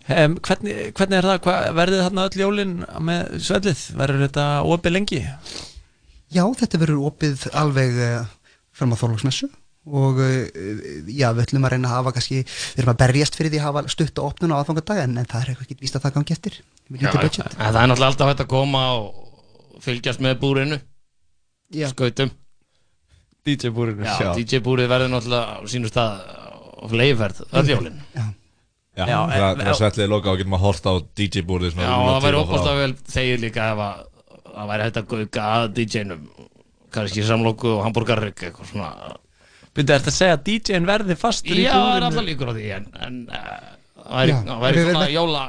Um, hvernig, hvernig er það, verður þarna öll jólin með svellið? Verður þetta opið lengi? Já, þetta verður opið alveg uh, fram á Þorlóksmessu og uh, já, við ætlum að reyna að hafa kannski, við erum að berjast fyrir því að hafa stutt og opnun á aðfangadag en, en það er eitthvað ekki víst að það gangi eftir. Við Já, budget en það er náttúrulega alltaf hægt að koma og fylgjast með búrinu Já. skautum. DJ búrinu Já, Já. DJ búrið verður náttúrulega á sínu stað á fleiðferð öll jólin. Já, Já, Já, það er er loka og getum að horta á DJ-búrið Já, og það væri opast vel þegir líka ef að það væri hægt að gauka að DJ-num kannski samlóku og hambúrgarrygg eitthvað svona. Byrðu, ertu að segja að DJ-in verði fastur í Já, það er alltaf líkur á því en, en uh, það væri, Já, það væri svona jóla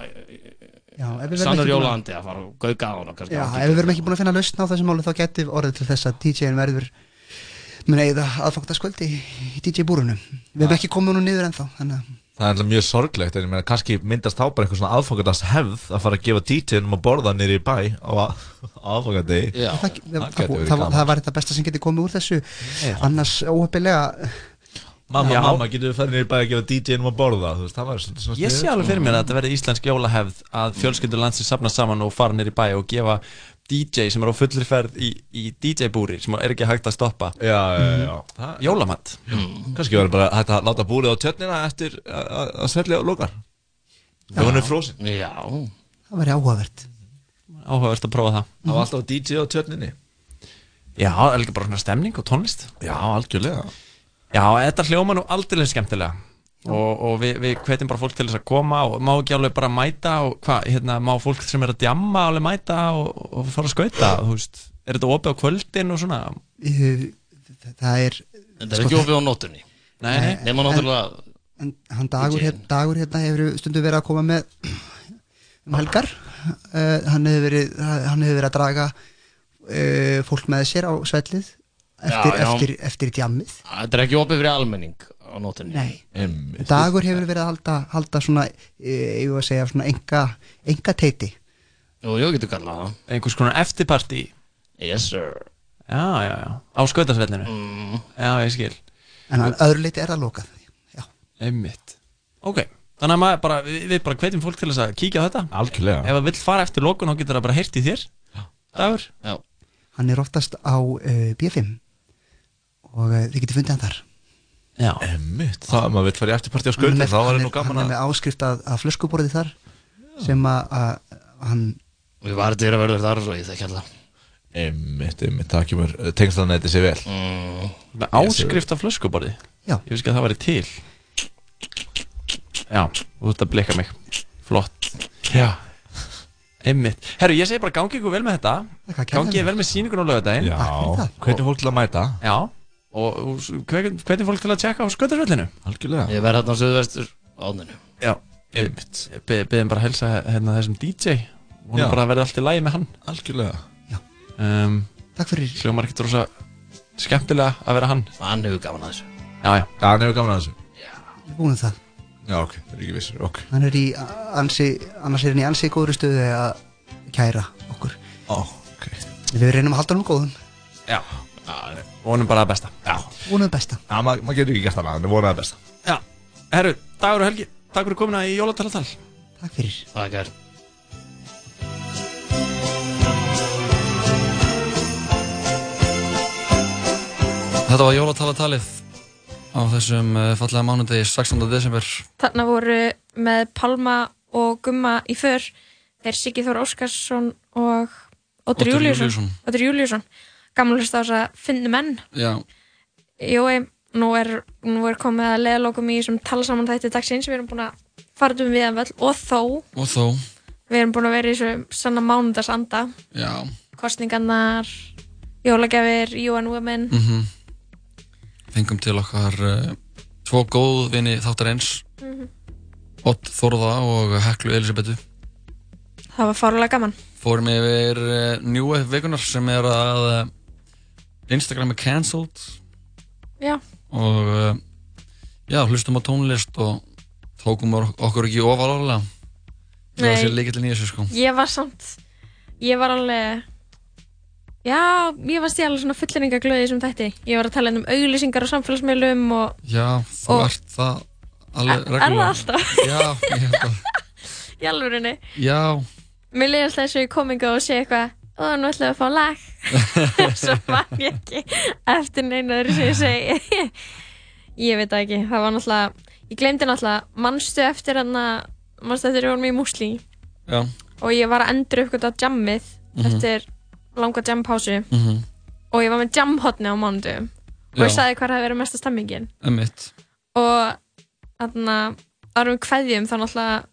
Já, ef við verðum sannur að- jólandi að fara og gauka á hana kannski Já, ef við verðum ekki búin að finna lausn á þessu máli þá geti orðið til þess að DJ-in verður mun eigða aðfangtaskvöldi í DJ-búrunum. Við hefum ekki komið nú niður ennþá, þannig að Það er alltaf mjög sorglegt, en ég meina kannski myndast þá bara eitthvað svona aðfangadast hefð að fara að gefa DJ-num að borða nýri í bæ á aðfangandegi. Já. það, það, það, það, var þetta besta sem geti komið úr þessu annars óheppilega Mamma, Já. mamma, getur við farið nýri í bæ að gefa DJ-num að borða? Þú veist, það var svona, svona Ég sé alveg fyrir mér að þetta verði íslensk jólahefð að fjölskyldur landsins safna saman og fara nýr í bæ og gefa DJ sem er á fullri ferð í, í DJ-búri sem er ekki hægt að stoppa Já, já, já. Það- Jólamatt Kannski verður bara hægt að láta búrið á tjörnina eftir að- að að svelja lókar. Það var nú frósin. Já. það væri áhugavert. Áhugavert að prófa það Það var alltaf DJ á tjörninni. Já, það er líka bara svona stemning og tónlist Já, algjörlega. Já, þetta hljóma nú aldrei skemmtilega og, og við, við hvetjum bara fólk til þess að koma og má ekki alveg bara mæta og hvað, hérna, má fólk sem er að djamma alveg mæta og, og fara að skauta þú veist, er þetta opið á kvöldin og svona? Það er Þetta er ekki opið á nótunni Nei, nei. Nema náttúrulega en hann dagur, hér, dagur hérna hefur stundum verið að koma með um helgar. Uh, hann hefur verið hann hefur verið að draga uh, fólk með sér á svellið eftir, Já, já. eftir, eftir djammið. Þetta er ekki opið fyrir almenning á nótunni. Nei. dagur hefur verið að halda, halda svona eh, ég var að segja svona enga, enga teiti. Jú, jú, getur kallað það. Einhvers konar eftirparti Yes sir. Já, já, já, á skautasvellinu. Mm. Já, ég skil. En að öðru leiti er það lokað Einmitt. Ok, þannig að bara, við, við bara hvetjum fólk til að kíkja á þetta. Algjörlega. Ef það vill fara eftir lokun, þá getur það bara heyrt í þér. Dagur? Já. Hann er oftast á uh, B5 og uh, þið getur fundið hann þar. Já Emmitt, það að maður vill fara í eftirparti á er með, þá var það er, nú gaman hann er að... með áskrift að, að flöskuborði þar sem að, að hann Við varum dyrir að verður þar og ég þekki alltaf Emmitt, emmitt, það kemur tengslanæti sér vel. mm. Áskrift af flöskuborði? Já. Ég veist ekki að það væri til. Já, þú ert að blika mig. Flott. Já. Einmitt. Herru, ég segi bara gangi ykkur vel með þetta. Gangi vel með sýningun á lögadaginn Já, hvernig fólk til að mæta? Já Og hvernig fólk til að tjekka á skautasvellinu Algjörlega. Ég verð hérna á söðvestur áninu Já. Einmitt Beðum bara að helsa hérna þessum DJ Og Já. hann bara að verða allt í lagi með hann. Algjörlega. um, Takk fyrir. Hljómar ekkert rosa skemmtilega að vera hann? Hann hefur gaman að þessu. Já, já. Já, hann hefur gaman að þessu. Ég er búin með það. Já, ok, það er ekki vissur, ok. hann er í ansi, annars er hann í ansi góðri stöðu að kæra okkur. Ó, ok. við reynum að halda hann góðum. Já Vonum bara að besta. Já. Vonum besta. Já, maður ma getur ekki gert það, en vonaði besta. Já. Herru, dagur og helgi. Takk fyrir komuna í Jólatalatal Takk fyrir. Takk er Þetta var jólatalatalið á þessum uh, fallega mánudegi 16. desember. Þarna voru með Palma og Gumma í för. Þeir Siggi Þór Óskarsson og. Óttur Júliusson gamla hlust á þess að finna menn. Já, Jói, nú er, nú er komið að leðalokum í þessum tala saman þætti dagsins. Við erum búin að fara um við að völl og þó. Og þó. Við erum búin að vera í þessu sanna mánudagsanda. Já, kostningarnar jólagjafir, UN Women. Mhm. Fengum til okkar uh, tvo góð vini þáttar eins. Mhm. Ott Þórða og Heklu Elisabetu það var fárlega gaman. Fórum yfir uh, New Wave vikunar sem er að uh, Instagram er cancelled. Já, og uh, já, hlustum á tónlist og tókum okkur ekki ofalálega það var sér líkillin í þessu sko. Ég var samt ég var alveg já, ég varst ég alveg svona fulleringaglöði í þessum þætti. Ég var að tala um auglýsingar á samfélagsmiðlum og Já, þú Og- ert það alveg Er- er það reglulega alltaf? Já, ég held að í alvörinni Já, mér leiði alltaf þessu í komingu og sé eitthvað og nú ætlum við að fá lag. Svo man ég ekki eftir neina öðru sem ég segi. Ég veit ekki, það var náttúrulega ég glemdi náttúrulega, manstu eftir hann að manstu eftir að við vorum í Musli? Já. Og ég var að endur uppgöta jammið Mhm. eftir langa jampásu. Mhm. og ég var með jamhotni á mánudum og ég sagði hvað það verið mesta stemmingin. Emmitt og þannig að árum við kveðjum þá náttúrulega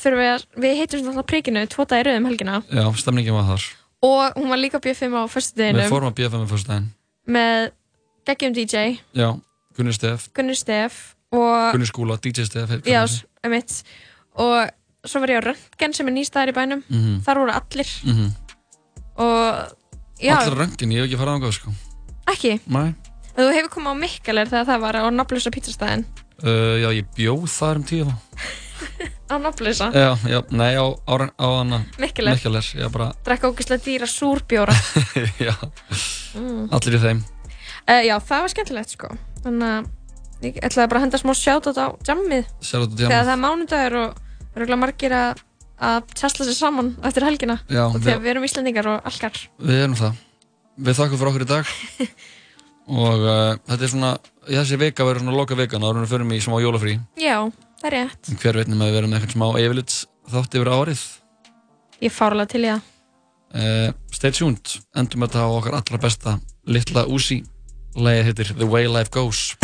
þurfum við að, við heitum svona náttúrulega príkinu tvo dagir rauðum helgina. Já, stemningin var þar og hún var líka á B5 á Við föstudeginum fórum að BFM með fyrst daginn með geggjum DJ Já, Gunni Stef. Gunnar Stef og Gunni Skúla, DJ Stef heit- já, emitt og svo var ég á Röntgen sem er nýstæðar í bænum. Mhm. þar voru allir. Mhm. og já, Allir röngin, ég hef ekki farað ángáð sko. Ekki? Nei. Þú hefur komið á Mikkeler þegar það var á nafnlösa pizzastæðin uh, Já, ég bjóð þar um tíu þá á nafnlösa Já, já, nei, á, á, á hana. Mikkeler. Mikkeler, já, bara. Drekka ógeðslega dýra súrbjóra. Já, mm. allir í þeim. Uh, já, það var skemmtilegt sko. Þannig að ég ætlaði bara að henda smá sjátt á jammið. Shoutout á þegar það er mánudagur og örgulega margir að að tjastla sér saman eftir helgina. Já, og þegar við- við erum Íslendingar og algar Við erum það. Við þakkum fyrir okkur í dag. Og uh, þetta er svona Þessi vika verður svona loka vikan áður en við förum í smá jólafrí. Já, það er rétt. Hver veitnum að við verum með eitthvað smá yfirlit þátt yfir árið? Ég fárlega til það. Uh, Stay tuned. Endum þetta á okkar allra besta Litla Uzi. Lægið heitir The Way Life Goes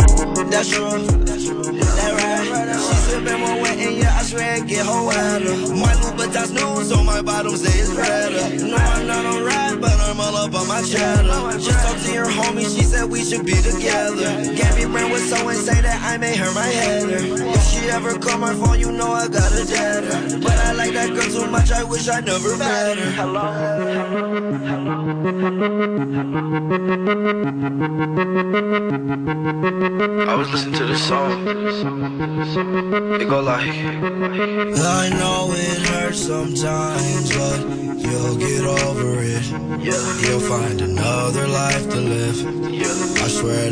She sippin' more wet and yeah, I swear it get her wetter. My Louboutins news on my bottom say it's redder. No, I'm not on ride, but I'm all up on my cheddar. Just talked to your homie, she said we should be together. Gabby Brand was so insane that I made her my header. If she ever call my phone, you know I got a jet. But I like that girl too much, I wish I never met her. I was listening to the song. It go like. I know it hurts sometimes, but you'll get over it. Yeah. You'll find another life to live. Yeah. I swear